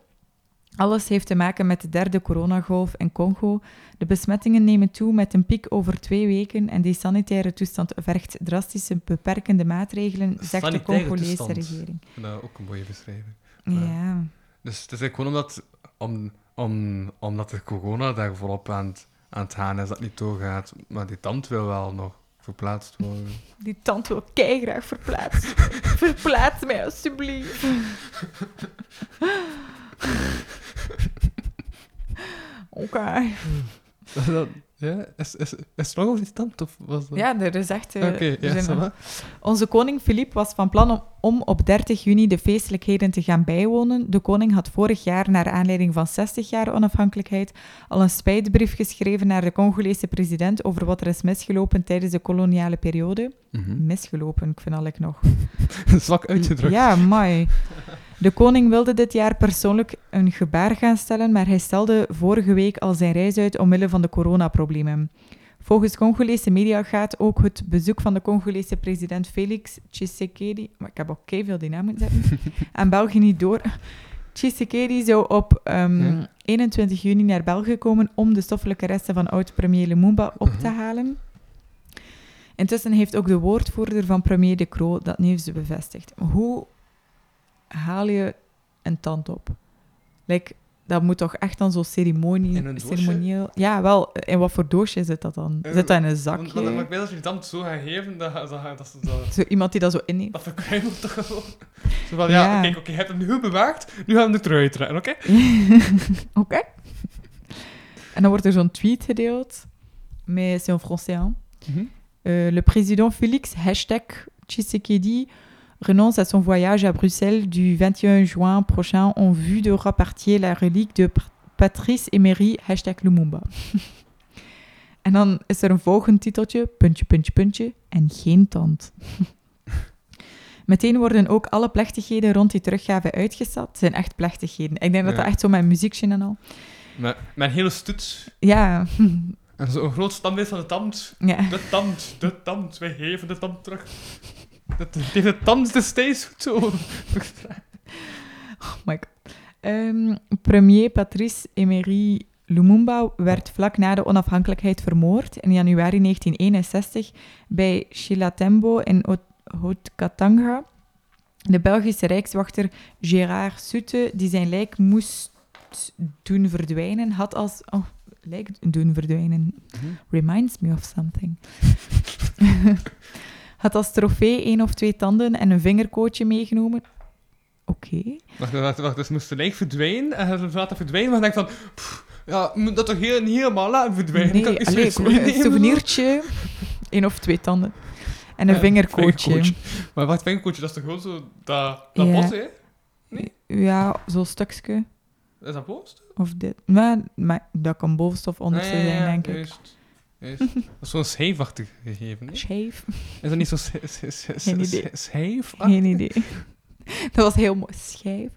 Alles heeft te maken met de derde coronagolf in Congo. De besmettingen nemen toe met een piek over twee weken en die sanitaire toestand vergt drastische beperkende maatregelen, zegt de Congolese toestand. regering. Dat ook een mooie beschrijving. Ja. Dus het is eigenlijk gewoon omdat, om, om, omdat de corona daar volop aan het, aan het gaan is, dat niet doorgaat. Maar die tand wil wel nog verplaatst worden. die tand wil graag verplaatst. Verplaats mij alsjeblieft. Oké. Ja? Is, is, is het nog over die tand? Of was dat... Ja, er is echt... eh, er va. Onze koning Filip was van plan om, om op 30 juni de feestelijkheden te gaan bijwonen. De koning had vorig jaar, naar aanleiding van 60 jaar onafhankelijkheid, al een spijtbrief geschreven naar de Congolese president over wat er is misgelopen tijdens de koloniale periode. Mhm. Misgelopen, ik vind al ik nog. Zwak uitgedrukt. Ja, mooi. De koning wilde dit jaar persoonlijk een gebaar gaan stellen, maar hij stelde vorige week al zijn reis uit omwille van de coronaproblemen. Volgens Congolese media gaat ook het bezoek van de Congolese president Felix Tshisekedi, maar ik heb ook veel die naam moeten zetten, aan België niet door. Tshisekedi zou op ehm, Ja. 21 juni naar België komen om de stoffelijke resten van oud-premier Lumumba op te Mhm. halen. Intussen heeft ook de woordvoerder van premier De Croo dat nieuws bevestigd. Hoe haal je een tand op? Like, dat moet toch echt dan zo ceremonie, In een ceremonieel... Ja, wel. In wat voor doosje zit dat dan? Zit dat in een zakje? want, want ik weet dat je die tand zo gaat geven, dat, dat, dat, Zo iemand die dat zo inneemt. dat verkruimelt toch gewoon. Zo van, ja, Ja. kijk, oké, je hebt hem nu goed bewaard, nu gaan we hem eruit trekken, oké? Oké. En dan wordt er zo'n tweet gedeeld. Mais c'est en français. Euh, le président Félix, hashtag Tshisekedi, renonce à son voyage à Bruxelles du 21 juin prochain en vue de rapatrier la relique de Patrice Emery, hashtag Lumumba. en dan is er een volgend titeltje, puntje, puntje, puntje, en geen tand. Meteen worden ook alle plechtigheden rond die teruggave uitgesteld. Het zijn echt plechtigheden. Ik denk dat dat echt zo met muziekje en al. Met, met een hele stoet. Ja, En zo'n groot standbeeld van de tand. ja. De tand, de tand, wij geven de tand terug. De, de, de tand destijds goed zo. Oh my god. Ehm, premier Patrice Emery Lumumba werd vlak na de onafhankelijkheid vermoord in januari 1961 bij Chilatembo in Haut- Haut-Katanga. De Belgische rijkswachter Gérard Soete, die zijn lijk moest doen verdwijnen, had als... Oh, lijk doen verdwijnen. Reminds me of something. had als trofee één of twee tanden en een vingerkootje meegenomen. Oké. Wacht, wacht, wacht. Dus moest de verdwijnen en hij laten verdwijnen, maar dan denk ik van... pff, ja, moet dat toch heel, niet helemaal laten verdwijnen? Nee, kan ik allee, een souvenirtje, één of twee tanden. En een Ja, vingerkootje. vingerkootje. Maar wacht, vingerkootje, dat is toch gewoon zo... Dat, dat Ja. hè? Ja, zo'n stukje. Is dat bos? Of dit. Maar, maar dat kan bovenste of onderste Ah, ja, zijn, denk ik. Juist. Zo'n schijfachtig gegeven, hè? Scheef. Is dat niet zo sch- sch- sch- Geen idee. Dat was heel mooi. Schijf.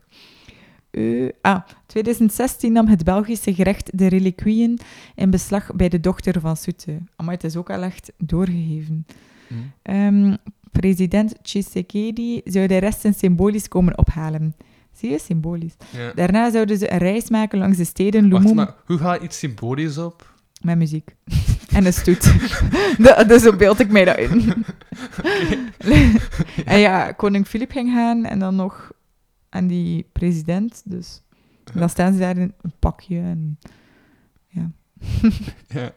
Eh, ah, 2016 nam het Belgische gerecht de reliquieën in beslag bij de dochter van Soete. Maar het is ook al echt doorgegeven. Hm. Ehm, president Tshisekedi zou de resten symbolisch komen ophalen. Zie je, symbolisch. Ja. Daarna zouden ze een reis maken langs de steden Wacht, Lumumba maar hoe gaat iets symbolisch op? met muziek. en een stoet. Dat- dus zo beeld ik mij dat in. en ja, koning Filip ging gaan en dan nog aan die president. Dus dan staan ze daar in een pakje. En, Ja.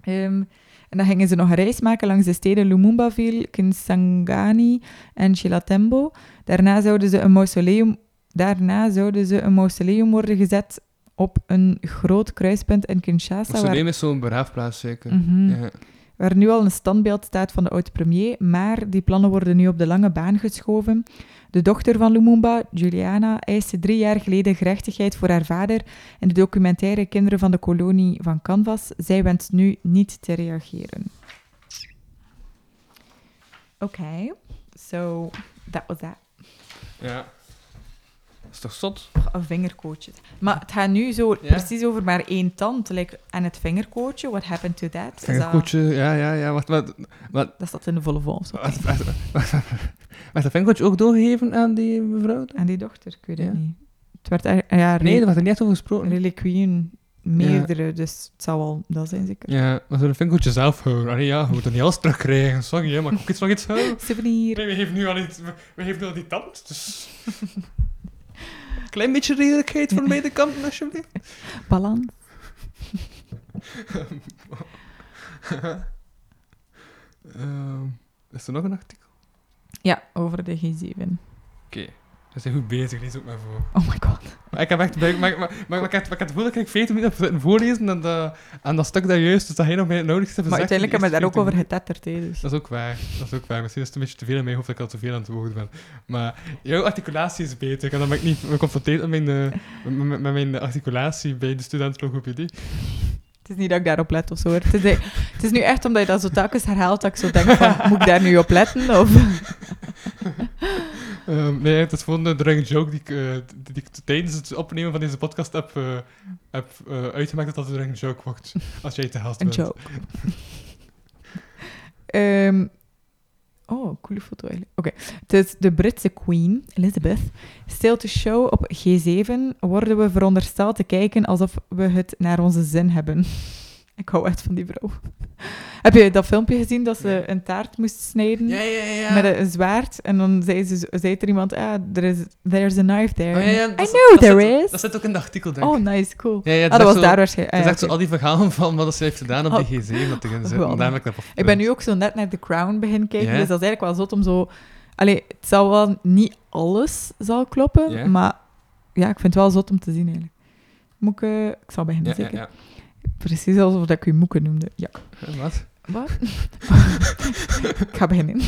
Ehm, En dan gingen ze nog een reis maken langs de steden Lumumbaville, Kisangani en Chilatembo. Daarna zouden ze een mausoleum, daarna zouden ze een mausoleum worden gezet op een groot kruispunt in Kinshasa, waar, Mausoleum is zo'n begraafplaats, zeker. Mhm. Ja. waar nu al een standbeeld staat van de oud-premier, maar die plannen worden nu op de lange baan geschoven. De dochter van Lumumba, Juliana, eiste drie jaar geleden gerechtigheid voor haar vader in de documentaire Kinderen van de Kolonie van Canvas. Zij wenst nu niet te reageren. Oké, so that was that. ja. Dat is toch zot? Een vingerkootje. Maar het gaat nu zo Ja. precies over maar één tand. Like, en het vingerkootje, what happened to that? Is dat- Vingerkootje, ja, ja, ja. Wacht, wat, wat, Dat staat in de volle vol. zo. wacht, wacht, wacht, wacht. Werd dat vingerkootje ook doorgegeven aan die mevrouw? En die dochter, ik weet het Ja. niet. Het werd er, ja, Nee, daar werd er niet echt over gesproken. reliquieën, meerdere, dus het zou wel dat zijn zeker. Ja, maar zo'n vingerkootje zelf houden. Allee, ja, je moet er niet alles terugkrijgen. Sorry, hè, maar ik ook iets nog iets houden. Souvenir. Nee, we geven nu al iets, we, we geven nu al die tand, dus... Klein beetje redelijkheid van beide kanten, alsjeblieft. Balans. Ehm, is er nog een artikel? Ja, over de G7. Oké. We zijn goed bezig, lees ook maar voor. Oh my god. Maar ik heb echt... Maar, maar, maar, maar, ik ik het gevoel dat ik 14 minuten heb zitten voorlezen en dat, en dat stuk daar juist, dus dat hij nog bij het nodigste Maar uiteindelijk hebben we daar ook over getetterd, hè, dus. Dat is ook waar. Dat is ook waar. Misschien is het een beetje te veel in mijn hoofd dat ik al te veel aan het woord ben. Maar jouw articulatie is beter. En dan ben ik niet geconfronteerd met mijn, eh, met, met- mijn articulatie bij de studentlogopedie. Het is niet dat ik daarop let of zo. hoor. Het is, het is nu echt omdat je dat zo telkens herhaalt dat ik zo denk van, moet ik daar nu op letten? Of... Ehm, nee, het is gewoon een running joke die ik, eh, die ik tijdens het opnemen van deze podcast heb, eh, heb eh, uitgemaakt dat dat een running joke wordt. Als jij te Een bent. joke. Ehm, oh, coole foto eigenlijk. Oké. Het is de Britse Queen, Elizabeth. Still to show op G7 worden we verondersteld te kijken alsof we het naar onze zin hebben. Ik hou echt van die vrouw. Heb je dat filmpje gezien dat ze een taart moest snijden? Ja, ja, ja. Met een, zwaard. En dan zei, ze, zei er iemand, ah, there is, there's a knife there. Oh, I dat is- know dat there zit- is. Dat zit ook in het artikel, denk ik. Oh, nice, cool. Ja, ah, is dat was daar waarschijnlijk. Ah, is ja, echt zo al die verhalen van wat ze heeft gedaan op Oh. die G7 dat ik dat Ik ben nu ook zo net naar The Crown beginnen kijken, dus dat is eigenlijk wel zot om zo... Allee, het zal wel niet alles zal kloppen, maar ja, ik vind het wel zot om te zien eigenlijk. Moet ik... eh, ik zal beginnen, Ja, ja, zeker? Precies alsof dat ik u moeke noemde. Ja. Eh, Wat? Wat? ik ga beginnen.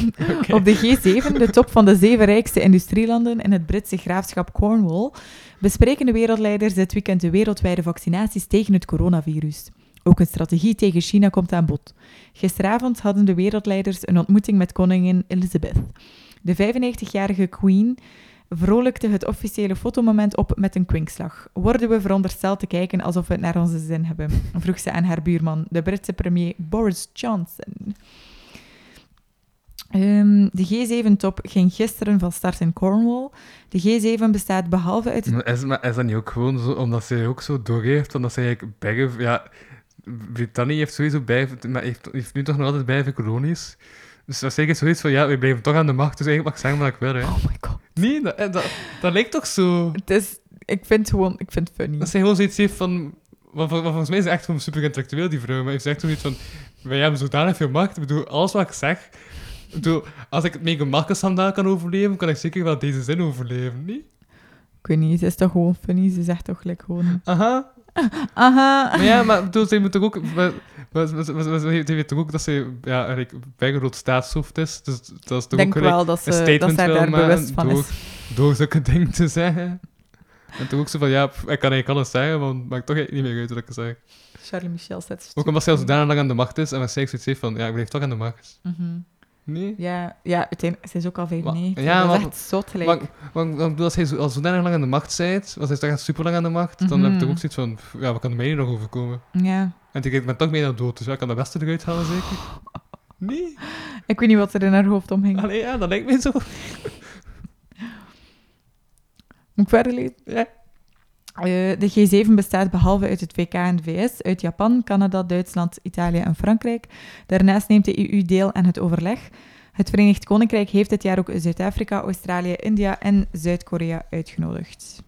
Op de G7, de top van de zeven rijkste industrielanden in het Britse graafschap Cornwall, bespreken de wereldleiders dit weekend de wereldwijde vaccinaties tegen het coronavirus. Ook een strategie tegen China komt aan bod. Gisteravond hadden de wereldleiders een ontmoeting met koningin Elizabeth. De 95-jarige queen vrolijkte het officiële fotomoment op met een kwinkslag. Worden we verondersteld te kijken alsof we het naar onze zin hebben? vroeg ze aan haar buurman, de Britse premier Boris Johnson. Ehm, de G7-top ging gisteren van start in Cornwall. De G7 bestaat behalve uit... Is, maar is dat niet ook gewoon zo, omdat zij ook zo doorgeeft, omdat zij eigenlijk. Ja, Brittannië heeft sowieso bij... Maar heeft, heeft nu toch nog altijd bijve kolonies. Dus dat is zeker zoiets van, ja, we blijven toch aan de macht, dus eigenlijk mag ik zeggen wat ik wil, hè. Oh my god. Nee, dat, eh, dat, dat lijkt toch zo... Het is... Ik vind het gewoon... Ik vind het funny. Dat zij gewoon zoiets heeft van... Wat volgens mij is ze echt gewoon super intellectueel, die vrouw. Maar ze zegt zoiets van... Wij hebben zodanig veel macht. Ik bedoel, alles wat ik zeg... Ik bedoel, als ik het mega makkelijk kan overleven, kan ik zeker wel deze zin overleven, niet? Ik weet niet, het is toch gewoon funny. Ze zegt toch gelijk gewoon... Aha. Aha. Maar ja, maar bedoel, zij moet toch ook... maar- maar- maar- maar- maar- Ze weet toch ook dat ze ja, eigenlijk bijgerood staatshoofd is. Dus dat is toch denk ook wel dat een ze, dat statement zij wil daar bewust van door, is. door zulke dingen te zeggen. En toch ook zo van, ja, pff, ik kan eigenlijk alles zeggen, want het maakt toch eigenlijk niet meer uit wat ik zeg. Charlie Michel zet Ook omdat zij al zodanig lang aan de macht is en waarschijnlijk zoiets heeft van, ja, ik blijf toch aan de macht. Mhm. Nee? Ja, ja, uiteindelijk, ze is ook al 95. ja, dat is echt zot gelijk. Maar, maar, maar ik bedoel, als hij zo, al zodanig lang aan de macht bent, als hij toch echt super lang aan de macht, dan heb ik Mhm. toch ook zoiets van, ja, wat kan er mij nu nog overkomen? Ja. En ik ben toch bijna dood, dus ja, ik kan de beste eruit halen, zeker? Nee? Ik weet niet wat er in haar hoofd omging. Allee, ja, dat lijkt mij zo. Moet ik verder lezen? Ja. Eh, de G7 bestaat behalve uit het VK en de VS, uit Japan, Canada, Duitsland, Italië en Frankrijk. Daarnaast neemt de EU deel aan het overleg. Het Verenigd Koninkrijk heeft dit jaar ook Zuid-Afrika, Australië, India en Zuid-Korea uitgenodigd.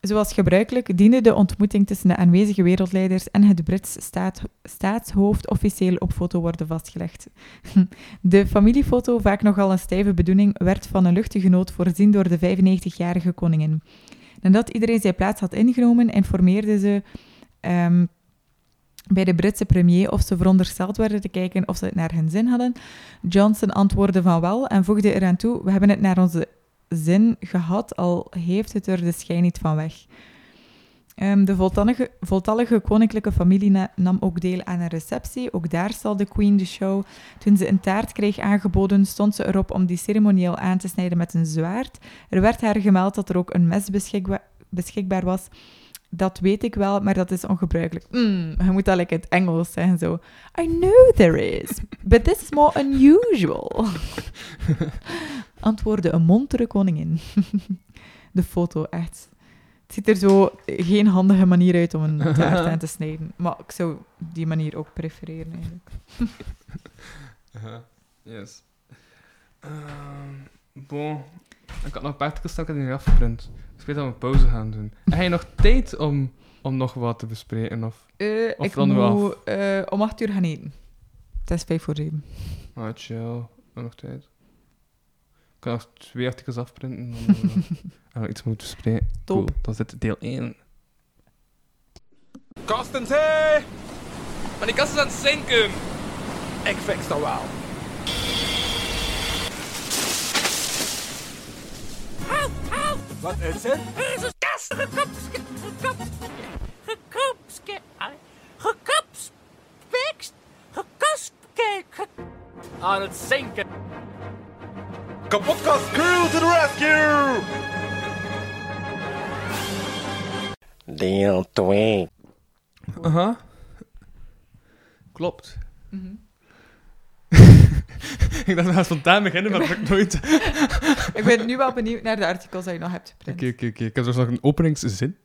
Zoals gebruikelijk diende de ontmoeting tussen de aanwezige wereldleiders en het Brits staat, staatshoofd officieel op foto worden vastgelegd. De familiefoto, vaak nogal een stijve bedoeling, werd van een luchtige noot voorzien door de 95-jarige koningin. Nadat iedereen zijn plaats had ingenomen, informeerde ze ehm, bij de Britse premier of ze verondersteld werden te kijken of ze het naar hun zin hadden. Johnson antwoordde van wel en voegde eraan toe: We hebben het naar onze zin gehad, al heeft het er de schijn niet van weg. Ehm, de voltallige, voltallige koninklijke familie na- nam ook deel aan een receptie. Ook daar stalde Queen de show. Toen ze een taart kreeg aangeboden, stond ze erop om die ceremonieel aan te snijden met een zwaard. Er werd haar gemeld dat er ook een mes beschikba- beschikbaar was. Dat weet ik wel, maar dat is ongebruikelijk. Mm, je moet dat in het Engels zeggen, zo. I know there is, but this is more unusual. Antwoordde een montere koningin. De foto, echt. Het ziet er zo geen handige manier uit om een taart aan te snijden. Maar ik zou die manier ook prefereren, eigenlijk. Aha, yes. Ehm bon. Ik had nog een paar artikels staan, ik had die niet afgeprint. Dus ik weet dat we een pauze gaan doen. En heb je nog tijd om, om nog wat te bespreken? Of... Eh, Of ik moet eh, om acht uur gaan eten. Het is vijf voor zeven. Ah, chill. Nog tijd. Ik kan nog twee artikels afprinten. Dan eh, en nog iets moeten bespreken. Top. Cool, dan zit deel 1. Kastens, hé! Maar die kast is aan het zinken. Ik fix dat wel. Wat is het? Jezus, kast, gekopske, gekop, gekopske, gekopspekst, gekospke, ge- Aan het zinken. Kapotkast crew to the rescue! Deel 2. Aha. Klopt. Mhm. ik dacht, we gaan spontaan beginnen, maar dat lukt nooit. Ik ben nu wel benieuwd naar de artikels die je nog hebt Oké, geprint. oké, oké. Ik heb dus nog een openingszin.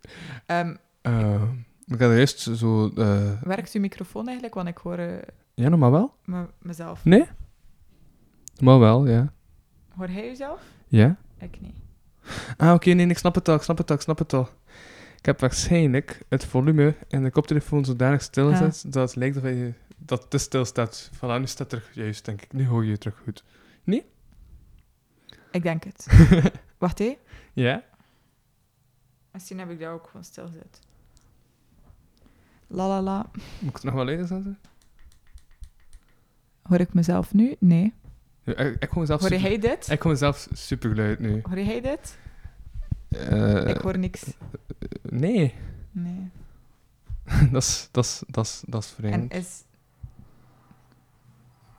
Ehm, Eh, ik had juist zo... eh werkt uw microfoon eigenlijk? Want ik hoor eh, ja, normaal wel? me- mezelf. Nee? Normaal wel, ja. Hoor hij uzelf? Ja? Ik niet. Ah, oké, nee, ik snap het al, ik snap het al, ik snap het al. Ik heb waarschijnlijk het volume in de koptelefoon zodanig stil Ah. gezet dat het lijkt of je, dat te stil staat. Voilà, nu staat er juist, denk ik. Nu hoor je het terug goed. Ik denk het. Wacht, hé. Ja? Misschien heb ik daar ook gewoon stilgezet. La la la. Moet ik het nog wel later zetten? Hoor ik mezelf nu? Nee. Ik, ik hoor mezelf Hoor super, jij dit? ik hoor mezelf super luid nu. Hoor jij dit? Eh, ik hoor niks. Nee, Nee. dat is, dat is, dat is, dat is En vreemd. is,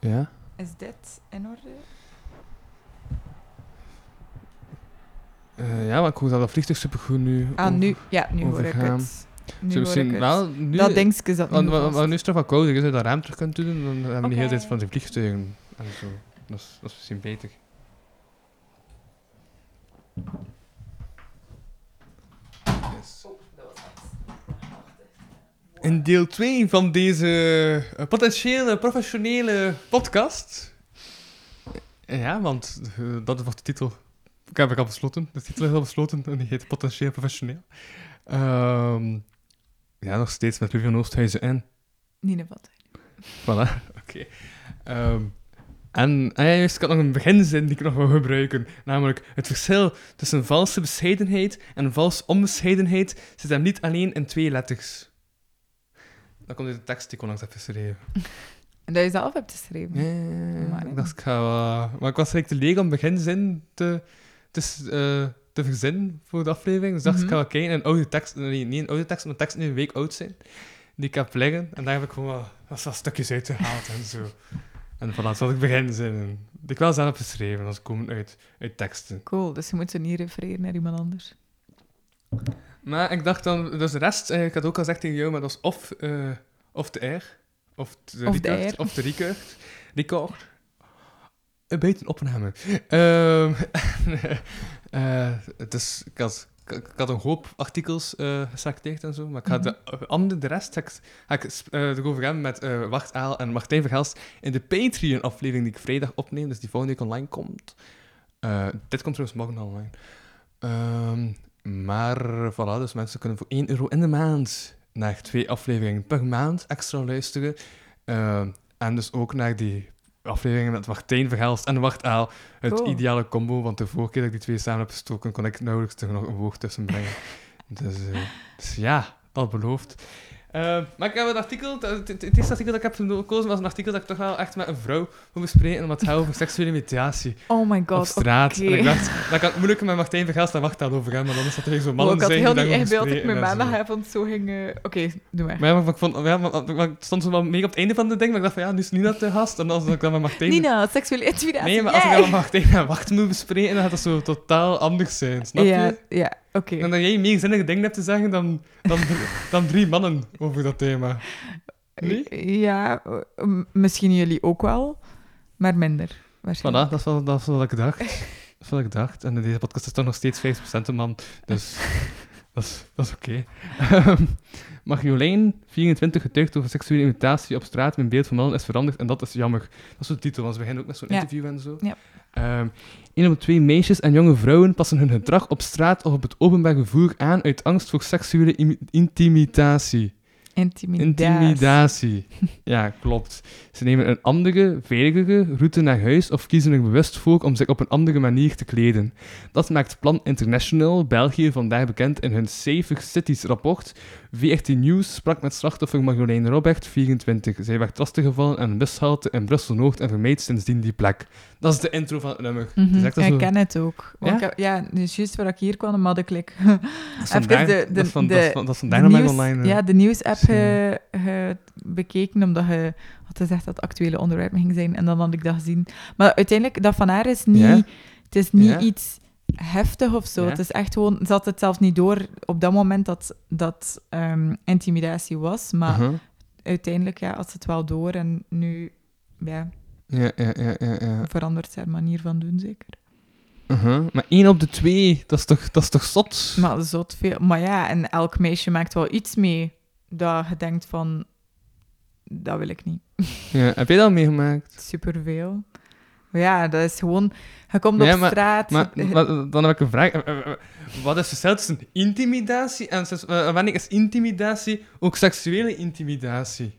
Ja? is dit in orde? Eh, ja, maar ik hoor dat vliegtuig supergoed nu. Ah, over- nu. Ja, nu hoor ik overgaan. het. Nu ik misschien wel nu... dat dingetje zat Want, nu want, want nu is het toch wel koud, dus je dat raam terug kunt doen, dan hebben we heel de tijd Oké. van die vliegtuigen en zo. Dat is, dat is misschien beter. Yes. In deel 2 van deze eh, potentiële professionele podcast. Ja, want eh, dat wordt de titel. Ik heb ik al besloten. De titel is al besloten en die heet Potentieel Professioneel. Ehm, ja, nog steeds met Vivian Oosthuizen en Niet wat. Voilà, oké. Ehm, en ah ja, juist, ik had nog een beginzin die ik nog wil gebruiken. Namelijk, het verschil tussen valse bescheidenheid en vals onbescheidenheid zit hem niet alleen in twee letters. Dat komt uit de tekst die ik onlangs heb geschreven. En dat je zelf hebt geschreven. Ja, Maar, ik dacht, ik ga wel- Maar ik was eigenlijk te leeg om beginzin te, eh, te verzinnen voor de aflevering. Dus dacht ik, ik ga wel kijken. En oude tekst, nee, niet een oude tekst, maar teksten die een week oud zijn. Die ik heb liggen. En daar heb ik gewoon wel, wat wat stukjes uitgehaald en zo. En voilà, zo had ik beginzinnen. Die ik wel zelf geschreven, als komen uit, uit teksten. Cool, dus je moet ze niet refereren naar iemand anders. Maar ik dacht dan, dus de rest, eh, ik had ook al gezegd tegen jou, maar dat is of, eh, of de R, of de Of de Ricard, R. of de Ricard. Ricard. Een beetje opnemen. Ehm eh, dus ik had, ik had een hoop artikels eh geselecteerd en zo, maar ik ga de andere, de rest, ga ik, ga ik eh, erover hebben met eh Wacht Aal en Martijn Verhelst in de Patreon-aflevering die ik vrijdag opneem, dus die volgende week online komt. Eh, dit komt trouwens morgen online. Ehm, maar voilà, dus mensen kunnen voor 1 euro in de maand naar twee afleveringen per maand extra luisteren. Eh, en dus ook naar die afleveringen met Martijn Verhelst en Wart Aal. Het Cool. ideale combo, want de vorige keer dat ik die twee samen heb gestoken, kon ik nauwelijks er nog een woord tussen brengen. dus, eh, dus ja, dat beloofd. Eh, maar ik heb een artikel, het, het, het eerste artikel dat ik heb gekozen was een artikel dat ik toch wel echt met een vrouw wil bespreken, omdat het gaat over seksuele imitatie Oh my op god. straat. oké. En ik dacht, dat kan het moeilijk met Martijn Verhelst en Aal over gaan, maar dan is dat er zo'n Oh, mannen ik had zijn heel niet daarover inbeeld dat ik mijn en zo. maandagavond zo ging... Oké, doe maar. Maar, ja, maar ik, vond, ja, maar, maar ik stond zo wel meer op het einde van de ding, maar ik dacht van ja, nu is Nina te gast. En als ik dan met Martijn... Nina, seksuele intimidatie. Nee, maar als ik dan met Martijn en Wacht moet bespreken, dan gaat dat zo totaal anders zijn, snap Ja, je? ja, Oké. Okay. En dat jij meer zinnige dingen hebt te zeggen dan, dan, dan drie mannen over dat thema. Ja, misschien jullie ook wel, maar minder. Voilà, dat is, dat wat ik dacht. Dat wat ik dacht. En in deze podcast is toch nog steeds 50% een man. Dus dat is, dat is oké. Okay. Mag 24, getuigd over seksuele imitatie op straat. Mijn beeld van mannen is veranderd en dat is jammer. Dat is de titel, want we beginnen ook met zo'n interview en zo. Ja. Ehm, een op twee meisjes en jonge vrouwen passen hun gedrag op straat of op het openbaar vervoer aan uit angst voor seksuele intimidatie. Intimidatie. Ja, klopt. Ze nemen een andere, veilige route naar huis of kiezen er bewust voor om zich op een andere manier te kleden. Dat maakt Plan International België vandaag bekend in hun Safer Cities rapport. VRT News sprak met slachtoffer Marjolein Robert, 24. Zij werd lastiggevallen aan een bushalte in Brussel-Noord en vermeed sindsdien die plek. Dat is de intro van het nummer. Mhm, Het zo- ik ken het ook. Want Ja? ik heb- ja, dus juist waar ik hier kwam, maar ik like, Dat is vandaag- de- de- dat is van- dat is de- van- dat is van de Dynamite nieuws- Online. eh. Ja, de nieuwsapp Dus, ge, ge- bekeken, omdat je had gezegd dat het actuele onderwerp ging zijn. En dan had ik dat gezien. Maar uiteindelijk, dat van haar is niet... Het is niet iets heftig of zo. Het is echt gewoon... Ze had het zelfs niet door op dat moment dat dat ehm, intimidatie was. Maar Uh-huh. uiteindelijk ja, had ze het wel door. En nu ja, Ja, ja, ja, ja, ja. verandert haar manier van doen, zeker. Uh-huh. Maar één op de twee, dat is toch, dat is toch zot? Maar zot veel. Maar ja, en elk meisje maakt wel iets mee dat je denkt van... Dat wil ik niet. Ja, heb je dat meegemaakt? Superveel. Ja, dat is gewoon... Je komt op maar- straat... Maar je- dan heb ik een vraag. Eh, eh, eh, Wat is verschil tussen intimidatie en... Wanneer is intimidatie ook seksuele intimidatie?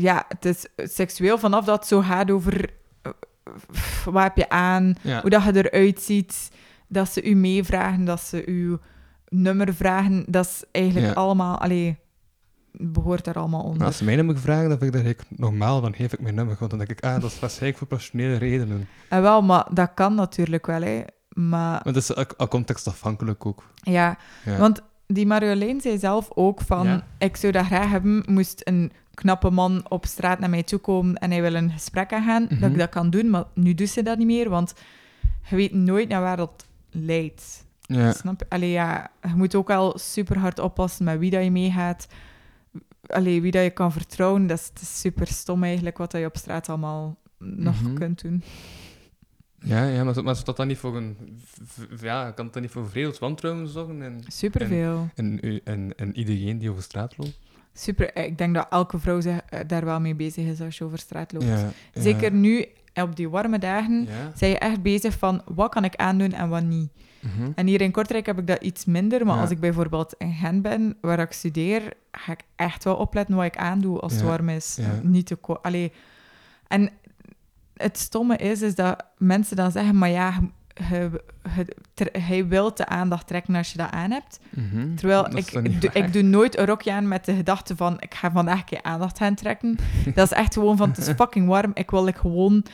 Ja, het is seksueel vanaf dat het zo gaat over... eh, Wat heb je aan? Ja. Hoe dat je eruit ziet. Dat ze u meevragen. Dat ze uw nummer vragen. Dat is eigenlijk Ja. allemaal... Allee, behoort daar allemaal onder. Maar als ze mijn nummer vragen, dan vind ik dat eigenlijk normaal. Dan geef ik mijn nummer. Want dan denk ik, ah, dat is waarschijnlijk voor professionele redenen. En wel, maar dat kan natuurlijk wel, hè. Maar Maar dat is ook- ook contextafhankelijk ook. ja, Ja. want die Marjolein zei zelf ook van... Ja. Ik zou dat graag hebben, moest een knappe man op straat naar mij toe komen en hij wil een gesprek aangaan, dat Mhm. ik dat kan doen. Maar nu doet ze dat niet meer, want je weet nooit naar waar dat leidt. ja. Snap je? Allee, ja, je moet ook wel super hard oppassen met wie dat je meegaat. Allee, wie dat je kan vertrouwen. Dat is, super stom eigenlijk, wat dat je op straat allemaal nog Mhm. kunt doen. Ja, ja, maar, maar dat dan niet voor een... Ja, kan dan niet voor vreemd wantrouwen zorgen? En, Superveel. en, en, en, en iedereen die over straat loopt? Super, eh, ik denk dat elke vrouw zich, eh, daar wel mee bezig is als je over straat loopt. Ja, ja. Zeker nu, op die warme dagen, Ja. zijn je echt bezig van wat kan ik aandoen en wat niet. Mhm. En hier in Kortrijk heb ik dat iets minder, maar als ik bijvoorbeeld in Gent ben, waar ik studeer, ga ik echt wel opletten wat ik aandoe als het warm is. Niet te. En het stomme is, is dat mensen dan zeggen, maar ja, hij wil de aandacht trekken als je dat aan hebt. Mhm. Terwijl ik, ik doe nooit een rokje aan met de gedachte van ik ga vandaag een keer aandacht gaan trekken. dat is echt gewoon van het is fucking warm. Ik wil like, gewoon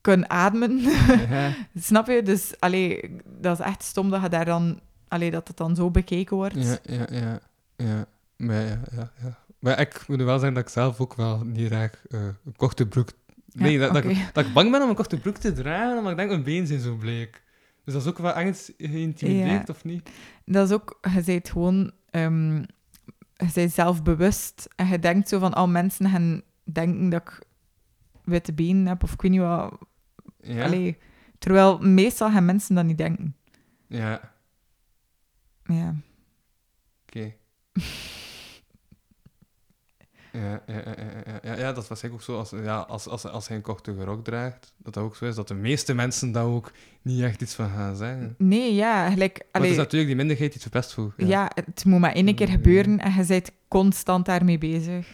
kunnen ademen. Ja. Snap je? Dus allee, dat is echt stom dat je daar dan allee, dat het dan zo bekeken wordt. Ja, ja, ja. ja. Maar, ja, ja, ja. maar ik moet wel zeggen dat ik zelf ook wel niet graag eh, een korte broek... Nee, Ja, dat, dat, ik, dat ik bang ben om een korte broek te dragen, omdat ik denk, mijn benen zijn zo bleek. Dus dat is ook wel echt geïntimideerd, Ja. of niet? Dat is ook, je bent gewoon, ehm, je bent zelfbewust en je denkt zo van, al mensen gaan denken dat ik witte benen heb of ik weet niet wat. Ja. Allee, terwijl meestal gaan mensen dat niet denken. Ja, Ja. oké. Ja, ja, ja, ja, dat is waarschijnlijk ook zo. Als, ja, als, als, als hij een korte rok draagt, dat dat ook zo is, dat de meeste mensen daar ook niet echt iets van gaan zeggen. Nee, ja, gelijk... Maar het is natuurlijk die minderheid die het verpest voelt. ja. het moet maar één keer Mm. gebeuren en je bent constant daarmee bezig.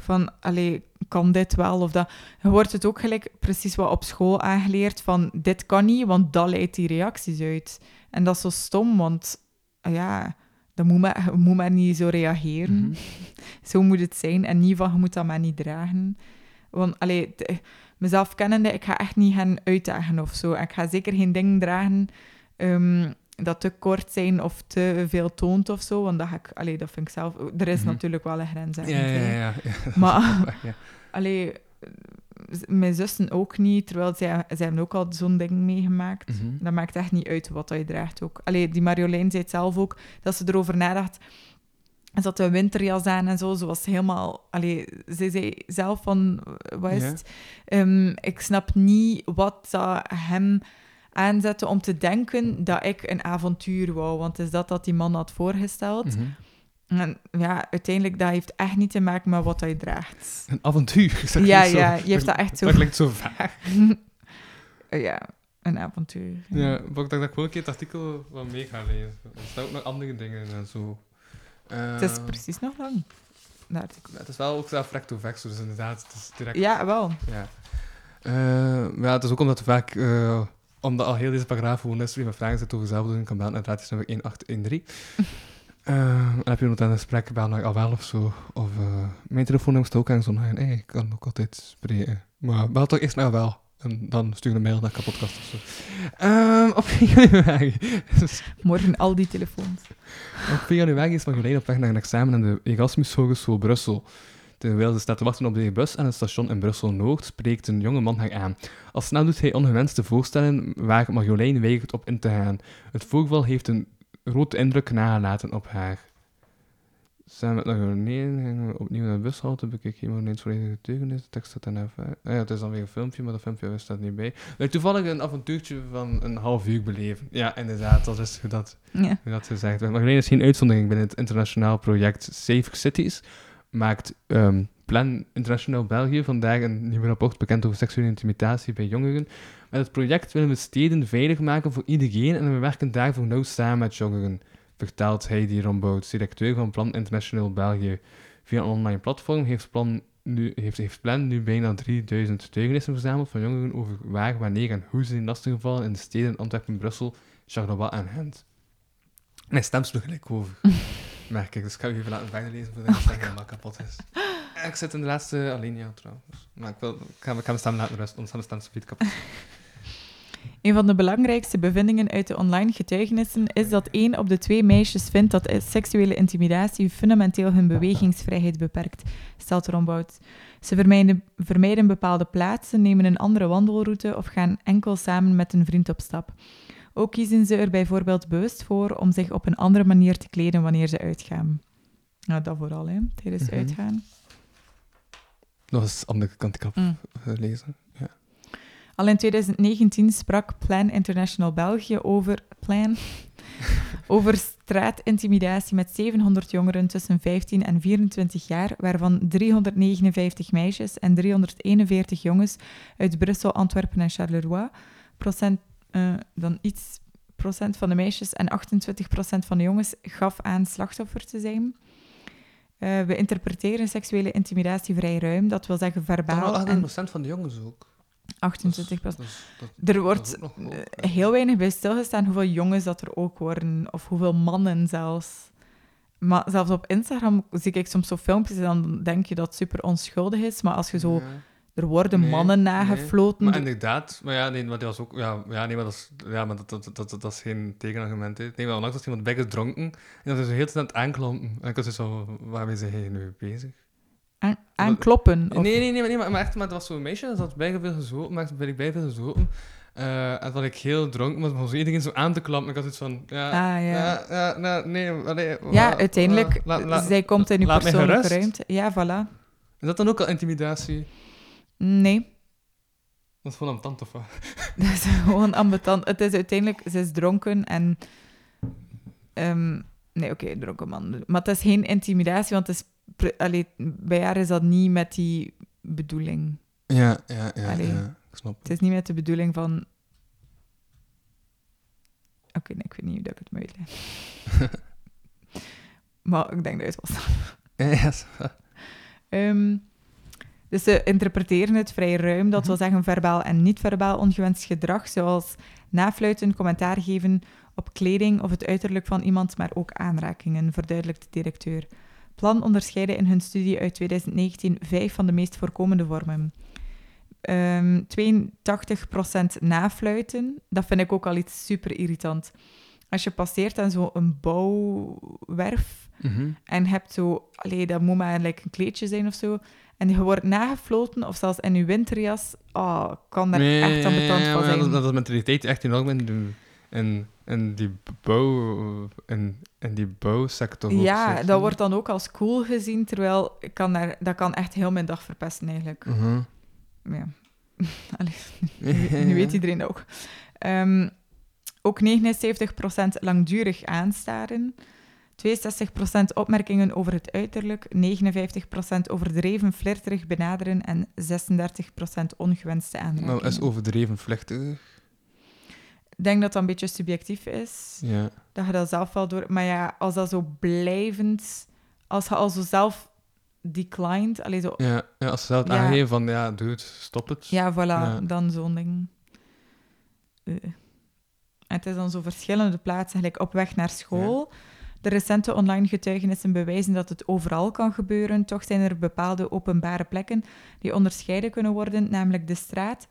Van, allee, kan dit wel of dat? Je wordt het ook gelijk precies wat op school aangeleerd van, dit kan niet, want dat leidt die reacties uit. En dat is zo stom, want ja, dan moet maar, moet maar niet zo reageren. Mhm. Zo moet het zijn. En niet van, je moet dat maar niet dragen. Want, allee, mezelf kennende, ik ga echt niet gaan uitdagen of zo. En Ik ga zeker geen dingen dragen ehm, dat te kort zijn of te veel toont of zo. Want dat, ga ik, allee, dat vind ik zelf... Er is Mhm. natuurlijk wel een grens. Ja, ja, ja. ja. Maar, allee, mijn zussen ook niet, terwijl zij, zij hebben ook al zo'n ding meegemaakt. Mhm. Dat maakt echt niet uit wat dat je draagt ook. Allee, die Marjolein zei het zelf ook, dat ze erover nadacht. Ze had een winterjas aan en zo. Ze was helemaal... Allee, ze zei zelf van... Wat is Ja. Ehm, ik snap niet wat dat hem aanzette om te denken dat ik een avontuur wou. Want is dat dat die man had voorgesteld? Mhm. En ja, uiteindelijk, dat heeft echt niet te maken met wat hij draagt. Een avontuur. is dat Ja, zo- ja, je heeft dat echt zo... Dat klinkt zo vaag. ja, een avontuur. Ja, maar ik dacht dat ik gewoon een keer het artikel wel mee ga lezen. Er staan ook nog andere dingen in en zo. Het is Eh, precies nog lang. dat artikel. Het is wel ook zelf recto verso, dus inderdaad, het is direct... Ja, wel. Ja. Eh, maar ja, het is ook omdat we vaak... eh, omdat al heel deze paragraaf gewoon is, wie met vragen zit over zelf doen, kan bellen naar gratis nummer 1813. Eh, en heb je nog een gesprek, bel naar al wel of zo. Of eh, mijn telefoonnummer staat ook aan zo'n hey, ik kan ook altijd spreken. Maar bel toch eerst naar wel. En dan stuur je een mail naar kapotkast of zo. Ehm, op 4 januari. Morgen al die telefoons. op 4 januari is Marjolein op weg naar een examen aan de Erasmus Hogeschool Brussel. Terwijl ze staat te wachten op de bus aan het station in Brussel-Noord, spreekt een jonge man haar aan. Al snel doet hij ongewenste voorstellen waar Marjolein weigert op in te gaan. Het voorval heeft een grote indruk nagelaten op haar. Samen met Marjolein gingen we opnieuw naar de bushalte, bekeek iemand ineens volledige getuigenis. De tekst staat daarna. Ah ja, het is dan weer een filmpje, maar dat filmpje staat niet bij. Wij toevallig een avontuurtje van een half uur beleven. Ja, inderdaad, dat is hoe dat Ja. hoe dat gezegd wordt. Marjolein is geen uitzondering binnen het internationaal project Safe Cities. Maakt ehm, Plan International België vandaag een nieuw rapport bekend over seksuele intimidatie bij jongeren. Met het project willen we steden veilig maken voor iedereen en we werken daarvoor nauw samen met jongeren, vertelt Heidi Rombouts, directeur van Plan International België. Via een online platform heeft Plan nu, heeft, heeft Plan nu bijna 3000 getuigenissen verzameld van jongeren over waar, wanneer en hoe ze zijn lastiggevallen in de steden Antwerpen, Brussel, Charleroi en Gent. Mijn stem sloeg gelijk over. Merk ik, dus ik ga u even laten verder lezen voordat mijn stem helemaal kapot is. Ik zit in de laatste alinea trouwens. Maar ik, wil, ik, ga, ik ga mijn stem laten rusten, anders mijn stem kapot. Een van de belangrijkste bevindingen uit de online getuigenissen is dat één op de twee meisjes vindt dat seksuele intimidatie fundamenteel hun bewegingsvrijheid beperkt, stelt Rombout. Ze vermijden, vermijden bepaalde plaatsen, nemen een andere wandelroute of gaan enkel samen met een vriend op stap. Ook kiezen ze er bijvoorbeeld bewust voor om zich op een andere manier te kleden wanneer ze uitgaan. Nou, dat vooral, hè, tijdens Mhm. uitgaan. Nog eens de andere kant heb Mm. gelezen. Ja. Al in 2019 sprak Plan International België over Plan over straatintimidatie met 700 jongeren tussen 15 en 24 jaar, waarvan 359 meisjes en 341 jongens uit Brussel, Antwerpen en Charleroi. Procent, eh, dan iets procent van de meisjes en 28 procent van de jongens gaf aan slachtoffer te zijn. Eh, we interpreteren seksuele intimidatie vrij ruim, dat wil zeggen Dat verbaal en 18% van de jongens ook. 28 Dat is- dat- er dat wordt heel weinig bij stilgestaan hoeveel jongens dat er ook worden, of hoeveel mannen zelfs. Maar zelfs op Instagram zie ik soms zo filmpjes en dan denk je dat het super onschuldig is, maar als je zo... Ja. Er worden Nee, mannen nee. nagefloten. Maar inderdaad, maar ja, nee, maar dat was ook, ja, ja, nee, maar dat is, ja, maar dat, dat, dat, dat, dat is geen tegenargument. Hè. Nee, maar onlangs was iemand bij gedronken en dat is hele tijd aan het aanklampen. En ik was dus zo, waarmee zijn jij nu bezig? aan, aankloppen. Of, Nee, nee, nee, maar, nee, maar, maar echt, maar dat was zo'n meisje, dat had bij veel gezopen, maar ben ik bij veel gezopen. Eh, en toen was ik heel dronken, maar begon zo iedereen zo aan te klampen. Ik had iets van, ja, Ah, ja. ja, ja, nee, allee, ja, uiteindelijk, la- la- zij komt in uw persoonlijke ruimte. Ja, voilà. Is dat dan ook al intimidatie? Nee, Dat is gewoon aan tand of wat? dat is gewoon ambetant. Het is uiteindelijk, ze is dronken en... ehm, nee, oké, dronken man. Maar het is geen intimidatie, want het is allee, bij haar is dat niet met die bedoeling. Ja, ja, ja, Allee. ja. Ik snap Het is niet met de bedoeling van... Oké, nee, ik weet niet hoe dat ik het moet uitleggen. maar ik denk dat het was. Ja. Ehm, dus ze interpreteren het vrij ruim, dat wil zeggen verbaal en niet-verbaal ongewenst gedrag, zoals nafluiten, commentaar geven op kleding of het uiterlijk van iemand, maar ook aanrakingen, verduidelijkt de directeur. Plan onderscheiden in hun studie uit 2019 vijf van de meest voorkomende vormen. Ehm 82% nafluiten, dat vind ik ook al iets super irritant. Als je passeert aan zo'n bouwwerf, Mhm. en hebt zo, allee, dat moet maar like een kleedje zijn of zo. En je wordt nagefloten, of zelfs in je winterjas. Oh, kan daar Nee, echt aan ja, van zijn. Dat, dat is mentaliteit echt enorm in, de, in, in die bouw... In, in die bouwsector. ja, dat wordt dan ook als cool gezien, terwijl kan daar, dat kan echt heel mijn dag verpesten eigenlijk. Mhm. Ja. Allee, nu, nu weet iedereen ook. Ehm, ook 79% langdurig aanstaren. 62% opmerkingen over het uiterlijk, 59% overdreven flirterig benaderen en 36% ongewenste aanrakingen. Nou, is overdreven vluchtig. Ik denk dat dat een beetje subjectief is. Ja. Dat je dat zelf wel door... Maar ja, als dat zo blijvend... Als je al zo zelf declined... Allee, zo, Ja, ja, als ze zelf Ja. aangeven van, ja, doe het, stop het. ja, voilà, Ja. dan zo'n ding. Eh. En het is dan zo verschillende plaatsen, gelijk op weg naar school. De recente online getuigenissen bewijzen dat het overal kan gebeuren. Toch zijn er bepaalde openbare plekken die onderscheiden kunnen worden, namelijk de straat,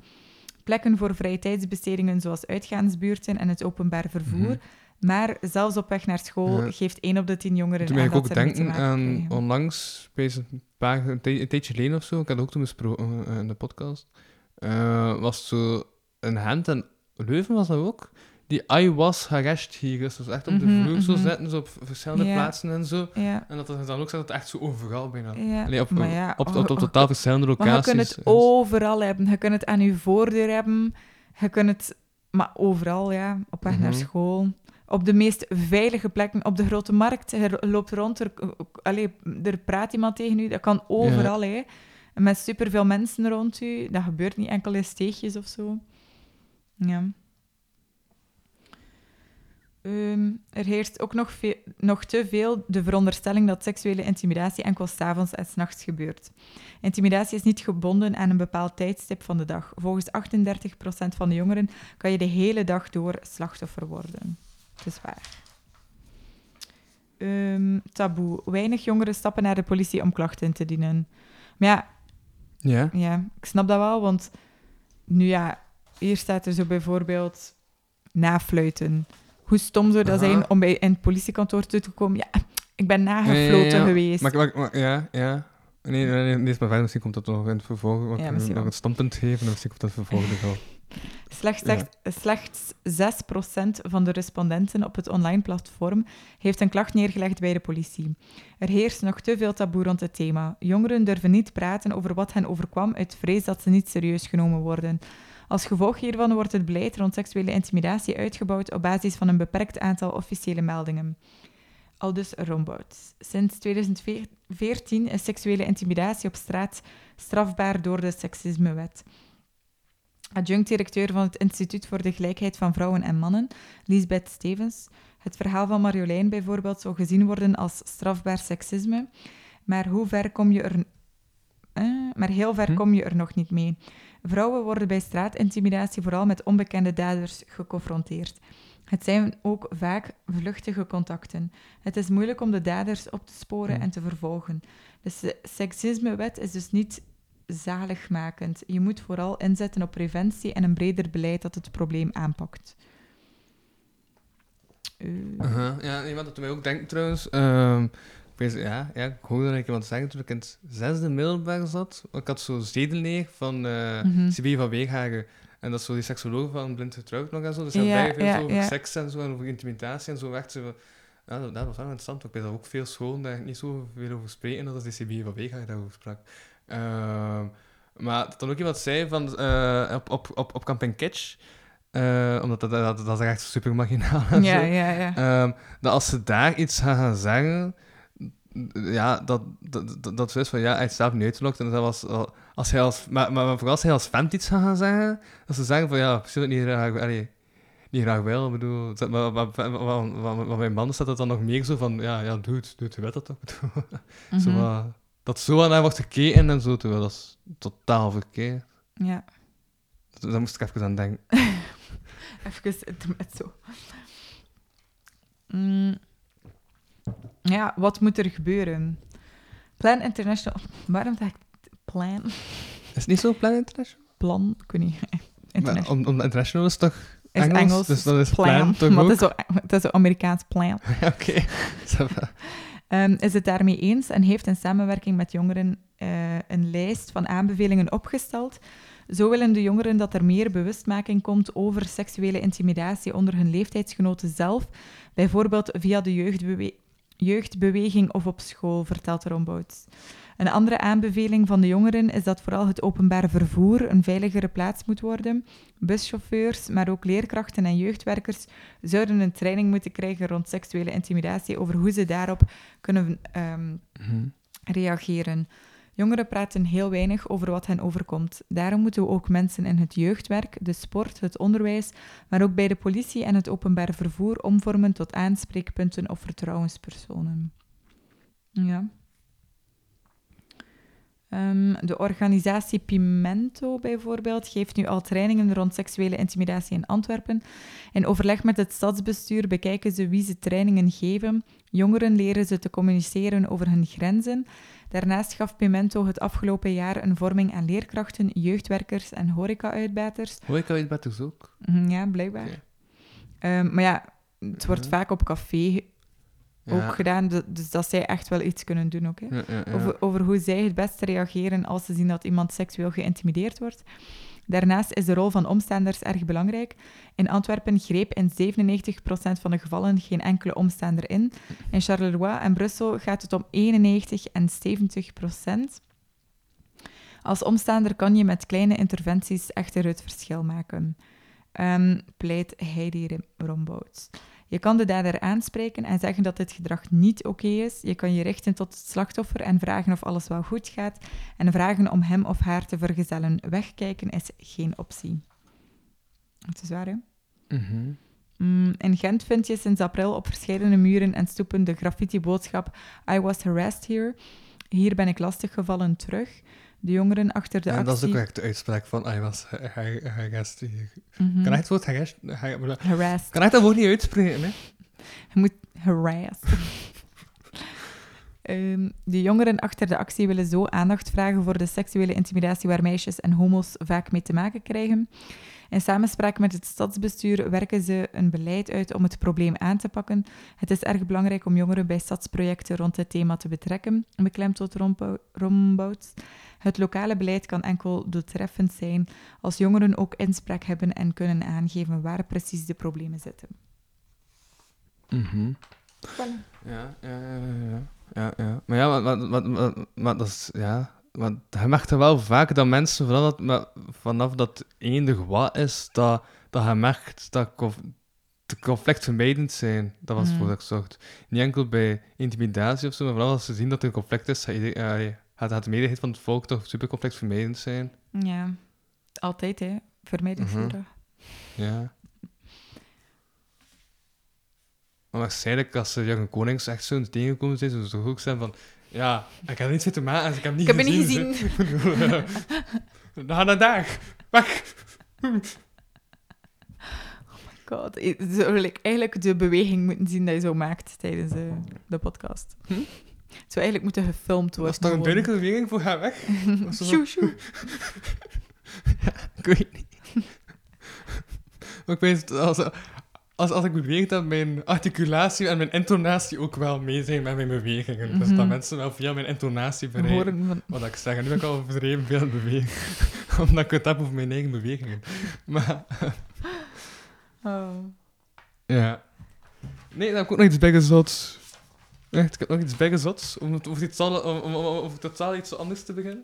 plekken voor vrije tijdsbestedingen zoals uitgaansbuurten en het openbaar vervoer. Mhm. Maar zelfs op weg naar school Ja. geeft één op de tien jongeren Toen aan ik dat ook denken aan onlangs, een, paar, een, een tijdje geleden of zo, ik had het ook toen besproken eh, in de podcast, eh, was het zo een hand en Leuven was dat ook, die I was gerecht hier is. Dus echt op de Mhm, vloer zo mhm. zo op verschillende plaatsen en zo. En dat er dan ook zat, dat echt zo overal bijna. Allee, op, maar ja, op, op, oh, op oh, totaal verschillende Maar locaties. je kunt het Dus- overal hebben. Je kunt het aan je voordeur hebben. Je kunt het... Maar overal, ja. Op weg naar Mhm. school. Op de meest veilige plekken. Op de grote markt. Je loopt rond. Er, er praat iemand tegen u. Dat kan overal, hè. Met superveel mensen rond u. Dat gebeurt niet enkel in steegjes of zo. Ja. Ehm, er heerst ook nog, veel, nog te veel de veronderstelling dat seksuele intimidatie enkel s'avonds en s'nachts gebeurt. Intimidatie is niet gebonden aan een bepaald tijdstip van de dag. Volgens 38% van de jongeren kan je de hele dag door slachtoffer worden. Het is waar. Ehm, taboe. Weinig jongeren stappen naar de politie om klachten in te dienen. Maar ja, Ja. ja, ik snap dat wel, want nu ja, hier staat er zo bijvoorbeeld nafluiten. Hoe stom zou dat Aha. zijn om bij in het politiekantoor toe te komen? Ja, ik ben nagefloten ja, geweest. Maar, maar, maar- ja, ja. Nee, nee, nee, lees maar verder. Misschien komt dat nog in het vervolg. Want Ja, wil nog een standpunt geven en misschien komt dat vervolg wel. Slechts, Ja. slechts 6% van de respondenten op het online platform heeft een klacht neergelegd bij de politie. Er heerst nog te veel taboe rond het thema. Jongeren durven niet praten over wat hen overkwam uit vrees dat ze niet serieus genomen worden. Als gevolg hiervan wordt het beleid rond seksuele intimidatie uitgebouwd op basis van een beperkt aantal officiële meldingen. Aldus Rombout. Sinds 2014 is seksuele intimidatie op straat strafbaar door de seksismewet. Adjunct-directeur van het Instituut voor de Gelijkheid van Vrouwen en Mannen, Lisbeth Stevens. Het verhaal van Marjolein bijvoorbeeld zou gezien worden als strafbaar seksisme, maar hoe ver kom je er... Eh, maar heel ver Hm? kom je er nog niet mee. Vrouwen worden bij straatintimidatie vooral met onbekende daders geconfronteerd. Het zijn ook vaak vluchtige contacten. Het is moeilijk om de daders op te sporen en te vervolgen. De se- seksismewet is dus niet zaligmakend. Je moet vooral inzetten op preventie en een breder beleid dat het probleem aanpakt. Aha, Ja, wat dat mij ook denkt trouwens. ehm, ja, ja, ik hoorde dat ik iemand zeggen toen ik in het zesde middelbaar zat. Ik had zo zedenleer van eh Mhm. Sibylle van Weeghagen. En dat is zo die seksoloog van Blind Getrouwd nog en zo. Dus Ja, hij ja, veel ja, over ja. seks en zo en over intimidatie en zo. Echt zo ja, dat, dat was wel interessant. Ik weet dat ook veel scholen daar niet zo veel over spreken. Dat is die Sibylle van Weeghagen daarover sprak. Ehm, maar dat dan ook iemand zei van, eh, op, op, op, op Camping Kitsch. eh, omdat dat, dat, dat is echt super marginaal en ja, zo. ja, ja. Ehm, dat als ze daar iets gaan gaan zeggen, ja, dat, dat, dat, dat is van ja, hij is zelf niet uitgelokt. En dat was, al- als hij als, maar, maar, maar vooral als hij als vent iets gaan zeggen, dat ze zeggen van ja, misschien niet graag, allee, niet graag wel. Ik bedoel, dat- maar, maar, maar, bij mannen staat het dan nog meer zo van ja, ja, doe het, doe het, weet dat toch? Zo, Mhm. dat zo aan hem wordt gekeken en zo, terwijl dat is totaal verkeerd. Ja, Daar moest ik even aan denken. even intermezzo. Mm. Ja, wat moet er gebeuren? Plan International... Waarom zeg ik plan? Is het niet zo Plan International? Plan? Ik weet niet. Maar, International. om, om, international is toch is Engels, dus dat is plan. plan toch maar ook? het is, het is zo Amerikaans plan. Oké. Ehm, is het daarmee eens en heeft in samenwerking met jongeren eh, een lijst van aanbevelingen opgesteld. Zo willen de jongeren dat er meer bewustmaking komt over seksuele intimidatie onder hun leeftijdsgenoten zelf, bijvoorbeeld via de jeugdbewe- jeugdbeweging of op school, vertelt Rombouts. Een andere aanbeveling van de jongeren is dat vooral het openbaar vervoer een veiligere plaats moet worden. Buschauffeurs, maar ook leerkrachten en jeugdwerkers zouden een training moeten krijgen rond seksuele intimidatie over hoe ze daarop kunnen ehm, Mhm. reageren. Jongeren praten heel weinig over wat hen overkomt. Daarom moeten we ook mensen in het jeugdwerk, de sport, het onderwijs, maar ook bij de politie en het openbaar vervoer omvormen tot aanspreekpunten of vertrouwenspersonen. Ja. Ehm, de organisatie Pimento bijvoorbeeld geeft nu al trainingen rond seksuele intimidatie in Antwerpen. In overleg met het stadsbestuur bekijken ze wie ze trainingen geven. Jongeren leren ze te communiceren over hun grenzen. Daarnaast gaf Pimento het afgelopen jaar een vorming aan leerkrachten, jeugdwerkers en horeca-uitbaters. Beters ook? Mhm, Ja, blijkbaar. Ehm, maar ja, het wordt vaak op café ook Ja. gedaan, du- dus dat zij echt wel iets kunnen doen ook. Hè. Ja. Over, over hoe zij het beste reageren als ze zien dat iemand seksueel geïntimideerd wordt. Daarnaast is de rol van omstaanders erg belangrijk. In Antwerpen greep in 97% van de gevallen geen enkele omstaander in. In Charleroi en Brussel gaat het om 91 en 70%. Als omstaander kan je met kleine interventies echter het verschil maken, Ehm, pleit Heidi Rombouts. Je kan de dader aanspreken en zeggen dat dit gedrag niet oké is. Je kan je richten tot het slachtoffer en vragen of alles wel goed gaat. En vragen om hem of haar te vergezellen. Wegkijken is geen optie. Het is waar, hè? Mhm. Mm, in Gent vind je sinds april op verschillende muren en stoepen de graffiti-boodschap I was harassed here. Hier ben ik lastiggevallen terug. De jongeren achter de En actie... dat is ook echt de uitspraak van hij was harassed hier. Mhm. Kan echt het woord harassed... Kan echt dat woord niet uitspreken, hè? Je moet harassed. Ehm, de jongeren achter de actie willen zo aandacht vragen voor de seksuele intimidatie waar meisjes en homo's vaak mee te maken krijgen. In samenspraak met het stadsbestuur werken ze een beleid uit om het probleem aan te pakken. Het is erg belangrijk om jongeren bij stadsprojecten rond dit thema te betrekken, beklemtoont Rombou- Rombouts. Het lokale beleid kan enkel doeltreffend zijn als jongeren ook inspraak hebben en kunnen aangeven waar precies de problemen zitten. Mhm. Ja, ja, ja, ja. ja, ja. Maar ja, maar, maar, maar, maar, maar dat is... Ja... Want je merkt er wel vaak dat mensen, vanaf dat, maar vanaf dat eender wat is, dat, dat je merkt dat conf- de conflictvermijdend zijn. Dat was Mhm. voor wat ik zocht. Niet enkel bij intimidatie of zo, maar vooral als ze zien dat er een conflict is, gaat, gaat, de meerderheid van het volk toch super conflictvermijdend zijn. Ja, altijd, hè. Vermijdingsgedrag. Ja. Maar waarschijnlijk als ze Jurgen Konings echt zo tegenkomen zijn, zullen ze ook zijn van... Ja, ik heb er niets mee te maken, dus ik heb niet Ik heb het niet gezien. gezien. Ga naar daar. Weg. God, je zou like eigenlijk de beweging moeten zien dat je zo maakt tijdens eh, de podcast. Hm? Het zou eigenlijk moeten gefilmd worden. Was toch een duidelijke beweging voor ga weg? Sjoe, sjoe. Ik weet niet. Maar ik weet, als, als, als ik beweeg, dat mijn articulatie en mijn intonatie ook wel mee zijn met mijn bewegingen. Dus Mhm. dat mensen wel via mijn intonatie bereiken. Van... Wat ik zeg, en nu ben ik al overdreven veel bewegen. Omdat ik het heb over mijn eigen bewegingen. Maar, Oh. ja. Nee, dan heb ik ook nog iets bijgezot. Echt, ik heb nog iets bijgezot. Om, om, om, om, totaal iets anders te beginnen.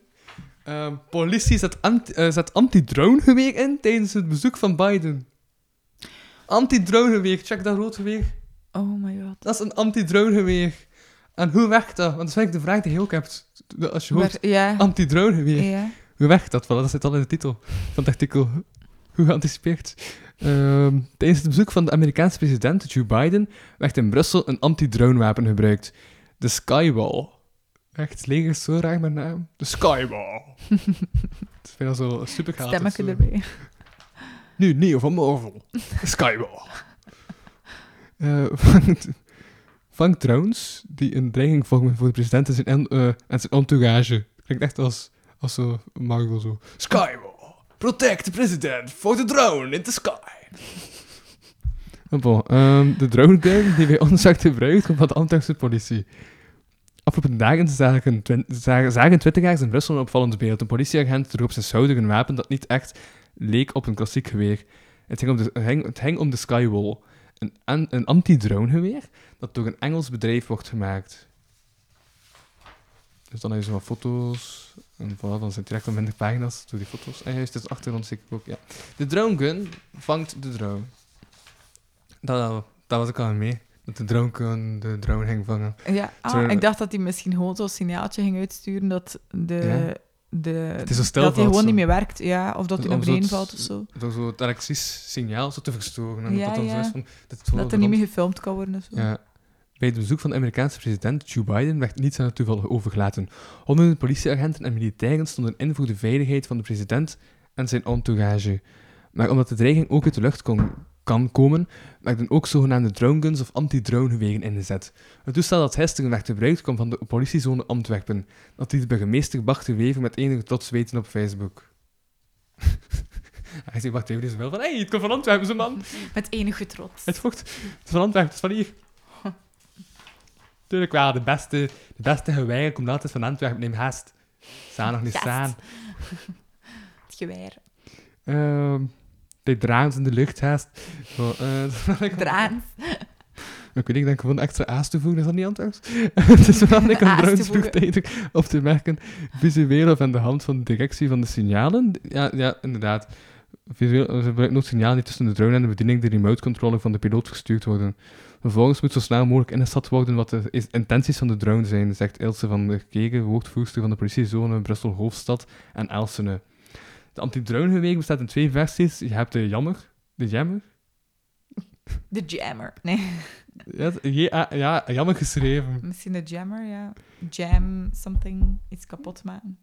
Ehm, politie zet, anti, eh, zet anti-dronegeweer in tijdens het bezoek van Biden. Anti-dronegeweer, check dat rood geweer. oh my god. Dat is een anti-dronegeweer. En hoe werkt dat? Want dat is eigenlijk de vraag die je ook hebt. Als je hoort ja. anti-drone geweer. ja. Hoe werkt dat? Dat zit al in de titel van het artikel. Hoe geanticipeerd? Ehm, tijdens het bezoek van de Amerikaanse president Joe Biden werd in Brussel een anti-dronewapen gebruikt. De Skywall. Echt, het leger is zo raar met naam. De Skywall. dat vind ik zo super gaaf. Stemmetje erbij. Nu, Neo van Marvel. Skywall. Eh, vangt, vangt drones die een dreiging vormen voor de president en zijn, en, eh, en zijn entourage. Klinkt echt als, als zo Marvel zo. Skywall. Protect the president for the drone in the sky. Bon, ehm, de drone die bij ons werd gebruikt van de Antwerpse politie. Afgelopen dagen zagen, zagen, zagen twintigers in Brussel een opvallend beeld. Een politieagent droeg op zijn schouder een wapen dat niet echt leek op een klassiek geweer. Het ging om de, het ging, om de Skywall, een, een anti-drone geweer dat door een Engels bedrijf wordt gemaakt. Dus dan heb je zo wat foto's. En voilà, dan zijn direct al minder pagina's door die foto's. En juist, het is achtergrond zeker ook, ja. De drone gun vangt de drone. Dat, dat was ik al mee. Dat de drone gun de drone ging vangen. Ja, ah, ik dacht dat hij misschien gewoon zo'n signaaltje ging uitsturen dat de... Ja. De is dat hij gewoon zo. niet meer werkt, ja. Of dat Dus hij naar zo beneden valt of zo. Door zo het elektrisch signaal zo te verstoren. En Ja, dat dan ja. van... Dat er niet meer gefilmd kan worden of zo. Ja. Bij het bezoek van de Amerikaanse president Joe Biden werd niets aan het toeval overgelaten. Honderden politieagenten en militairen stonden in voor de veiligheid van de president en zijn entourage. Maar omdat de dreiging ook uit de lucht kon, kan komen, werden ook zogenaamde drone guns of anti-dronegeweren ingezet. Het toestel dat gisteren werd gebruikt kwam van de politiezone Antwerpen. Dat liet de burgemeester Bart de Wever met enige trots weten op Facebook. Hij zegt Bart de Wever is wel van, hey, het komt van Antwerpen, zo man. Met enige trots. Het vocht. Het is van Antwerpen, het is van hier. Tuurlijk wel, de beste, de beste geweer komt altijd van Antwerpen. Neem haast. Staan nog niet Gast. staan. Het geweer. Ehm de draans in de lucht haast. Zo, eh, Draans. ik weet niet, ik denk gewoon extra aas toevoegen, is dat niet Antwerps? het is belangrijk om Aas drones vroegtijdig op te merken, visueel of aan de hand van de directie van de signalen. Ja, ja inderdaad. Visueel, ze gebruiken ook signalen die tussen de drone en de bediening de remote controller van de piloot gestuurd worden. Vervolgens moet zo snel mogelijk ingeschat worden wat de intenties van de drone zijn, zegt Ilse van der Kegen, woordvoerster van de politiezone Brussel-Hoofdstad en Elsene. De anti-drone bestaat in twee versies. Je hebt de jammer, de jammer, De jammer. Nee, ja, ja, ja, jammer geschreven. misschien de jammer, ja. Jam something, iets kapot maken.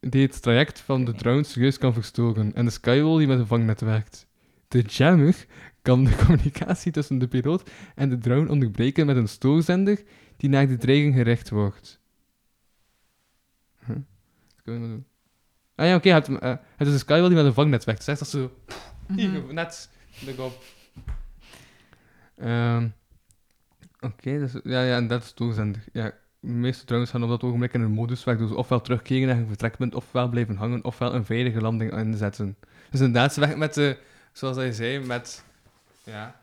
die het traject van de drone serieus kan verstoren en de Skywall die met een vangnet werkt. De jammer kan de communicatie tussen de piloot en de drone onderbreken met een stoorzender die naar de dreiging gericht wordt. Huh? Wat kunnen we doen? Ah ja, oké, het, eh, het is een Skywall die met een vangnet werkt. Zegt dat zo, Mhm. net, erop. Ehm oké, dus, ja, ja, en dat is stoorzender. Ja, de meeste drones gaan op dat ogenblik in een modus waardoor ze ofwel terugkeren naar hun vertrekpunt, ofwel blijven hangen, ofwel een veilige landing inzetten. Dus inderdaad, ze met de, zoals hij zei, met, ja,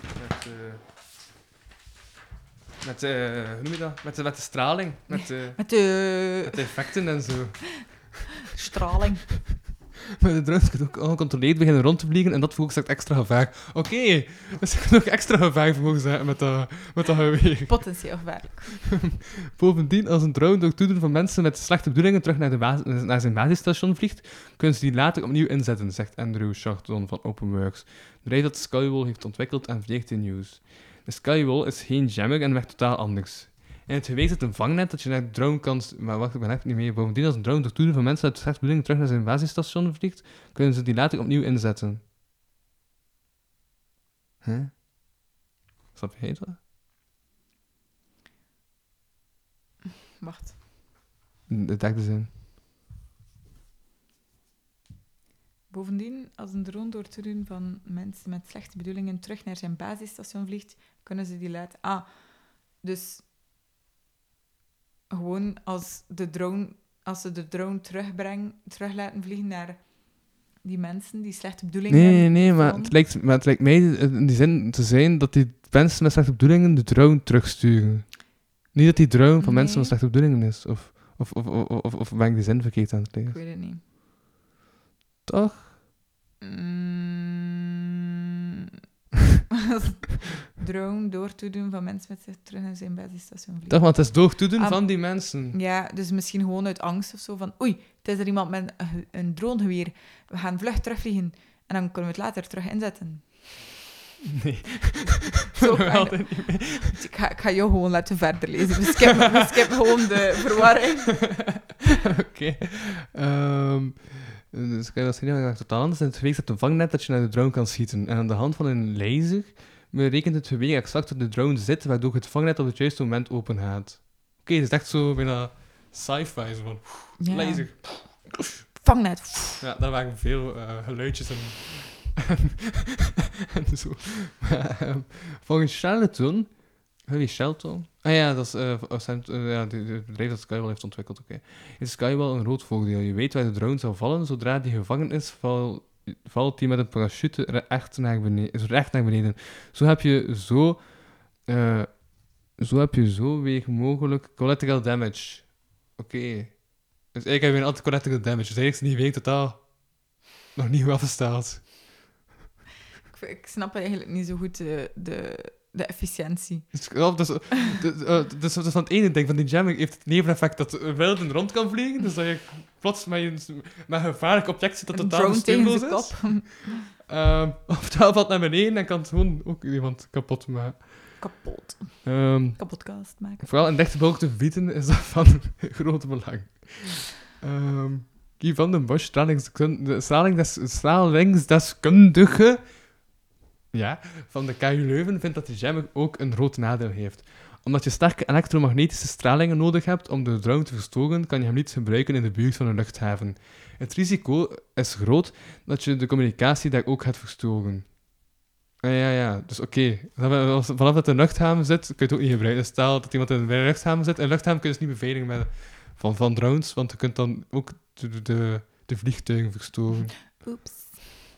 met, eh met, eh hoe noem je dat? Met de, met de straling, met de, Met de met de effecten en zo. straling. Maar de drones kunnen ook ongecontroleerd beginnen rond te vliegen en dat veroorzaakt extra gevaar. Oké, dus ik kan ook extra gevaar veroorzaken met dat, met dat geweer. Potentieel gevaarlijk. Bovendien, als een drone door toedoen van mensen met slechte bedoelingen terug naar, de basis- naar zijn basisstation vliegt, kunnen ze die later opnieuw inzetten, zegt Andrew Charton van OpenWorks. Het bedrijf dat de Skywall heeft ontwikkeld en vliegt in nieuws. De Skywall is geen jammer en werkt totaal anders. In het geweer zit een vangnet dat je naar de drone kan... Maar wacht, ik ben echt niet mee. Bovendien, als een drone door toedoen van mensen met slechte bedoelingen terug naar zijn basisstation vliegt, kunnen ze die later opnieuw inzetten. Huh? Snap je dat? Wacht. De derde zin. Bovendien, als een drone door te doen van mensen met slechte bedoelingen terug naar zijn basisstation vliegt, kunnen ze die laten... Ah, dus gewoon als, de drone, als ze de drone terugbrengen, terug laten vliegen naar die mensen die slechte bedoelingen Nee, nee, hebben. nee, maar van- het, lijkt, maar het lijkt mij in die zin te zijn dat die mensen met slechte bedoelingen de drone terugsturen. Niet dat die drone van mensen Nee. met slechte bedoelingen is. Of, of, of, of, of, of ben ik die zin verkeerd aan het Ik lezen? weet het niet. Toch? Mm. drone door te doen van mensen met zich terug naar zijn basisstation vliegen. Toch, want het is door toedoen Ah. van die mensen. Ja, dus misschien gewoon uit angst of zo van oei, het is er iemand met een, een dronegeweer. We gaan vlug terugvliegen en dan kunnen we het later terug inzetten. Nee. Zo Nog kan altijd niet mee. Ik ga, ik ga jou gewoon laten verder lezen. We skippen, we skippen gewoon de verwarring. Oké. Ehm, dus kan je dat zien, ja, totaal anders. In het geweest het een vangnet dat je naar de drone kan schieten. En aan de hand van een laser berekent het geweer exact waar de drone zit, waardoor het vangnet op het juiste moment open gaat. Oké, het is echt zo bijna sci-fi. Zo van, Ja. laser. Vangnet. Ja, daar waren veel eh, geluidjes en, en zo. Maar, ehm, volgens Charlton, Harry Shelton, ah ja, dat is Cent- eh, ja, het bedrijf dat Skywell heeft ontwikkeld, oké. Is Skywell een rood voordeel? Je weet waar de drone zal vallen, zodra die gevangen is, val, valt die met een parachute re- echt naar beneden. Recht naar beneden. Zo heb je zo, eh, zo heb je zo weer mogelijk collateral damage. Oké. Dus ik heb een altijd collateral damage. Dus eigenlijk is niet weet totaal nog niet goed afgesteld. Ik, ik snap eigenlijk niet zo goed de, de, de efficiëntie. Dus, ja, dus, dus, eh, dus, dus van het ene ding van die jamming heeft het neveneffect dat de wilden rond kan vliegen. Dus dat je plots met, je, met een gevaarlijk object zit dat Een totaal zijn is. kop. Ehm oftewel valt naar beneden en kan het gewoon ook iemand kapot maken. Kapot. Kapotkast maken. Vooral in dichtbevolkte gebieden is dat van groot belang. Ehm Guy van den Bosch, stralingskun- de stralingsdes- stralingsdeskundige ja, van de KU Leuven, vindt dat de jamming ook een groot nadeel heeft. Omdat je sterke elektromagnetische stralingen nodig hebt om de drone te verstoren, kan je hem niet gebruiken in de buurt van een luchthaven. Het risico is groot dat je de communicatie daar ook gaat verstoren. Ah, ja, ja, dus oké. Vanaf dat een luchthaven zit, kun je het ook niet gebruiken. Dus Stel dat iemand in een luchthaven zit. Een luchthaven kun je dus niet beveiligen met, van, van drones, want je kunt dan ook de, de, de vliegtuigen verstoren. Oeps.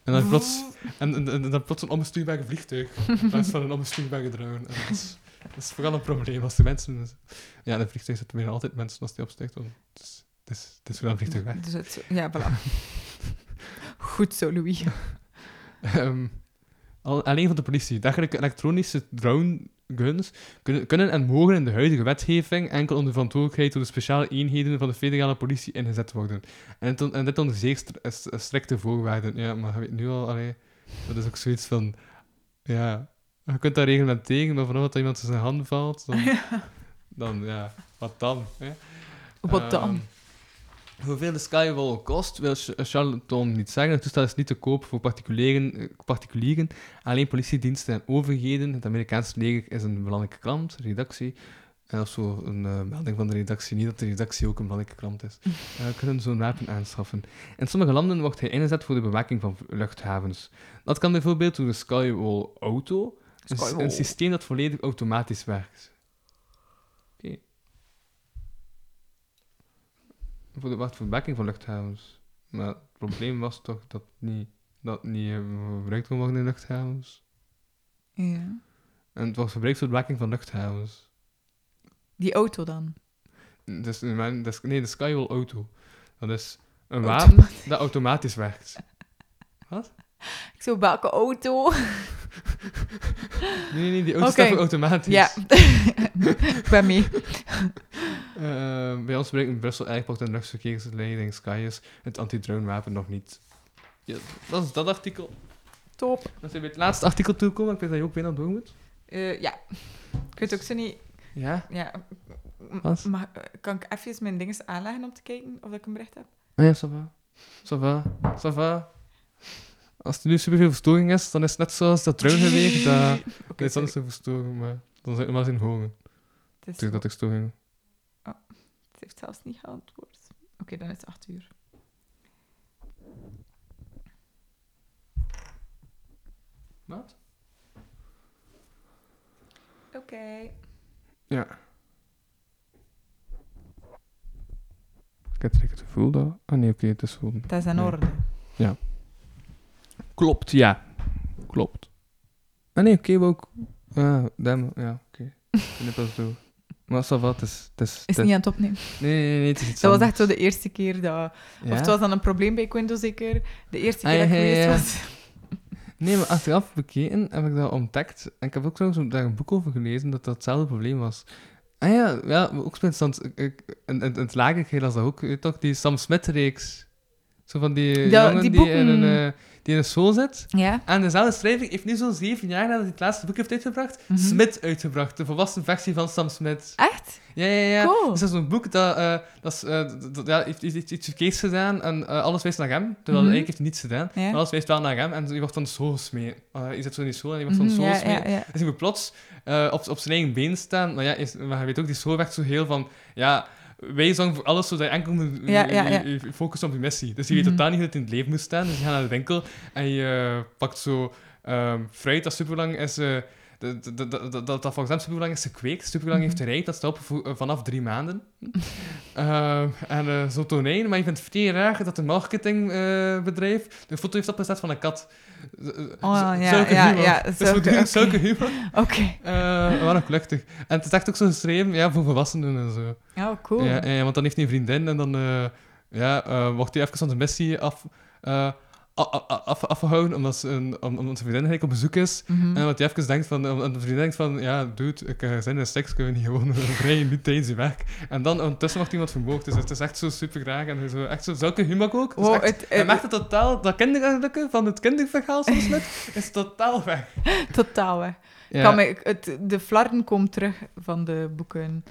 En dan plots, en, en, en dan plots een onbestuurbare vliegtuig, in plaats van een onbestuurbare drone. En dat, is, dat is vooral een probleem als de mensen... Ja, in een vliegtuig zitten bijna altijd mensen als die opstijgt. want Het is, het is, het is wel een vliegtuig weg. Dus het, ja, voilà. Goed zo, Louis. Ehm, al, alleen van de politie. Dergelijke elektronische drone guns kunnen, kunnen en mogen in de huidige wetgeving enkel onder verantwoordelijkheid door de speciale eenheden van de federale politie ingezet worden. En, dit en dit onder zeer strikte voorwaarden. Ja, maar je weet nu al, allee, dat is ook zoiets van, ja, je kunt daar reglementeren, maar vanaf dat iemand in zijn hand valt, dan, dan ja, wat dan? Hè? Wat dan? Ehm, Hoeveel de Skywall kost, wil Ch- Charlton niet zeggen. Het toestel is niet te koop voor particulieren, eh, particulieren. Alleen politiediensten en overheden. Het Amerikaanse leger is een belangrijke klant, redactie. En als zo een eh, melding van de redactie, niet dat de redactie ook een belangrijke klant is, eh, kunnen zo'n wapen aanschaffen. In sommige landen wordt hij ingezet voor de bewaking van luchthavens. Dat kan bijvoorbeeld door de Skywall Auto, een systeem dat volledig automatisch werkt. Voor de wacht voor de bewaking van luchthavens. Maar het probleem was toch dat niet, dat niet eh, gebruikt kon worden in luchthavens. Ja. En het was gebruikt voor de bewaking van luchthavens. Die auto dan. Dus, nee, de Skywall Auto. Dat is een wapen dat automatisch werkt. Ik zo, welke auto? Nee, nee, die auto Oké. staat voor automatisch. Ja. ik ben mee. Eh, bij ons gebruiken Brussel Airport en luchtverkeersleiding Skyers het anti-drone wapen nog niet. Ja, dat is dat artikel. Top. Dan zijn we het laatste artikel toekomen. Ik weet dat je ook bijna door moet. Eh, ja. Ik weet ook zo niet... Ja? Ja. Wat? mag- kan ik even mijn dinges aanleggen om te kijken of ik een bericht heb? Ah ja, ça va. Ça va. Ça va. Als er nu superveel verstoring is, dan is het net zoals dat dronegeweer. dat Oké, dat is anders te verstoren, maar dan zijn we maar. Het, is Toen dat ik storing. Het heeft zelfs niet geantwoord. Oké, dan is het acht uur. Wat? Oké. Ja. Ik heb het gevoel dat... Ah nee, oké, het is gewoon... Dat is in Nee. orde. Klopt, ja. Klopt. Ah nee, oké, we ook... Ah, damn, ja, oké. Ik ben pas door. Maar ça va, het is... Het is, Is het- niet aan het opnemen. Nee, nee, nee, het is iets Dat was echt zo de eerste keer dat... Ja? Of het was dan een probleem bij Windows zeker. De eerste Ah, keer dat ik ja, was. Nee, maar achteraf bekeken heb ik dat ontdekt. En ik heb ook zo, daar een boek over gelezen dat dat hetzelfde probleem was. Ah ja, ja ook ik- In, in, in het lager kreeg dat ook, je toch? Die Sam Smith-reeks. Zo van die jongen die die, in een, eh, die in een school zit. Ja. En dezelfde schrijver heeft nu zo'n zeven jaar nadat hij het laatste boek heeft uitgebracht, Mhm. Smith uitgebracht. De volwassen versie van Sam Smith. Echt? Ja, ja, ja. Cool. Dus dat is zo'n boek dat, eh, dat is, eh, dat- ja, heeft iets, iets, verkeerds gedaan en eh, alles wijst naar hem. Terwijl Mhm. eigenlijk heeft hij niets gedaan. Ja. Maar alles wijst wel naar hem en je wordt school gesmeten. Eh, je zit zo in die school en je wordt ja, gesmeten. ja, ja. Dus je moet plots eh, op, op zijn eigen been staan. Maar ja, is, maar je weet ook, die school werkt zo heel van... Ja, wij zorgen voor alles zodat je enkel moet Ja, ja, ja. je- je- je focussen op je missie. Dus je weet Mhm. totaal niet hoe het in het leven moet staan. Dus je gaat naar de winkel en je pakt zo ehm, fruit dat superlang is... eh, dat, dat, dat, dat, dat volgens hem superbelang is gekweekt, superbelang heeft Mhm. gerijpt, dat staat op voor- eh, vanaf drie maanden. Ehm, en eh zo'n tonijn, maar je vindt het raar dat een marketingbedrijf de foto heeft opgezet van een kat. Oh, ja, zulke ja, humor. ja, zulke- humor. Oké. Eh, maar nog luchtig. En het is echt ook zo geschreven ja, voor volwassenen en zo. Oh, cool. Ja, ja, want dan heeft hij een vriendin en dan ja, wordt hij even van de missie af, af, afgehouden omdat, ze een, om, omdat zijn vriendin eigenlijk op bezoek is. Mhm. En wat hij even denkt van, en de vriendin denkt van, ja, dude, ik uh, zijn in seks, kunnen we niet gewoon vrij nu tijdens je werk. En dan ondertussen wordt iemand vermoord. Dus het is echt zo super graag en zo, echt zo, zulke humor ook. Dus Wow, echt, het- het- maakt het totaal, dat kinderlijke van het kinderverhaal soms met, is totaal weg. Totaal. Ja. Kan me, het, de flarden komen terug van de boeken.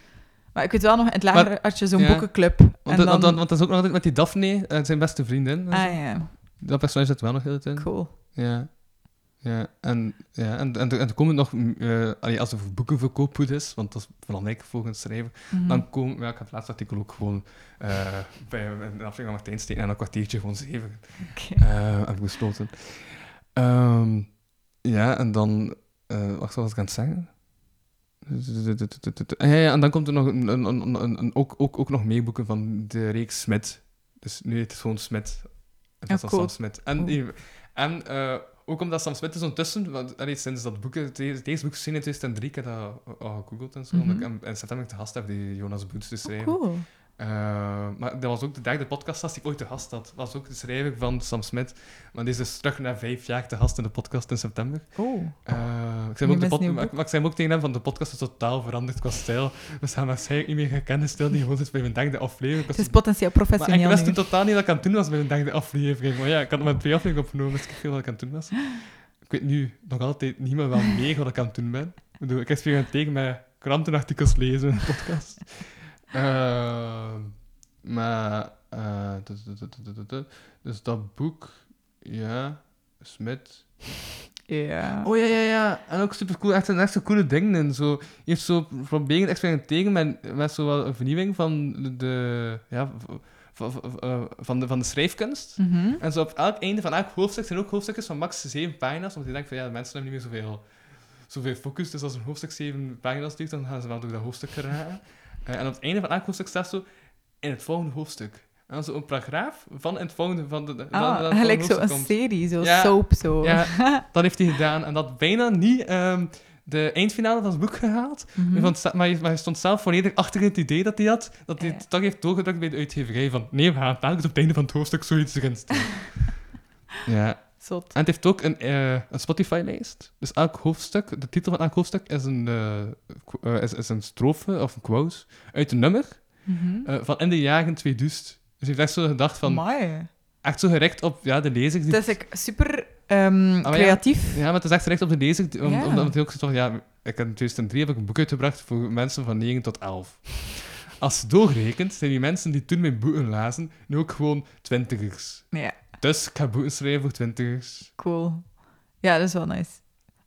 Maar ik weet wel nog, in het lager had je zo'n ja. boekenclub. Want, en dat- dan... want, want dat is ook nog altijd met die Daphne, eh, zijn beste vriendin. Ah ja, Dat personage zit wel nog heel in. cool. Ja. Ja, en, ja, en, en, en er komen nog, mm, eh, allee, als er boekenverkoop goed is, want dat is belangrijk volgens schrijver, Mhm. dan komen, ja, ik heb het laatste artikel ook gewoon eh, bij een aflevering van Martijn steken en een kwartiertje gewoon zeven ik besloten. Ehm, ja, en dan, eh wacht, wat was ik aan het zeggen? Ja, ja, en dan komt er nog een- ook, ook, ook nog meeboeken van de reeks Smit. Dus nu heet het gewoon Smit. En dat is Ja, cool. Sam Smit. En, Cool. en eh, ook omdat Sam Smit is ondertussen, want allee, sinds dat boek, deze deze boek verscheen in 2003, ik heb dat al gegoogeld en zo, ik Mhm. hem in september te gast heb die Jonas Boets te schrijven. Cool. Eh, maar dat was ook de derde podcastgast die ik ooit te gast had. was ook de schrijver van Sam Smith. Maar die is dus terug na vijf jaar te gast in de podcast in september. Oh. Eh, ik, zei ook de met pod- nieuw maar, boek. maar ik zei hem ook tegen hem van de podcast is totaal veranderd qua stijl. We zijn waarschijnlijk niet meer gekende stijl die gewoon zit bij mijn derde aflevering. Het is potentieel maar ik professioneel wist toen totaal niet dat ik aan het doen was bij mijn derde aflevering. Maar ja, ik had maar twee afleveringen opgenomen, dus ik veel wat ik aan het doen was. Ik weet nu nog altijd niet meer wel meer wat ik aan het doen ben. Ik bedoel, ik experimenteer met krantenartikels lezen in de podcast. Maar, eh, du- du- du- du- du- du- dus dat boek, ja, Smit. Ja. Oh ja, ja, ja. En ook super cool. Echt, een- echt zo coole dingen in. Zo, je heeft zo proberen te experimenteren met, met zo wel een vernieuwing van de, ja, eh, van de, van de schrijfkunst. Mhm. En zo op elk einde van elk hoofdstuk zijn ook hoofdstukjes van max zeven pagina's. Want je denkt van ja, de mensen hebben niet meer zoveel, zoveel focus. Dus als een hoofdstuk zeven pagina's duurt, dan gaan ze wel door dat hoofdstuk geraken. Eh, en op het einde van elk hoofdstuk staat zo in het volgende hoofdstuk. En dan zo een paragraaf van in het volgende van de. Ah, gelijk zo hoofdstuk een komt. serie, zo Ja. soap, zo. Ja, dat heeft hij gedaan. En dat bijna niet ehm, de eindfinale van het boek gehaald. Mhm. Maar, hij, maar hij stond zelf volledig achter het idee dat hij had. Dat hij Ja. het toch heeft doorgedrukt bij de uitgeverij. Van nee, we gaan telkens op het einde van het hoofdstuk zoiets erin steken. ja. Zot. En het heeft ook een, eh, een Spotify-lijst. Dus elk hoofdstuk, de titel van elk hoofdstuk is een, eh, eh, is, is een strofe of een quote uit een nummer Mhm. van in de jaren 2000. Dus hij heeft echt zo gedacht van, Amai. echt zo gericht op ja, de lezer. Die Het is super ehm, ja. creatief. Ja, maar het is echt gericht op de lezer. Om. Omdat hij ook van, ja, ik heb in 2003 heb ik een boek uitgebracht voor mensen van 9 tot 11. Als je doorrekent, zijn die mensen die toen mijn boeken lazen, nu ook gewoon twintigers. Ja, Dus ik ga boeken schrijven voor twintigers. cool. Ja, dat is wel nice.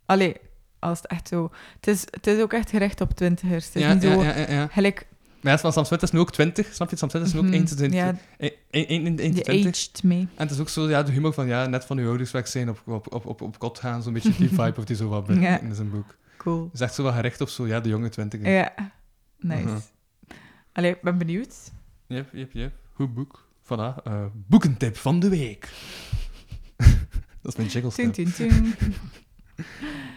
Allee, als het echt zo... Het is, het is ook echt gericht op twintigers. Het is Ja, niet zo... ja, ja, ja. Gelijk... Maar ja, van Sam Smith is nu ook 20, snap je? Sam Smith is nu ook mhm, 1 Ja, in die 20. aged mee. En het is ook zo, ja, de humor van, ja, net van uw ouders weg zijn, op, op, op, op, op kot gaan, zo'n beetje die vibe of die zo wat in zijn boek. Cool. Het is echt zo wel gericht op zo, ja, de jonge twintiger. Ja, nice. Mhm. Allee, ik ben benieuwd. Yep, yep, yep. Goed boek. Voilà. eh, boekentip van de week. dat is mijn jingle Tun, tun, tun.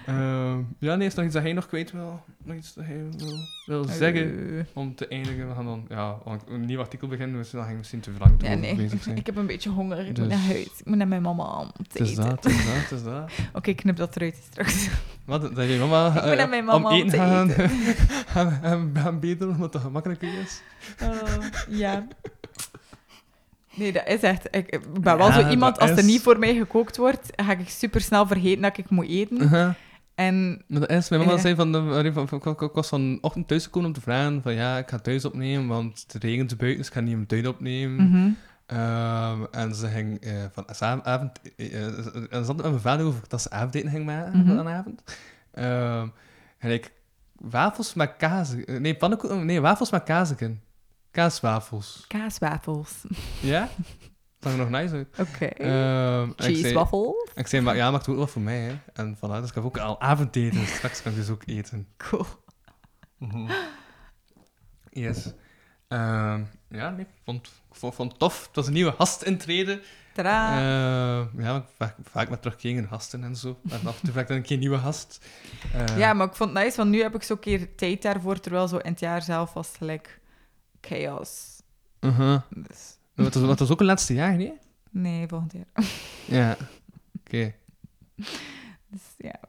Ehm, ja, nee, is er nog iets dat hij nog kwijt wil? Nog iets dat hij wil, wil zeggen? Eh, Om te eindigen, we gaan dan ja, een nieuw artikel beginnen, dus dan ging misschien te lang ja, nee. bezig zijn. Ik heb een beetje honger. Ik Dus- moet naar huis. Ik moet naar mijn mama om te eten. dat, het is dat, het is dat. Oké, knip dat eruit straks. Wat, dat je mama, Ik moet eh, naar mijn mama om om eten te gaan, eten. gaan, gaan, gaan bedelen, omdat dat gemakkelijker is? Oh, ja. Nee, dat is echt... Ik, ben wel Ja, zo iemand, als er niet voor mij gekookt wordt, ga ik super snel vergeten dat ik moet eten. Uh-huh. En Maar dat is, mijn mama Ja. zei van, de, van, van, ik- was vanochtend thuisgekomen om te vragen van ja, ik ga thuis opnemen, want het regent buiten, dus ik ga niet mijn tuin opnemen. mhm. Ehm, en ze ging eh, van avond, eh, eh, en ze had met mijn vader over dat ze avondeten ging maken Mhm. vanavond. Ehm, en ik wafels met kaas, nee, pannenkoeken, nee, wafels met kaasken. Kaaswafels. kaaswafels. Ja? Dat zag er nog nice uit. Oké. Ehm, en ik Cheese zei- waffles. Ik zei, maar ja, maar het ook wel voor mij, hè. En vanuit, dus ik heb ook al avondeten, straks kan ik dus ook eten. Cool. Yes. Ehm, ja, nee, ik vond, vond, vond het tof. Het was een nieuwe gast intreden. Tadaa. Ehm, ja, vaak, vaak met terugkerende gasten en zo. En af en toe vraag ik dan een keer nieuwe gast. Eh, ja, maar ik vond het nice, want nu heb ik zo'n keer tijd daarvoor, terwijl zo in het jaar zelf was gelijk chaos. uh-huh. Dus, Maar Het was, het was ook een laatste jaar, nee? nee, volgend jaar. Ja. Oké. Dus ja.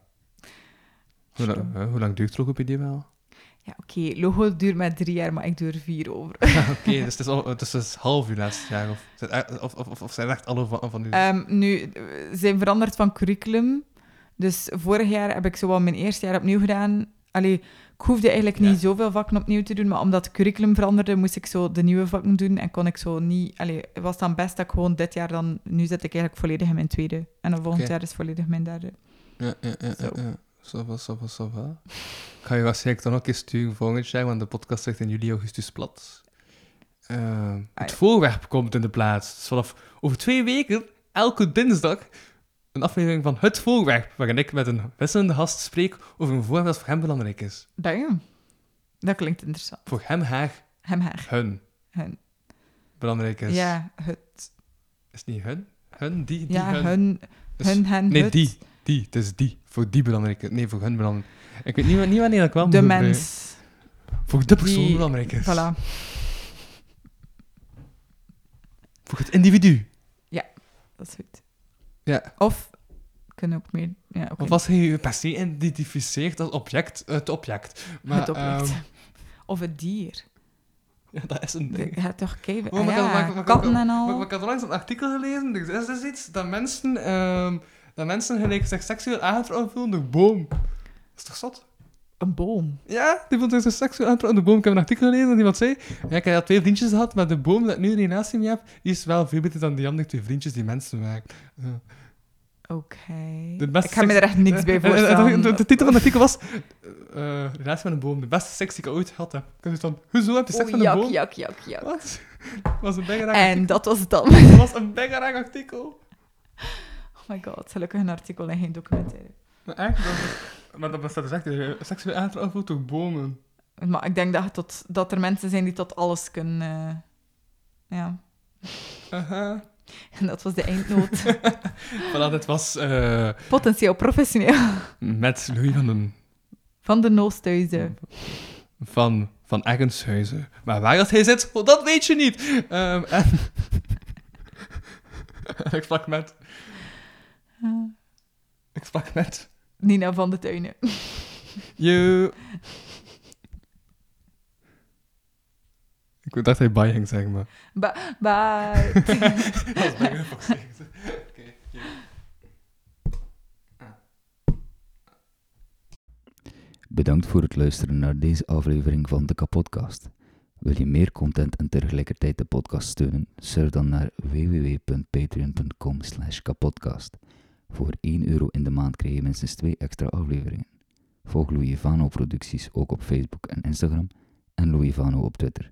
Hoe, lang- hoe lang duurt Logopedie wel? Ja, oké. Logo duurt maar drie jaar, maar ik doe er vier over. Oké, dus het is, al, het is dus half uur laatste jaar. Of, het of, of, of, of zijn het echt alle van, van u? Ehm, nu, zijn veranderd van curriculum. Dus vorig jaar heb ik zo wel mijn eerste jaar opnieuw gedaan. Allee, ik hoefde eigenlijk niet Ja. zoveel vakken opnieuw te doen, maar omdat het curriculum veranderde, moest ik zo de nieuwe vakken doen en kon ik zo niet... Allee, het was dan best dat ik gewoon dit jaar dan... Nu zit ik eigenlijk volledig in mijn tweede. En dan volgend jaar is volledig mijn derde. Ja, ja, ja. Zo. ja, ja. Zo. Ik ga je waarschijnlijk dan ook eens sturen volgend jaar, want de podcast zegt in juli, augustus plat. Het Ah, ja. voorwerp komt in de plaats. Dus vanaf over twee weken, elke dinsdag, een aflevering van Het Voorwerp, waarin ik met een wisselende gast spreek over een voorwerp dat voor hem belangrijk is. Damn. Dat klinkt interessant. Voor hem, haar, Hem, haar. hun Hun. belangrijk is. Ja, het. Is het niet hun? Hun, die, die, Ja, hun. hun, Dus- hun, hen, Nee, het. die. Die. Het is die. Voor die belangrijk. Nee, voor hun belangrijk. Ik weet niet, niet wanneer dat kwam. De mens. Voor de persoon Die- belangrijk is. Voilà. Voor het individu. Dat is goed. Ja. Of, kunnen ook meer... Ja, oké. Of als hij je per se identificeert als object, het object. Maar, het object. ehm, Of het dier. ja, dat is een ding. Ja, toch, kijken. Oh, Ah had- ja, katten en al. maar ik had onlangs een artikel gelezen. Er is dus iets dat mensen, ehm, dat mensen gelijk zich seksueel aangetrokken voelen door boom. Dat is toch zot? Een boom. Ja, die vond zich seksueel aangetrokken door boom. Ik heb een artikel gelezen en iemand zei... Ja, ik heb al twee vriendjes gehad, maar de boom dat ik nu een relatie mee heb, die is wel veel beter dan die andere twee vriendjes die mensen maken. Ja. Oké. Ik ga me er echt niks bij Eh, eh, voorstellen. De, titel van het artikel was... eh, eh, relatie met een boom. De beste seks die ik ooit gehad heb. Ik dacht dan, hoezo heb je seks met een boom? jak, jak, jak. Wat? Dat was een bijgeraak En dat was het dan. Dat was een bijgeraak artikel. Oh my god, gelukkig een artikel en geen documentaire. Maar echt? Dat is- maar dat bestaat dus echt... eh, Seksueel voelt door bomen. Maar ik denk dat, tot, dat er mensen zijn die tot alles kunnen... eh, ja. Aha. En dat was de eindnoot. Voilà, dit was eh, Potentieel professioneel. met Louis van den... Van de Noosthuizen. Van, van Egenshuizen. Maar waar dat hij zit, oh, dat weet je niet. Ehm, en... ik sprak met... Ik sprak met... Nina van de Tuinen. Je... Ik dacht dat hij bye ging zeggen, maar... Ba bye. Oké. Bedankt voor het luisteren naar deze aflevering van de Kapodcast. Wil je meer content en tegelijkertijd de podcast steunen? Surf dan naar www.patreon.com slash kapodcast. Voor 1 euro in de maand krijg je minstens 2 extra afleveringen. Volg Louis Vano producties ook op Facebook en Instagram en Louis Vano op Twitter.